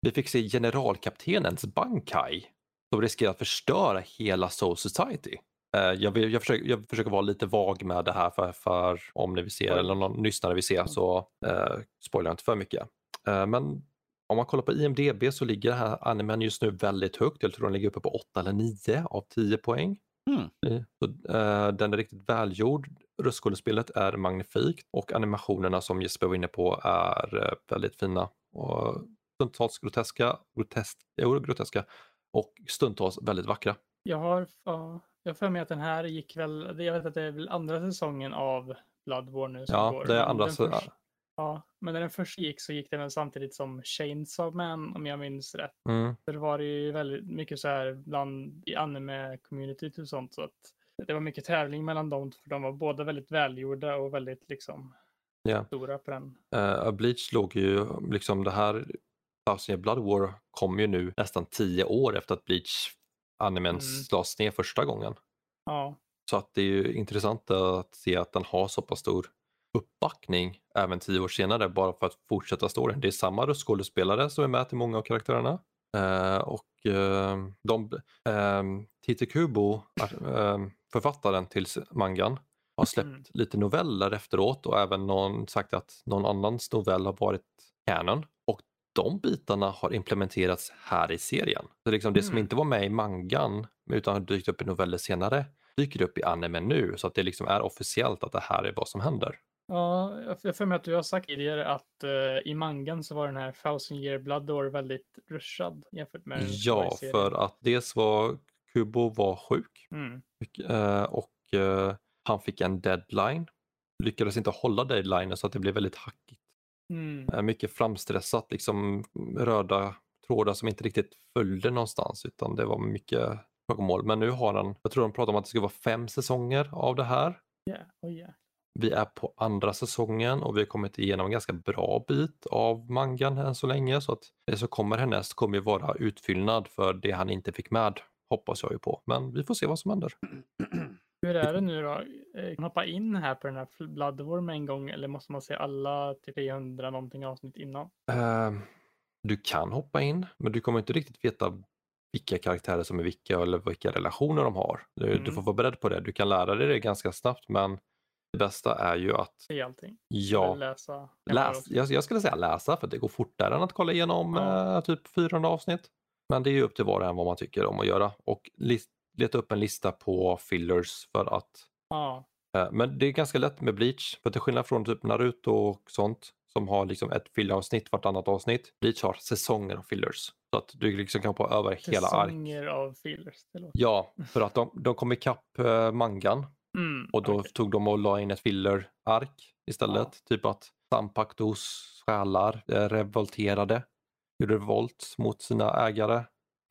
Vi fick se generalkaptenens Bankai som riskerar att förstöra hela Soul Society. Eh, jag, vill, jag, försöker, jag, försöker, vara lite vag med det här för, för om ni vill se eller någon lyssnare vill se så eh, spoilar jag inte för mycket. Eh, men om man kollar på IMDB så ligger den här animen just nu väldigt högt. Jag tror den ligger uppe på 8 eller 9 av 10 poäng. Mm. Så, uh, den är riktigt välgjord. Röstskådespelet är magnifikt och animationerna som Jesper var inne på är uh, väldigt fina. Och stundtals groteska, grotesk, jo, groteska och stundtals väldigt vackra. Jag har, jag för mig att den här gick väl, jag vet att det är väl andra säsongen av Bloodborne nu som ja, går. Det är andra, först, Ja, men när den först gick så gick den väl samtidigt som Chainsaw Man om jag minns rätt. Mm. För det var det ju väldigt mycket så här bland i anime-communityt och sånt så att det var mycket tävling mellan dem för de var båda väldigt välgjorda och väldigt liksom yeah. stora på den. Uh, Bleach låg ju liksom det här Thousand Blood War kom ju nu nästan tio år efter att Bleach animen mm. lades ner första gången. Ja. Så att det är ju intressant att se att den har så pass stor uppbackning även tio år senare bara för att fortsätta storyn. Det är samma röstskådespelare som är med till många av karaktärerna. Uh, och uh, de, uh, Tite Kubo, författaren till mangan, har släppt mm. lite noveller efteråt och även någon sagt att någon annans novell har varit canon. Och de bitarna har implementerats här i serien. Så liksom det mm. som inte var med i mangan utan har dykt upp i noveller senare dyker upp i anime nu så att det liksom är officiellt att det här är vad som händer. Ja, jag för mig att du har sagt tidigare att uh, i mangan så var den här Thousand Year Blood Door väldigt rushad jämfört med Ja, för att dels var Kubo var sjuk mm. uh, och uh, han fick en deadline. Lyckades inte hålla deadlinen så att det blev väldigt hackigt. Mm. Mycket framstressat, liksom röda trådar som inte riktigt följde någonstans utan det var mycket klagomål. Men nu har han, jag tror de pratar om att det ska vara fem säsonger av det här. Yeah. Oh, yeah. Vi är på andra säsongen och vi har kommit igenom en ganska bra bit av mangan än så länge så att det som kommer härnäst kommer ju vara utfyllnad för det han inte fick med hoppas jag ju på. Men vi får se vad som händer. Hur är det nu då? Eh, kan man hoppa in här på den här Bloodworm en gång eller måste man se alla 300 någonting avsnitt innan? Uh, du kan hoppa in men du kommer inte riktigt veta vilka karaktärer som är vilka eller vilka relationer de har. Du, mm. du får vara beredd på det. Du kan lära dig det ganska snabbt men det bästa är ju att... Se allting? Ja. läsa? Läs, jag, jag, skulle säga läsa för det går fortare än att kolla igenom ja. eh, typ 400 avsnitt. Men det är ju upp till var och en vad man tycker om att göra och list, leta upp en lista på fillers för att... Ja. Eh, men det är ganska lätt med Bleach för till skillnad från typ Naruto och sånt som har liksom ett filleravsnitt vartannat avsnitt. Bleach har säsonger av fillers. Så att du liksom kan hoppa över hela ark. Säsonger av fillers? Ja, för att de, de kom ikapp uh, mangan Mm, och då okay. tog de och la in ett filler-ark istället. Ja. Typ att Sampaktos själar eh, revolterade. Gjorde revolt mot sina ägare.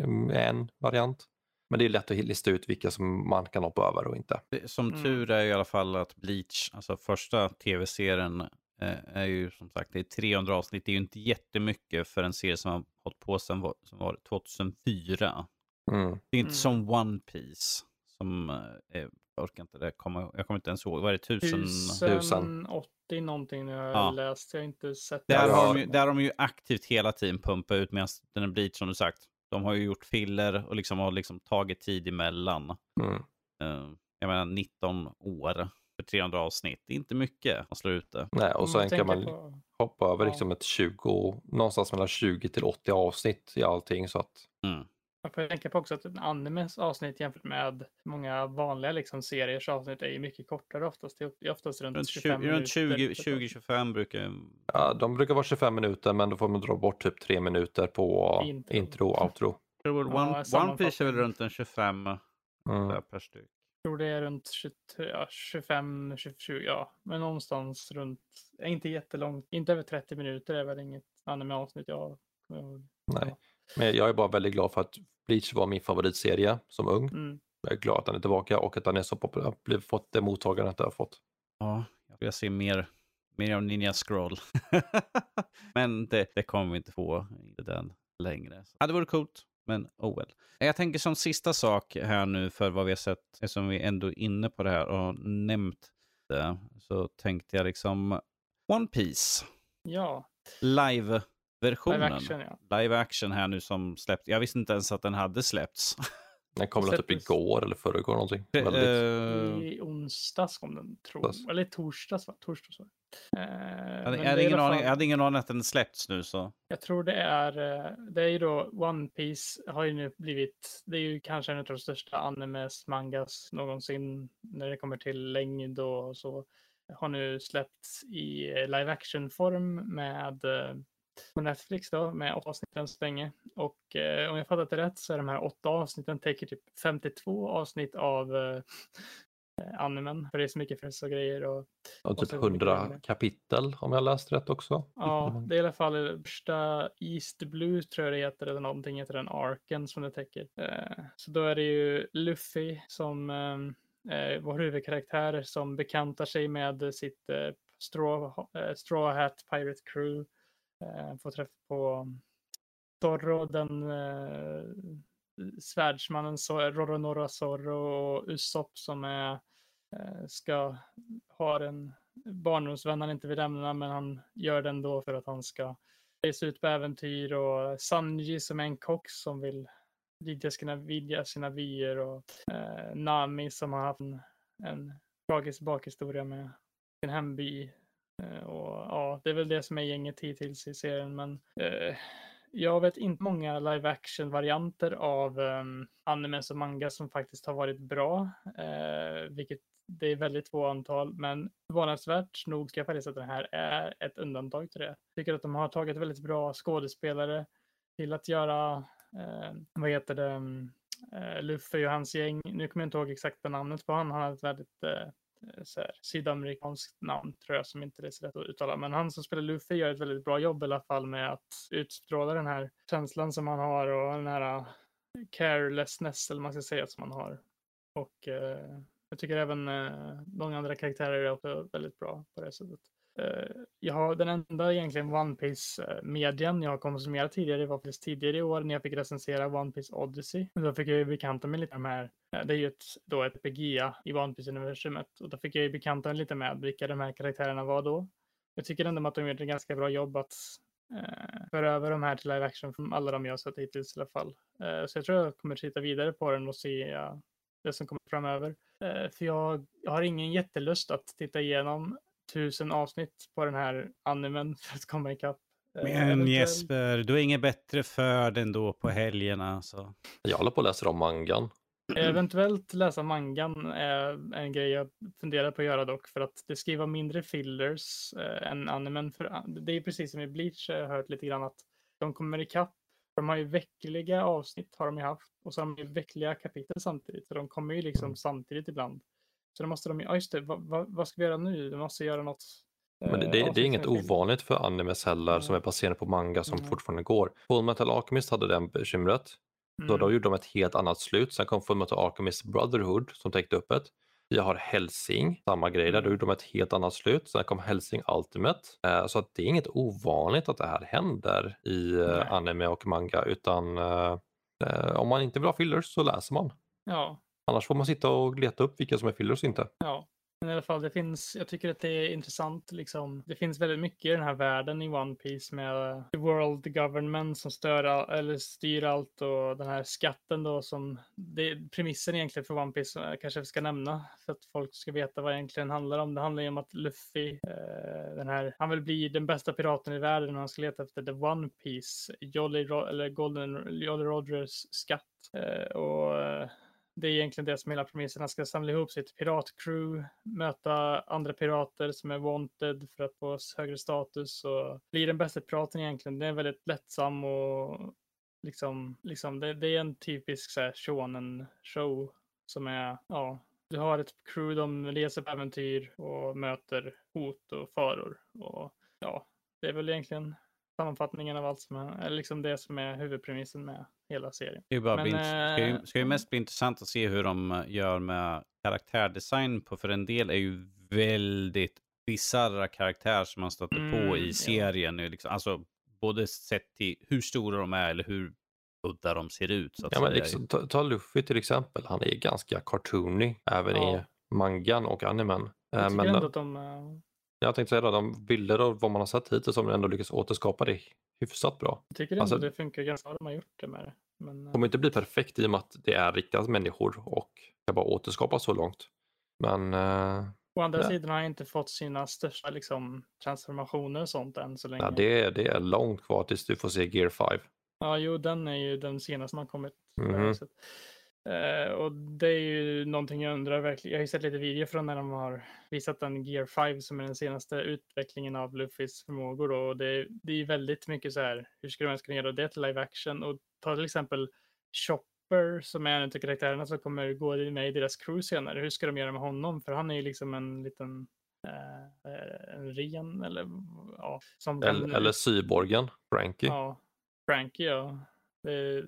Mm, en variant. Men det är lätt att lista ut vilka som man kan hoppa över och inte. Som mm. tur är i alla fall att Bleach, alltså första tv-serien, eh, är ju som sagt det är 300 avsnitt. Det är ju inte jättemycket för en serie som har hållit på sedan som var 2004. Mm. Det är inte mm. som One Piece som eh, jag orkar inte det. Jag kommer inte ens ihåg. Vad är det? Tusen? Tusen 80 någonting nu har jag ja. läst. Jag har inte sett där det. Har de, där har de ju aktivt hela tiden pumpat ut medan den är Bleach som du sagt. De har ju gjort filler och liksom har liksom tagit tid emellan. Mm. Uh, jag menar 19 år för 300 avsnitt. Det är inte mycket att slå ut det. Nej, och sen kan man på... hoppa över ja. liksom ett 20, någonstans mellan 20 till 80 avsnitt i allting så att mm. Man får tänka på också att en animes avsnitt jämfört med många vanliga liksom, seriers avsnitt är ju mycket kortare oftast. Det är oftast runt, runt 25 20, minuter. 20-25 brukar... Ja, de brukar vara 25 minuter men då får man dra bort typ 3 minuter på intro, intro och outro. One, ja, One Piece är väl runt en 25 mm. per styck. Jag tror det är runt 23, ja, 25, 27, ja, men någonstans runt, inte jättelångt, inte över 30 minuter är väl inget anime-avsnitt jag Nej, men jag är bara väldigt glad för att Bleach var min favoritserie som ung. Mm. Jag är glad att den är tillbaka och att den är så populär, fått det mottagandet den har fått. Ja, jag vill se mer, mer av Ninja Scroll. men det, det kommer vi inte få i den längre. Så, ja, det vore coolt, men oh well. Jag tänker som sista sak här nu för vad vi har sett, eftersom vi ändå är inne på det här och nämnt det, så tänkte jag liksom One Piece. Ja. Live versionen. Live action, ja. Live action här nu som släppts. Jag visste inte ens att den hade släppts. Den kom väl typ igår eller förrgår någonting. Det, Väldigt... uh... I onsdags kom den, tror jag. Eller torsdags, va? Torsdags, va? Uh, jag, hade, jag, hade ingen aning, jag hade ingen aning att den släppts nu så. Jag tror det är, eh, det är ju då One Piece har ju nu blivit, det är ju kanske en av de största animes, mangas någonsin när det kommer till längd och så. Har nu släppts i live action form med på Netflix då med åtta avsnitt än så länge. Och eh, om jag fattat det rätt så är de här åtta avsnitten täcker typ 52 avsnitt av eh, animen. För det är så mycket fest och grejer. Och, och typ 100 kapitel om jag läst rätt också. Ja, det är i alla fall första East Blue tror jag det heter, eller någonting heter den arken som det täcker. Eh, så då är det ju Luffy som eh, eh vår huvudkaraktär som bekantar sig med sitt eh, straw, eh, straw Hat Pirate Crew Eh, få träff på Zorro, den, eh, svärdsmannen så Roronoa Zorro och Usopp som är, eh, ska ha en barndomsvän han inte vill lämna men han gör det ändå för att han ska resa ut på äventyr och Sanji som är en kock som vill vidga sina, vidga sina vyer och eh, Nami som har haft en, en tragisk bakhistoria med sin hemby. Eh, och ja, det är väl det som är gänget hittills i serien men eh, jag vet inte många live action varianter av eh, animes och manga som faktiskt har varit bra, eh, vilket det är väldigt få antal, men förvånansvärt nog ska jag faktiskt att det här är ett undantag till det. Jag tycker att de har tagit väldigt bra skådespelare till att göra, eh, vad heter det, ehm, eh, Luffy och hans gäng. Nu kommer jag inte ihåg exakta namnet på honom, han har ett väldigt eh, Eh, så här, sydamerikanskt namn tror jag som inte är så lätt att uttala. Men han som spelar Luffy gör ett väldigt bra jobb i alla fall med att utstråla den här känslan som han har och den här eh, carelessness eller man ska säga som han har. Och eh, jag tycker även eh, många andra karaktärer är också väldigt bra på det sättet. Eh, jag har den enda egentligen One Piece-medien jag har konsumerat tidigare var faktiskt tidigare i år när jag fick recensera One Piece Odyssey. Då fick jag ju bekanta mig lite med de här, det är ju ett, då ett PGA i One Piece-universumet och då fick jag ju bekanta mig lite med vilka de här karaktärerna var då. Jag tycker ändå att de gjort ett ganska bra jobb att eh, föra över de här till live action från alla de jag sett hittills i alla fall. Eh, så jag tror jag kommer titta vidare på den och se uh, det som kommer framöver. Eh, för jag, jag har ingen jättelust att titta igenom tusen avsnitt på den här animen för att komma ikapp. Eh, Men Jesper, du är inget bättre för den då på helgerna. Så. Jag håller på att läsa om mangan. Eventuellt läsa mangan är en grej jag funderar på att göra dock för att det ska vara mindre fillers äh, än animen. För det är precis som i Bleach jag har hört lite grann att de kommer ikapp. De har ju veckliga avsnitt har de ju haft och så har de ju veckliga kapitel samtidigt. Så de kommer ju liksom mm. samtidigt ibland. Så då måste de ju, ja just det, vad, vad, vad ska vi göra nu? De måste göra något. Men det, det, det är inget ovanligt för animes heller mm. som är baserade på manga som mm. fortfarande går. Full Metal Alchemist hade det bekymret. Mm. Då, då gjorde de ett helt annat slut. Sen kom Full Metal Alchemist Brotherhood som täckte upp ett. Vi har Helsing, samma grej där, då mm. gjorde de ett helt annat slut. Sen kom Helsing Ultimate. Eh, så att det är inget ovanligt att det här händer i eh, anime och manga utan eh, eh, om man inte vill ha fillers så läser man. Ja, Annars får man sitta och leta upp vilka som är fillers och inte. Ja, men i alla fall, det finns, jag tycker att det är intressant, liksom. Det finns väldigt mycket i den här världen i One Piece med eh, the world government som stör all, eller styr allt och den här skatten då som, det är premissen egentligen för One Piece eh, jag kanske vi ska nämna för att folk ska veta vad det egentligen handlar om. Det handlar ju om att Luffy, eh, den här, han vill bli den bästa piraten i världen och han ska leta efter the One Piece, Jolly, eller Golden, Jolly Rogers skatt. Eh, och eh, det är egentligen det som hela premissen. Han ska samla ihop sitt piratcrew, möta andra pirater som är wanted för att få högre status och bli den bästa piraten egentligen. Det är väldigt lättsam och liksom, liksom det, det är en typisk så här, shonen show som är, ja, du har ett crew, de reser på äventyr och möter hot och faror och ja, det är väl egentligen sammanfattningen av allt som är, liksom det som är huvudpremissen med hela serien. Det bara Men, bli, ska, ju, ska ju mest bli intressant att se hur de eh, gör med karaktärdesign på, för en del är ju väldigt bisarra karaktärer som man stöter mm, på i serien. Ja. Liksom, alltså både sett till hur stora de är eller hur udda de ser ut. Så ja, men liksom, ta, ta Luffy till exempel, han är ganska cartoony även ja. i mangan och animen. Jag tycker men, ändå att de eh, jag tänkte säga de bilder och vad man har sett hittills har ändå lyckats återskapa det hyfsat bra. Jag tycker alltså, det funkar ganska bra de har gjort det med det. Men... Det kommer inte bli perfekt i och med att det är riktiga människor och kan bara återskapa så långt. Men... Eh, Å andra ja. sidan har jag inte fått sina största liksom, transformationer och sånt än så länge. Ja, det, är, det är långt kvar tills du får se Gear 5. Ja, jo, den är ju den senaste som har kommit. Mm. Uh, och det är ju någonting jag undrar verkligen. Jag har ju sett lite videor från när de har visat den Gear 5 som är den senaste utvecklingen av Luffys förmågor. Då. Och det, det är väldigt mycket så här, hur ska de ens kunna göra det till live action? Och ta till exempel Chopper som är en av karaktärerna som kommer gå med i deras crew senare. Hur ska de göra med honom? För han är ju liksom en liten uh, en ren eller ja. Som eller, kan, eller cyborgen, Frankie. Ja, Frankie ja. Det är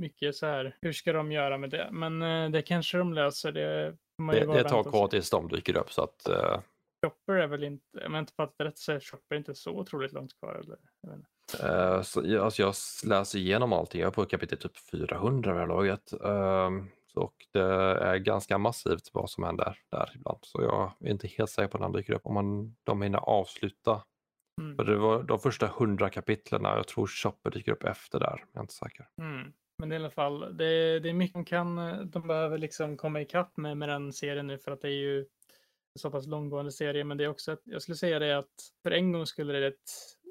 mycket så här, hur ska de göra med det? Men eh, det kanske de löser. Det, det, det tar kvar tills de dyker upp så att uh, Chopper är väl inte, om jag inte fattat rätt så är Chopper inte så otroligt långt kvar. Eller? Jag vet. Eh, så, alltså jag läser igenom allting, jag är på kapitel typ 400 vid det här laget. Ehm, och det är ganska massivt vad som händer där ibland. Så jag är inte helt säker på när han dyker upp. Om man, de hinner avsluta. Mm. För det var de första 100 kapitlen, jag tror Chopper dyker upp efter där. Jag är inte säker. Mm. Men i alla fall, det, det är mycket de kan, de behöver liksom komma ikapp med, med den serien nu för att det är ju en så pass långgående serie. Men det är också, jag skulle säga det att för en gång skulle det ett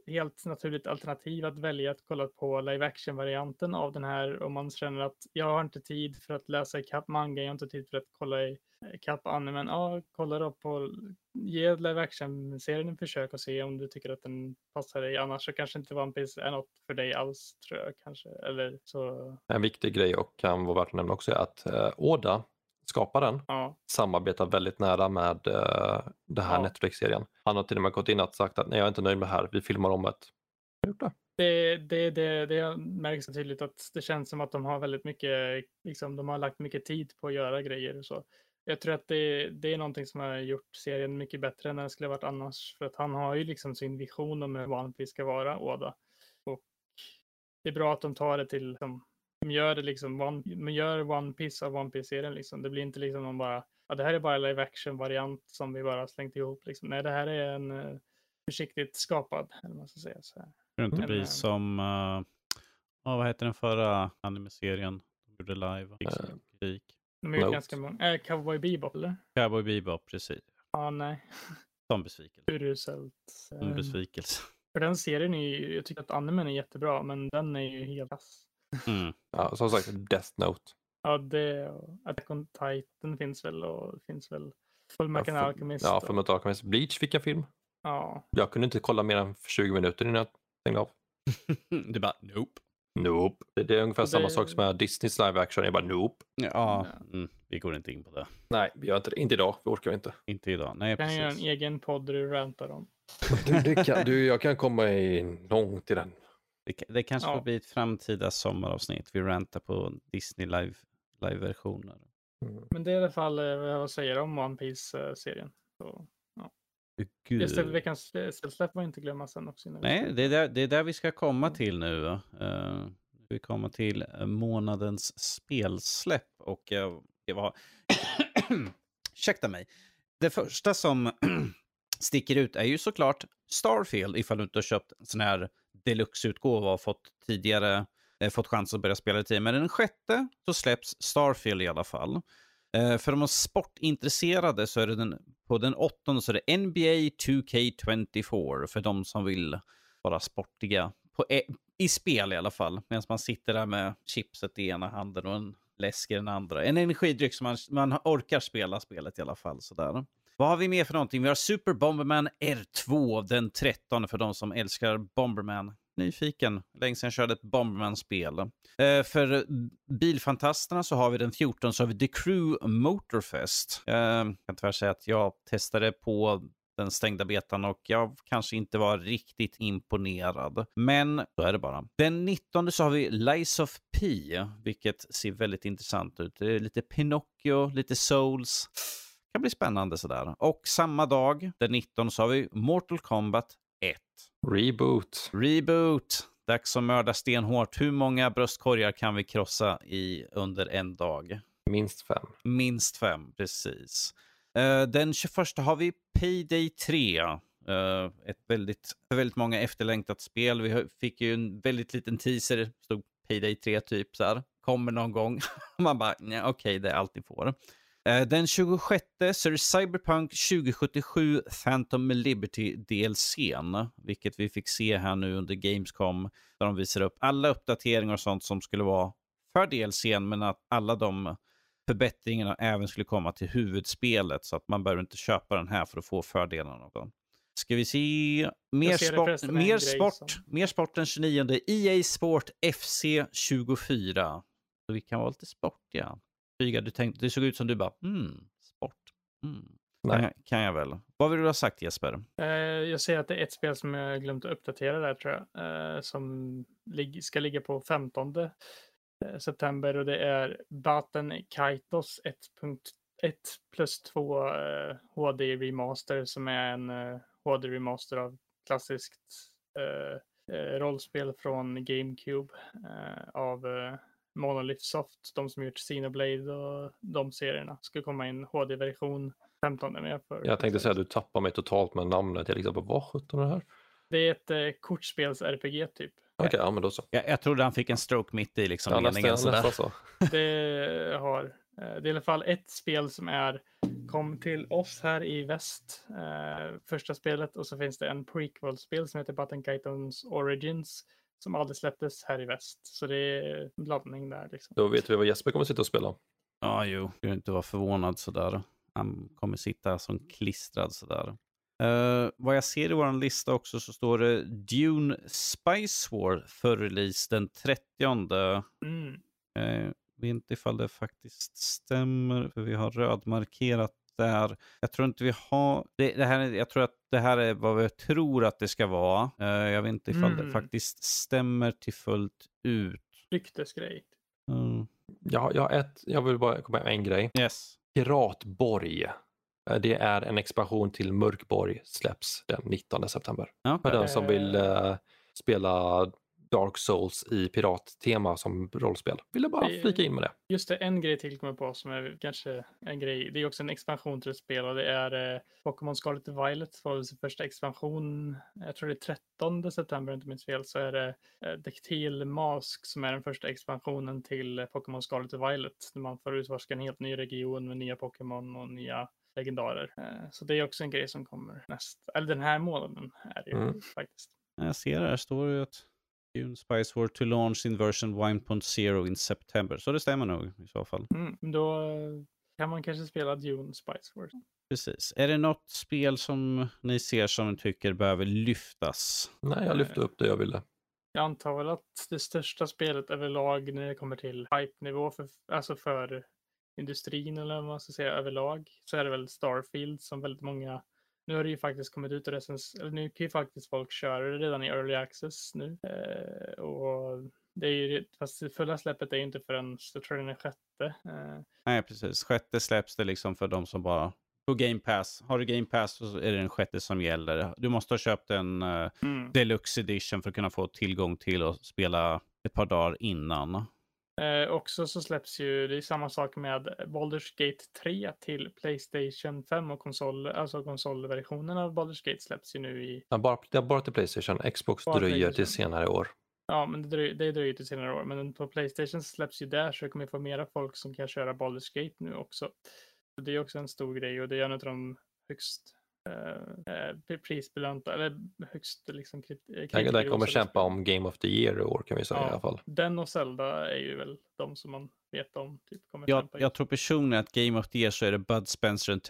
helt naturligt alternativ att välja att kolla på live action-varianten av den här om man känner att jag har inte tid för att läsa ikapp manga, jag har inte tid för att kolla i- ikapp animen. Ja, kolla då på, ge live action-serien en försök och se om du tycker att den passar dig. Annars så kanske inte One Piece är något för dig alls tror jag kanske. Eller så, En viktig grej och kan vara värt att nämna också är att eh, Oda, skaparen, ja. samarbetar väldigt nära med eh, den här Ja. Netflix-serien. Han har till och med gått in och sagt att nej, jag är inte nöjd med det här, vi filmar om ett. Det. Det, det, det, det märks så tydligt att det känns som att de har väldigt mycket, liksom, de har lagt mycket tid på att göra grejer och så. Jag tror att det, det är någonting som har gjort serien mycket bättre än den skulle ha varit annars. För att han har ju liksom sin vision om hur One Piece ska vara, Oda. Och det är bra att de tar det till, liksom, de gör det liksom, one, de gör One Piece av One Piece-serien liksom. Det blir inte liksom någon bara, ja det här är bara en live action-variant som vi bara slängt ihop liksom. Nej, det här är en eh, försiktigt skapad, eller vad man ska säga. Så här. Det inte bli eh, som, uh, vad heter den förra anime-serien? De gjorde live. Kritik. De är ju Note. ganska många. Äh, Cowboy Bebop eller? Cowboy Bebop, precis. Ja, nej. Som besvikelse. Uruselt. Eh, besvikelse. För den serien är ju, jag tycker att animen är jättebra, men den är ju helt kass. Mm. Ja, som sagt, Death Note. Ja, det och Attack on Titan finns väl och det finns väl Full Mecha Ja, Alchemist. Ja, att Alchemist. Bleach fick jag film. ja. Jag kunde inte kolla mer än 20 minuter innan jag stängde av. Du bara, nope. Nope. Det, det är ungefär Och samma det- sak som med Disneys live action. Jag bara nope. Ja, mm, vi går inte in på det. Nej, vi gör inte det. Inte idag. Vi orkar inte. Inte idag. Nej, Kan göra en precis. egen podd där du rantar om. Du, det kan, du, jag kan komma i långt i den. Det, det kanske Ja. får bli ett framtida sommaravsnitt. Vi rantar på Disney live, live-versioner. Mm. Men det är i alla fall eh, vad jag säger om One Piece-serien. Så, Gud. just det, veckans eh, släpp var inte glömma sen också. Nej, det är, där, det är där vi ska komma Mm. till nu. Uh, vi kommer till månadens spelsläpp. Och uh, det var... Ursäkta mig. Det första som sticker ut är ju såklart Starfield ifall du inte har köpt en sån här deluxe-utgåva och fått tidigare Eh, fått chans att börja spela tid. Men den sjätte så släpps Starfield i alla fall. Eh, för de sportintresserade så är det den, på den åttonde så är det NBA 2K24 för de som vill vara sportiga. På, e, I spel i alla fall. Medan man sitter där med chipset i ena handen och en läsk i den andra. En energidryck som man, man orkar spela spelet i alla fall. Sådär. Vad har vi mer för någonting? Vi har Super Bomberman R2 den 13 för de som älskar Bomberman. Nyfiken, länge sedan jag körde ett Bomberman-spel. Eh, för bilfantasterna så har vi den 14 så har vi The Crew Motorfest. Eh, jag kan tyvärr säga att jag testade på den stängda betan och jag kanske inte var riktigt imponerad. Men så är det bara. Den 19 så har vi Lies of P, vilket ser väldigt intressant ut. Det är lite Pinocchio, lite Souls. Det kan bli spännande sådär. Och samma dag, den 19 så har vi Mortal Kombat 1. Reboot. Reboot. Dags att mörda stenhårt. Hur många bröstkorgar kan vi krossa i under en dag? Minst fem. Minst fem, precis. Eh, den 21 har vi Payday 3. Eh, ett väldigt, väldigt många efterlängtat spel. Vi fick ju en väldigt liten teaser. Stod Payday 3 typ så här. Kommer någon gång. Man bara, nej, okej, det är allt ni får. Eh, Den 26 så är det Cyberpunk 2077 Phantom Liberty DLCn, vilket vi fick se här nu under Gamescom, där de visar upp alla uppdateringar och sånt som skulle vara för DLCn, men att alla de förbättringarna även skulle komma till huvudspelet, så att man behöver inte köpa den här för att få fördelarna av den. Ska vi se mer sport, mer sport, som- mer sport den 29. EA Sport FC 24. Så vi kan vara lite sportiga. Flyga, du tänkte, det såg ut som du bara, hmm, sport. Mm. Kan, jag, kan jag väl. Vad vill du ha sagt Jesper? Eh, jag ser att det är ett spel som jag glömt att uppdatera där tror jag. eh, som lig- ska ligga på 15 eh, september och det är Baten Kaitos 1 plus 2 uh, HD remaster som är en HD remaster av klassiskt uh, rollspel från GameCube av Monolith Soft, de som gjort Xenoblade och de serierna. Ska komma in HD-version 15 med. För jag tänkte säga att du tappar mig totalt med namnet. Jag liksom, vad sjutton är det här? Det är ett eh, kortspels-RPG typ. Okej, okay, ja men då så. Jag, jag trodde han fick en stroke mitt i liksom ja, meningen. Nästan, nästan så. Det har, eh, det är i alla fall ett spel som är, kom till oss här i väst, eh, första spelet, och så finns det en prequel-spel som heter Button Kaitons Origins som aldrig släpptes här i väst. Så det är en blandning där. Liksom. Då vet vi vad Jesper kommer sitta och spela. Ja, jo. Jag inte vara förvånad sådär. Han kommer sitta som klistrad sådär. Uh, vad jag ser i vår lista också så står det Dune Spice War för release den 30. Mm. Uh, vet inte ifall det faktiskt stämmer, för vi har rödmarkerat där. Jag tror inte vi har, det, det, här, jag tror att det här är vad vi tror att det ska vara. Uh, jag vet inte ifall mm. det faktiskt stämmer till fullt ut. Ryktesgrej. Mm. Ja, jag, ett, jag vill bara komma med en grej. Yes. Piratborg. Eh, det är en expansion till Mörkborg släpps den 19 september. Okay. För den som vill uh, spela Dark Souls i pirattema som rollspel. Ville bara flika in med det. Just det, en grej till kommer på som är kanske en grej. Det är också en expansion till ett spel och det är eh, Pokémon Scarlet Violet var sin första expansion. Jag tror det är 13 september inte minns fel så är det eh, Dectil Mask som är den första expansionen till Pokémon Scarlet Violet. Där man får utforska en helt ny region med nya Pokémon och nya legendarer. Eh, så det är också en grej som kommer nästa, eller den här månaden är det ju mm. faktiskt. Jag ser här står det ju att Dune Spice War to launch in version 1.0 in September. Så det stämmer nog i så fall. Mm, då kan man kanske spela Dune Spice War. Precis. Är det något spel som ni ser som ni tycker behöver lyftas? Nej, jag lyfte upp det jag ville. Jag antar väl att det största spelet överlag när det kommer till hype-nivå, för, alltså för industrin eller vad man ska säga överlag, så är det väl Starfield som väldigt många nu har det ju faktiskt kommit ut och recens eller nu kan ju faktiskt folk köra det redan i early access nu. Eh, och det är ju, fast det fulla släppet är ju inte förrän, jag tror den är sjätte. Eh. Nej, precis. Sjätte släpps det liksom för de som bara på Game Pass. Har du Game Pass så är det den sjätte som gäller. Du måste ha köpt en uh, mm. Deluxe Edition för att kunna få tillgång till att spela ett par dagar innan. Eh, också så släpps ju, det är samma sak med Baldur's Gate 3 till Playstation 5 och konsol, alltså konsolversionen av Baldur's Gate släpps ju nu i... Ja, bara, är bara till Playstation, Xbox bara dröjer Playstation. till senare år. Ja, men det dröjer, det dröjer till senare år, men på Playstation släpps ju där så det kommer få mera folk som kan köra Baldur's Gate nu också. Så det är också en stor grej och det är en av de högst eh, prisbelönta, eller högst liksom kritiker. Den kommer kämpa om Game of the Year i år kan vi säga ja, i alla fall. Den och Zelda är ju väl de som man vet om. Typ, kommer jag, jag tror personligen att Game of the Year så är det Bud Spencer och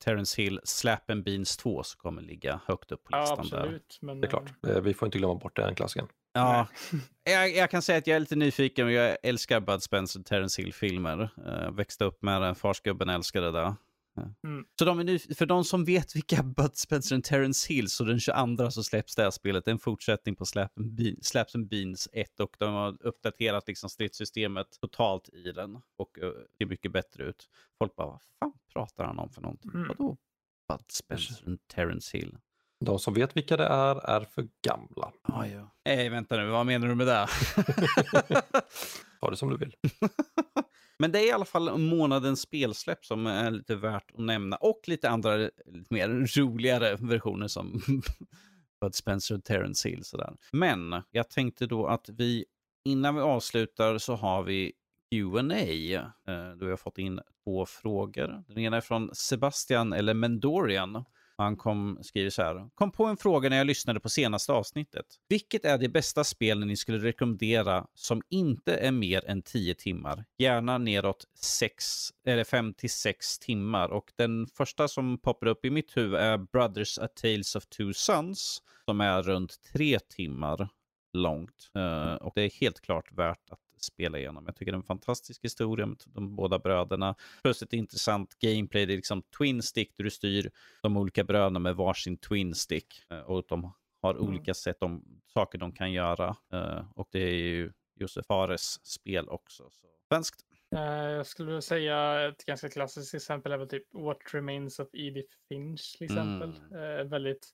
Terence Hill, Slap and Beans 2 som kommer ligga högt upp på listan. Ja, absolut. Där. Men, det är klart, eh, vi får inte glömma bort den klassiken. Ja, jag, jag, kan säga att jag är lite nyfiken. Jag älskar Bud Spencer och Terence Hill-filmer. Uh, växte upp med den, farsgubben älskade det. Mm. Så de är nu, för de som vet vilka Bud Spencer och Terence Hill, så den 22 så släpps det här spelet. Det är en fortsättning på Slap and, Bean, Slaps and Beans 1 och de har uppdaterat liksom stridssystemet totalt i den och uh, ser mycket bättre ut. Folk bara, vad fan pratar han om för någonting? Mm. Vadå Bud Spencer och Terence Hill? De som vet vilka det är, är för gamla. Ah, ja. Nej, vänta nu, vad menar du med det? Ta det som du vill. Men det är i alla fall månadens spelsläpp som är lite värt att nämna. Och lite andra lite mer roligare versioner som Bud Spencer och Terence Hill. Sådär. Men jag tänkte då att vi, innan vi avslutar så har vi Q&A eh, då vi har fått in två frågor. Den ena är från Sebastian eller Mendorian han kom, skriver så här. Kom på en fråga när jag lyssnade på senaste avsnittet. Vilket är det bästa spel ni skulle rekommendera som inte är mer än 10 timmar? Gärna neråt 6 eller 5 till 6 timmar. Och den första som poppar upp i mitt huvud är Brothers A Tales of Two Sons som är runt 3 timmar långt. Uh, och det är helt klart värt att spela igenom. Jag tycker det är en fantastisk historia med de båda bröderna. Plus ett intressant gameplay. Det är liksom twin stick där du styr de olika bröderna med varsin twin stick. Eh, och de har mm. olika sätt om saker de kan göra. Eh, och det är ju Josef Fares spel också. Så. Svenskt. Eh, jag skulle vilja säga ett ganska klassiskt exempel är väl typ What Remains of Edith Finch till exempel. Mm. Väldigt,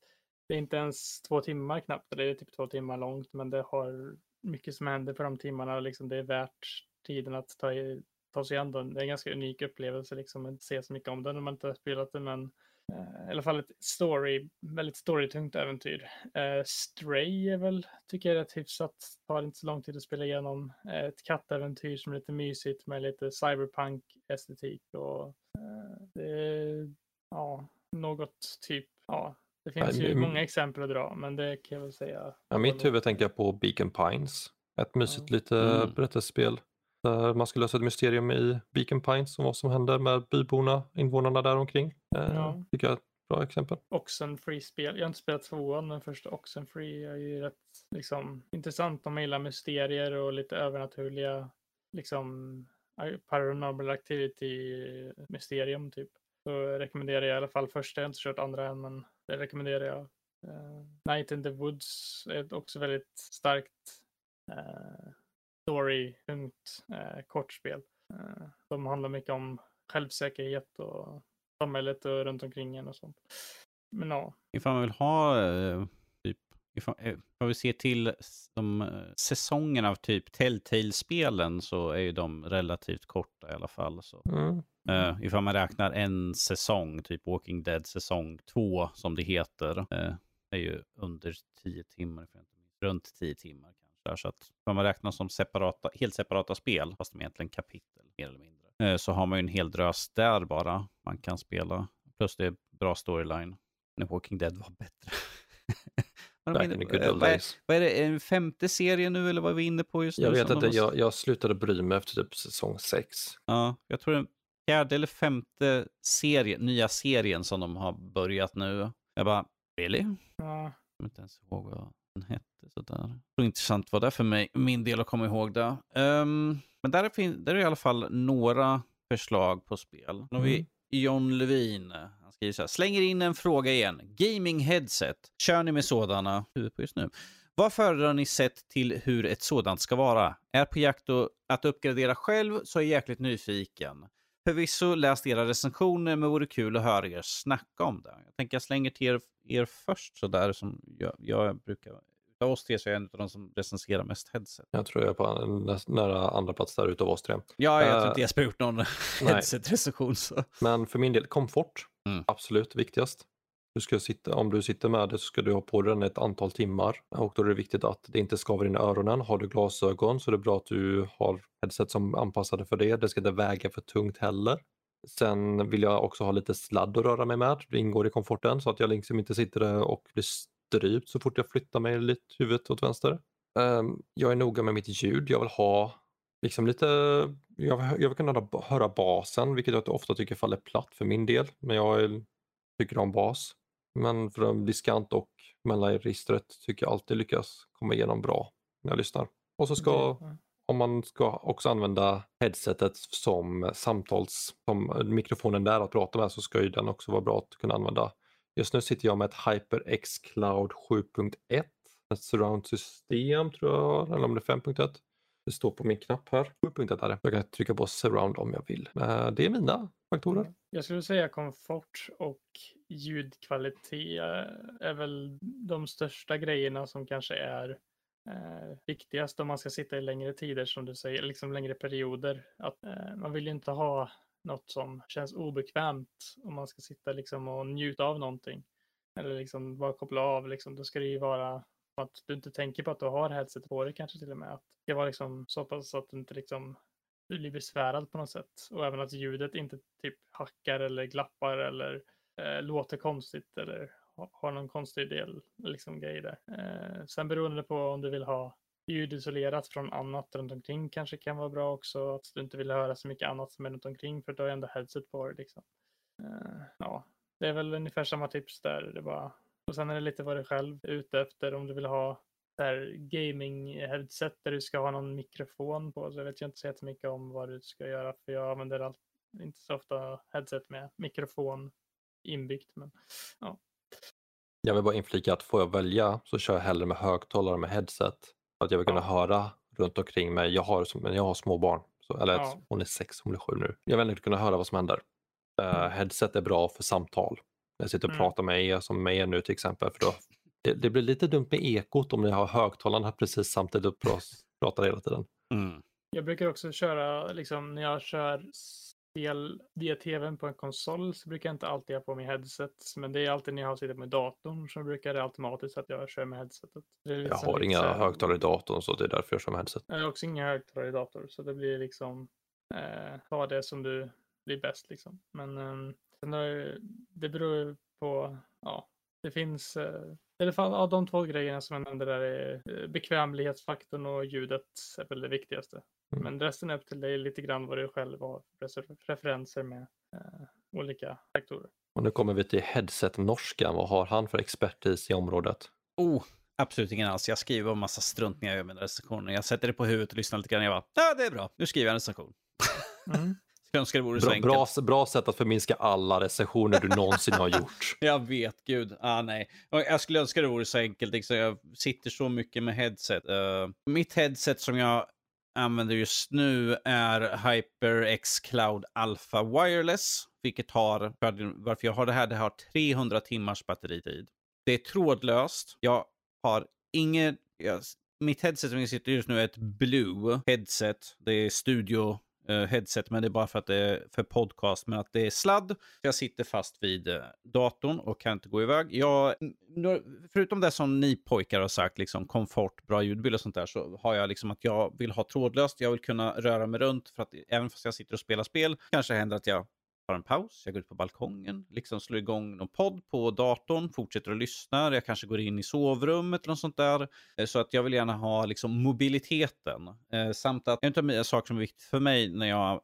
det är inte ens två timmar knappt, det är typ två timmar långt, men det har mycket som händer på de timmarna. Liksom det är värt tiden att ta, i, ta sig an den. Det är en ganska unik upplevelse liksom, att se så mycket om den när man inte har spelat den. men uh, i alla fall ett story, väldigt storytungt äventyr. Uh, Stray är väl, tycker jag rätt hyfsat, tar inte så lång tid att spela igenom. Uh, ett kattäventyr som är lite mysigt med lite cyberpunk-estetik och det är, ja, något typ, ja, det finns ju många exempel att dra, men det kan jag väl säga. Ja, mitt huvud tänker jag på Beacon Pines. Ett mysigt lite Mm. berättelsespel. Där man ska lösa ett mysterium i Beacon Pines om vad som händer med byborna, invånarna där omkring. Eh, Ja. Tycker jag är ett bra exempel. Oxenfree-spel. Jag har inte spelat tvåan, men första Oxenfree är ju rätt liksom, intressant om man gillar mysterier och lite övernaturliga, liksom paranormal activity mysterium typ. Så rekommenderar jag i alla fall första, jag har inte kört andra än, men det rekommenderar jag. Eh, Night in the Woods är ett också väldigt starkt uh, story-tungt uh, kortspel. Uh, de handlar mycket om självsäkerhet och samhället och runt omkring en och sånt. Men ja, Ifall man vill ha eh, ifall vi ser till de eh, säsongerna av typ Telltale-spelen så är ju de relativt korta i alla fall. Så. Mm. Uh, ifall man räknar en säsong, typ Walking Dead säsong 2 som det heter, eh, är ju under 10 timmar, runt 10 timmar kanske. Så att om man räknar som separata, helt separata spel, fast de är egentligen kapitel mer eller mindre, eh, så har man ju en hel drös där bara man kan spela. Plus det är bra storyline. När Walking Dead var bättre. Vad Back är in the det- good old vad är- days. vad är det, en femte serie nu eller vad är vi inne på just nu? Jag vet som de inte, har- jag, jag slutade bry mig efter typ säsong 6. Ja, jag tror den fjärde eller femte serie, nya serien som de har börjat nu. Jag bara, really? Jag ja kommer inte ens ihåg vad den hette. Sådär. Så intressant var det för mig, min del att komma ihåg det. Ehm, men där är, där är i alla fall några förslag på spel. Har vi Mm. John Levin. Han skriver så här, slänger in en fråga igen. Gaming headset. Kör ni med sådana? Huvudet på just nu. Vad föredrar ni sett till hur ett sådant ska vara? Är på jakt att uppgradera själv så är jag jäkligt nyfiken. Förvisso läst era recensioner men vore kul att höra er snacka om det. Jag tänker jag slänger till er, er först sådär som jag, jag brukar. Utav oss tre så är jag en av de som recenserar mest headset. Jag tror jag är på en, nä- nära andra plats där utav oss tre. Ja, jag tror Eh, inte Jesper har gjort någon headset-recension. Men för min del, komfort. Mm. Absolut viktigast. Du ska sitta, om du sitter med det så ska du ha på dig den ett antal timmar. Och då är det viktigt att det inte skaver in i öronen. Har du glasögon så är det bra att du har headset som är anpassade för det. Det ska inte väga för tungt heller. Sen vill jag också ha lite sladd att röra mig med. Det ingår i komforten så att jag liksom inte sitter där och blir strypt så fort jag flyttar mig lite huvudet åt vänster. Ehm, jag är noga med mitt ljud. Jag vill ha liksom lite, jag vill, jag vill kunna höra, basen, vilket jag ofta tycker faller platt för min del. Men jag tycker om bas. Men för en diskant och mellanregistret tycker jag alltid lyckas komma igenom bra när jag lyssnar. Och så ska, om man ska också använda headsetet som samtals, som mikrofonen där att prata med så ska ju den också vara bra att kunna använda. Just nu sitter jag med ett HyperX Cloud 7.1, ett surround-system tror jag, eller om det är 5.1. Det står på min knapp här. 7.1 är det. Jag kan trycka på surround om jag vill. Eh, det är mina faktorer. Jag skulle säga komfort och ljudkvalitet är väl de största grejerna som kanske är eh, viktigast om man ska sitta i längre tider som du säger, liksom längre perioder. Att, eh, man vill ju inte ha något som känns obekvämt om man ska sitta liksom och njuta av någonting. Eller liksom bara koppla av, liksom, då ska det ju vara att du inte tänker på att du har headset på dig kanske till och med. Att det var liksom så pass att du inte liksom du blir besvärad på något sätt. Och även att ljudet inte typ hackar eller glappar eller eh, låter konstigt eller har någon konstig del, liksom grej där. Eh, sen beroende på om du vill ha ljud isolerat från annat runt omkring kanske kan vara bra också. Att du inte vill höra så mycket annat som är runt omkring för du har ju ändå headset på dig liksom. Uh, ja, det är väl ungefär samma tips där. Det bara... Och sen är det lite vad du själv är ute efter om du vill ha där gaming-headset där du ska ha någon mikrofon på. Så jag vet ju inte så jättemycket om vad du ska göra för jag använder allt, inte så ofta headset med mikrofon inbyggt. Men ja, Jag vill bara inflika att får jag välja så kör jag hellre med högtalare med headset. Att jag vill kunna Ja. höra runt omkring mig. Jag har, som- jag har små barn Så, eller Ja. hon är sex, hon blir sju nu. Jag vill inte kunna höra vad som händer. Uh, headset är bra för samtal. När jag sitter och Mm. pratar med er som med er nu till exempel. För då, det, det blir lite dumt med ekot om ni har högtalarna precis samtidigt och pratar hela tiden. Mm. Jag brukar också köra, liksom när jag kör spel via tvn på en konsol så brukar jag inte alltid ha på mig headset. Men det är alltid när jag har suttit med datorn så brukar det automatiskt att jag kör med headsetet. Är Jag liksom har inga här- högtalare i datorn så det är därför jag kör med headset. Jag har också inga högtalare i dator så det blir liksom eh, ta det som du blir bäst liksom. Men eh, det beror på, ja, det finns eh, i alla fall av de två grejerna som jag nämnde där är eh, bekvämlighetsfaktorn och ljudet är väl det viktigaste. Mm. Men resten är upp till dig lite grann vad du själv har preferenser med eh, olika faktorer. Och nu kommer vi till headset-norskan. Vad har han för expertis i området? Oh, absolut ingen alls. Jag skriver en massa strunt när jag gör mina recensioner. Jag sätter det på huvudet och lyssnar lite grann. Jag bara, ja det är bra. Nu skriver jag en recension. Mm. Jag önskar det vore så Bra, enkelt. bra, bra sätt att förminska alla recensioner du någonsin har gjort. Jag vet, gud. Ah, nej. Jag skulle önska det vore så enkelt. Liksom. Jag sitter så mycket med headset. Eh, mitt headset som jag använder just nu är HyperX Cloud Alpha Wireless. Vilket har, varför jag har det här, det har 300 timmars batteritid. Det är trådlöst. Jag har inget, jag, mitt headset som jag sitter just nu är ett Blue headset. Det är studio Eh, headset, men det är bara för att det är för podcast. Men att det är sladd. Jag sitter fast vid eh, datorn och kan inte gå iväg. Jag, förutom det som ni pojkar har sagt, liksom komfort, bra ljudbild och sånt där, så har jag liksom att jag vill ha trådlöst. Jag vill kunna röra mig runt för att även fast jag sitter och spelar spel, kanske händer att jag tar en paus, jag går ut på balkongen, liksom slår igång någon podd på datorn, fortsätter att lyssna, jag kanske går in i sovrummet eller något sånt där. Eh, så att jag vill gärna ha liksom mobiliteten. Eh, samt att en av mina saker som är viktigt för mig när jag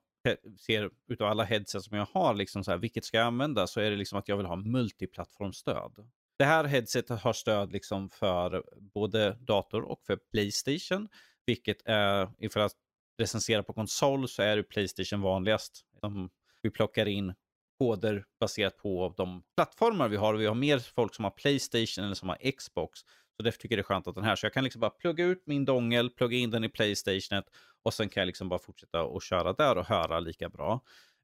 ser utav alla headset som jag har, liksom så här, vilket ska jag använda, så är det liksom att jag vill ha multiplattformstöd. Det här headsetet har stöd liksom för både dator och för Playstation, vilket är, ifall att recensera på konsol så är det Playstation vanligast. De vi plockar in koder baserat på de plattformar vi har. Vi har mer folk som har Playstation eller som har Xbox. Så därför tycker jag det är skönt att den här, så jag kan liksom bara plugga ut min dongel, plugga in den i Playstationet och sen kan jag liksom bara fortsätta och köra där och höra lika bra.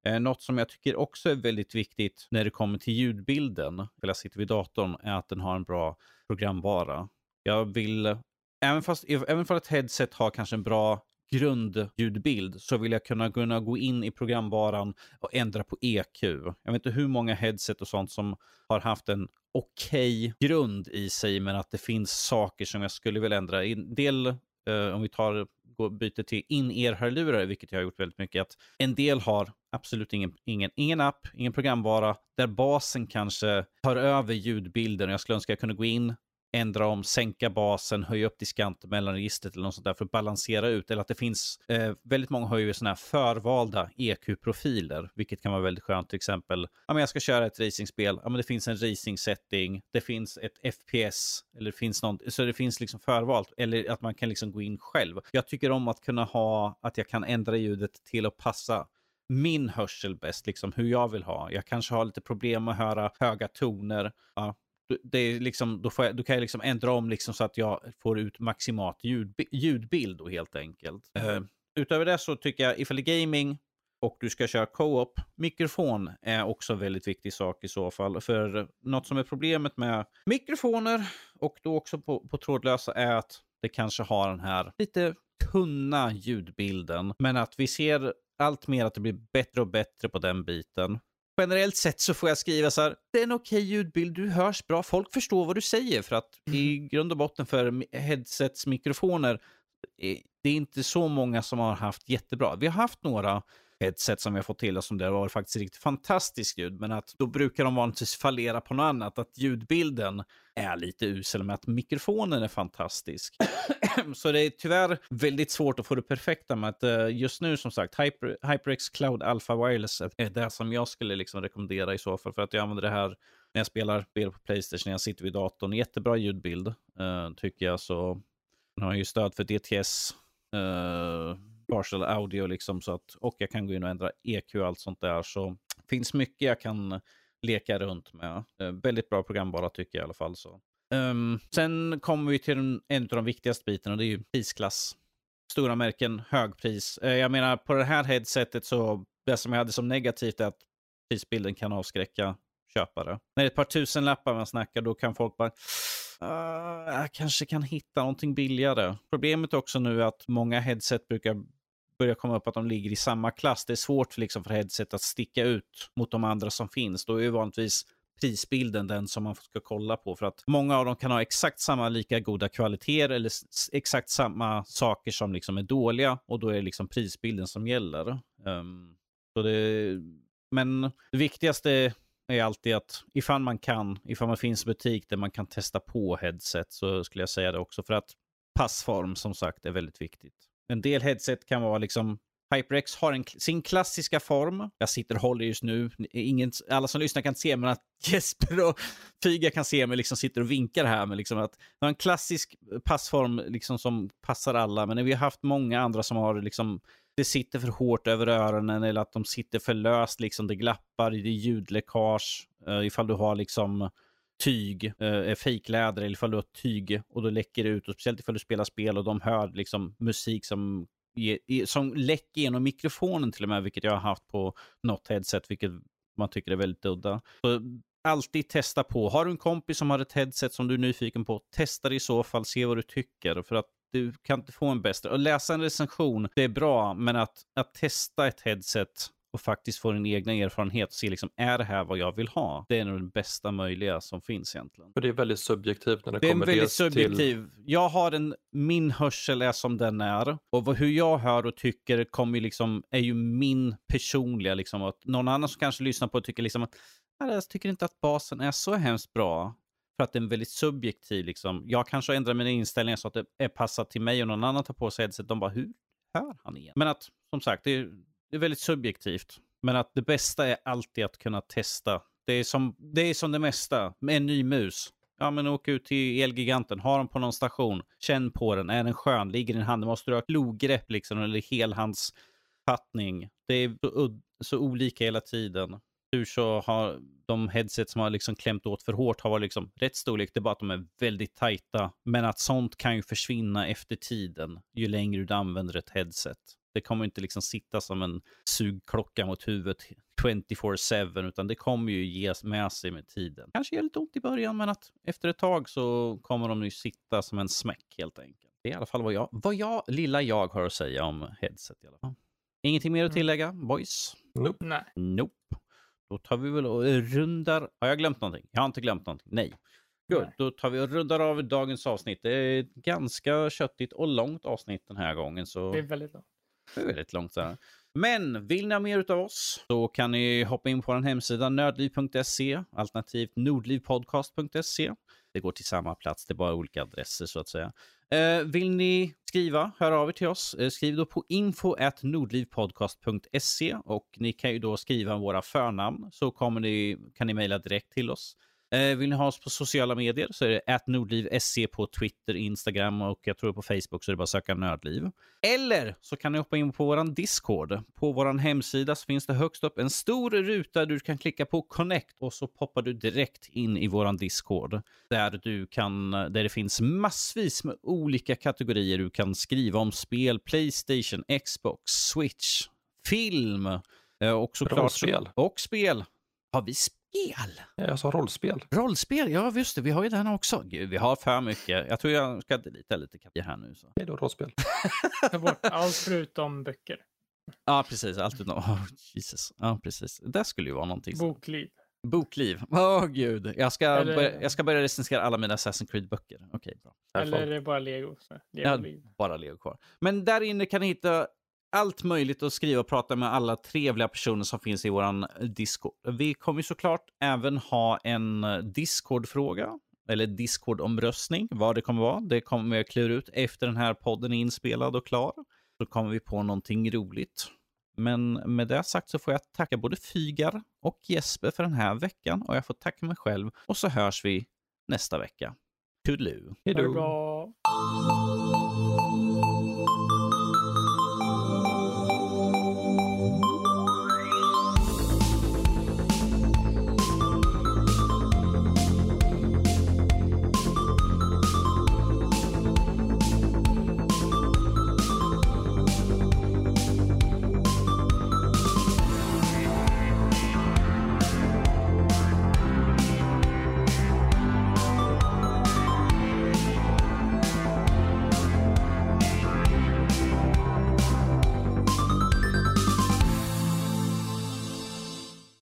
Eh, något som jag tycker också är väldigt viktigt när det kommer till ljudbilden, eller jag sitter vid datorn, är att den har en bra programvara. Jag vill, även fast, även för att headset har kanske en bra grundljudbild så vill jag kunna, kunna gå in i programvaran och ändra på EQ. Jag vet inte hur många headset och sånt som har haft en okej grund i sig men att det finns saker som jag skulle vilja ändra. En del, eh, om vi tar går, byter till in-ear-hörlurar, vilket jag har gjort väldigt mycket, att en del har absolut ingen, ingen, ingen app, ingen programvara, där basen kanske tar över ljudbilden. Jag skulle önska att jag kunde gå in, ändra om, sänka basen, höja upp diskanten mellan registret eller något sånt där för att balansera ut. Eller att det finns, eh, väldigt många har ju sådana här förvalda EQ-profiler, vilket kan vara väldigt skönt. Till exempel, ja, men jag ska köra ett racingspel, ja, men det finns en racing-setting, det finns ett FPS, eller det finns något, så det finns liksom förvalt, eller att man kan liksom gå in själv. Jag tycker om att kunna ha, att jag kan ändra ljudet till att passa min hörsel bäst, liksom hur jag vill ha. Jag kanske har lite problem med att höra höga toner. Ja, det är liksom, då, jag, då kan jag liksom ändra om liksom så att jag får ut maximalt ljud, ljudbild då helt enkelt. Uh, utöver det så tycker jag ifall det är gaming och du ska köra co-op, mikrofon är också en väldigt viktig sak i så fall. För något som är problemet med mikrofoner och då också på, på trådlösa är att det kanske har den här lite tunna ljudbilden. Men att vi ser allt mer att det blir bättre och bättre på den biten generellt sett så får jag skriva så här, det är en okej ljudbild, du hörs bra, folk förstår vad du säger för att mm. i grund och botten för headsets mikrofoner, det är inte så många som har haft jättebra. Vi har haft några headset som vi har fått till oss som det har varit faktiskt riktigt fantastiskt ljud, men att då brukar de vanligtvis fallera på något annat, att ljudbilden är lite usel, men att mikrofonen är fantastisk. så det är tyvärr väldigt svårt att få det perfekta med att eh, just nu som sagt Hyper, HyperX Cloud Alpha Wireless är det som jag skulle liksom rekommendera i så fall för att jag använder det här när jag spelar spel på Playstation, när jag sitter vid datorn. Jättebra ljudbild uh, tycker jag så. Den har ju stöd för DTS, uh, eh, partial audio liksom så att och jag kan gå in och ändra EQ och allt sånt där så finns mycket jag kan leka runt med. Eh, väldigt bra programvara tycker jag i alla fall så. Um, sen kommer vi till en, en av de viktigaste bitarna och det är ju prisklass. stora märken, högpris. Eh, jag menar på det här headsetet så, det som jag hade som negativt är att prisbilden kan avskräcka köpare. När det är ett par tusen lappar man snackar, då kan folk bara Uh, jag kanske kan hitta någonting billigare. Problemet också nu är att många headset brukar börjar komma upp att de ligger i samma klass. Det är svårt liksom för headset att sticka ut mot de andra som finns. Då är ju vanligtvis prisbilden den som man ska kolla på. För att många av dem kan ha exakt samma lika goda kvaliteter eller exakt samma saker som liksom är dåliga. Och då är det liksom prisbilden som gäller. Um, så det, men det viktigaste är alltid att ifall man kan, ifall man finns i butik där man kan testa på headset så skulle jag säga det också. För att passform som sagt är väldigt viktigt. En del headset kan vara liksom HyperX har en, sin klassiska form. Jag sitter och håller just nu. Ingen, alla som lyssnar kan se men att Jesper och Fyga kan se mig liksom sitter och vinkar här. Men liksom att det har en klassisk eh, passform liksom som passar alla. Men vi har haft många andra som har liksom det sitter för hårt över öronen eller att de sitter för löst, liksom det glappar, det är ljudläckage. Uh, ifall du har liksom tyg, eh, fejkläder eller ifall du har tyg och då läcker det ut. Och speciellt ifall du spelar spel och de hör liksom musik som, som läcker genom mikrofonen till och med, vilket jag har haft på något headset, vilket man tycker är väldigt udda. Så alltid testa på. Har du en kompis som har ett headset som du är nyfiken på, testa det i så fall, se vad du tycker. För att du kan inte få en bästa. Att läsa en recension, det är bra, men att, att testa ett headset och faktiskt få din egna erfarenhet och se liksom, är det här vad jag vill ha? Det är nog det bästa möjliga som finns egentligen. För det är väldigt subjektivt när det, det kommer Det är väldigt subjektiv. Till... Jag har en, min hörsel är som den är och vad, hur jag hör och tycker kommer liksom, är ju min personliga liksom. Att någon annan som kanske lyssnar på tycker liksom att jag tycker inte att basen är så hemskt bra. För att den är väldigt subjektiv. Liksom. Jag kanske ändrar mina inställningar så att det är passat till mig och någon annan tar på sig headset. De bara, hur hör han igen? Men att, som sagt, det är, det är väldigt subjektivt. Men att det bästa är alltid att kunna testa. Det är som det, är som det mesta med en ny mus. Ja, men åk ut till Elgiganten, ha den på någon station, känn på den, är den skön, ligger i din hand, måste du ha klogrepp liksom, eller helhandsfattning. Det är så, så olika hela tiden tur så har de headset som har liksom klämt åt för hårt har varit liksom rätt storlek. Det är bara att de är väldigt tajta. Men att sånt kan ju försvinna efter tiden ju längre du använder ett headset. Det kommer inte liksom sitta som en sugklocka mot huvudet 24-7 utan det kommer ju ge med sig med tiden. Kanske gör lite ont i början men att efter ett tag så kommer de ju sitta som en smäck helt enkelt. Det är i alla fall vad jag, vad jag, lilla jag har att säga om headset i alla fall. Ingenting mer att mm. tillägga, boys? Nope. Nej. Nope. Då tar vi väl och rundar... Har jag glömt någonting? Jag har inte glömt någonting. Nej. Good. Då tar vi och rundar av dagens avsnitt. Det är ett ganska köttigt och långt avsnitt den här gången. Så... Det är väldigt långt. Det är väldigt långt. där. Men vill ni ha mer av oss så kan ni hoppa in på vår hemsida nördliv.se alternativt nordlivpodcast.se. Det går till samma plats, det är bara olika adresser så att säga. Eh, vill ni skriva, hör av er till oss. Eh, skriv då på info.nordlivpodcast.se och ni kan ju då skriva våra förnamn så kommer ni, kan ni mejla direkt till oss. Eh, vill ni ha oss på sociala medier så är det atnordliv.se på Twitter, Instagram och jag tror på Facebook så är det bara att söka Nördliv. Eller så kan ni hoppa in på vår Discord. På vår hemsida så finns det högst upp en stor ruta där du kan klicka på Connect och så poppar du direkt in i vår Discord. Där, du kan, där det finns massvis med olika kategorier. Du kan skriva om spel, Playstation, Xbox, Switch, film eh, och såklart... Rollspel. Och spel. Har vi spel? Jag sa rollspel. Rollspel, ja just det. Vi har ju den också. Gud, vi har för mycket. Jag tror jag ska delita lite kapitel här nu. Så. Det är då rollspel. Ta bort allt förutom böcker. Ja, precis. Allt utom... Oh, Jesus. Ja, precis. Det skulle ju vara någonting. Bokliv. Bokliv. Åh oh, gud. Jag ska, Eller... börja, jag ska börja recensera alla mina Assassin's Creed-böcker. Okej, okay, bra. Eller är det bara lego? lego ja, bara lego kvar. Men där inne kan ni hitta allt möjligt att skriva och prata med alla trevliga personer som finns i våran Discord. Vi kommer såklart även ha en Discord-fråga eller Discord-omröstning, vad det kommer vara. Det kommer vi klura ut efter den här podden är inspelad och klar. Så kommer vi på någonting roligt. Men med det sagt så får jag tacka både Fygar och Jesper för den här veckan och jag får tacka mig själv och så hörs vi nästa vecka. Toodaloo. Hej då.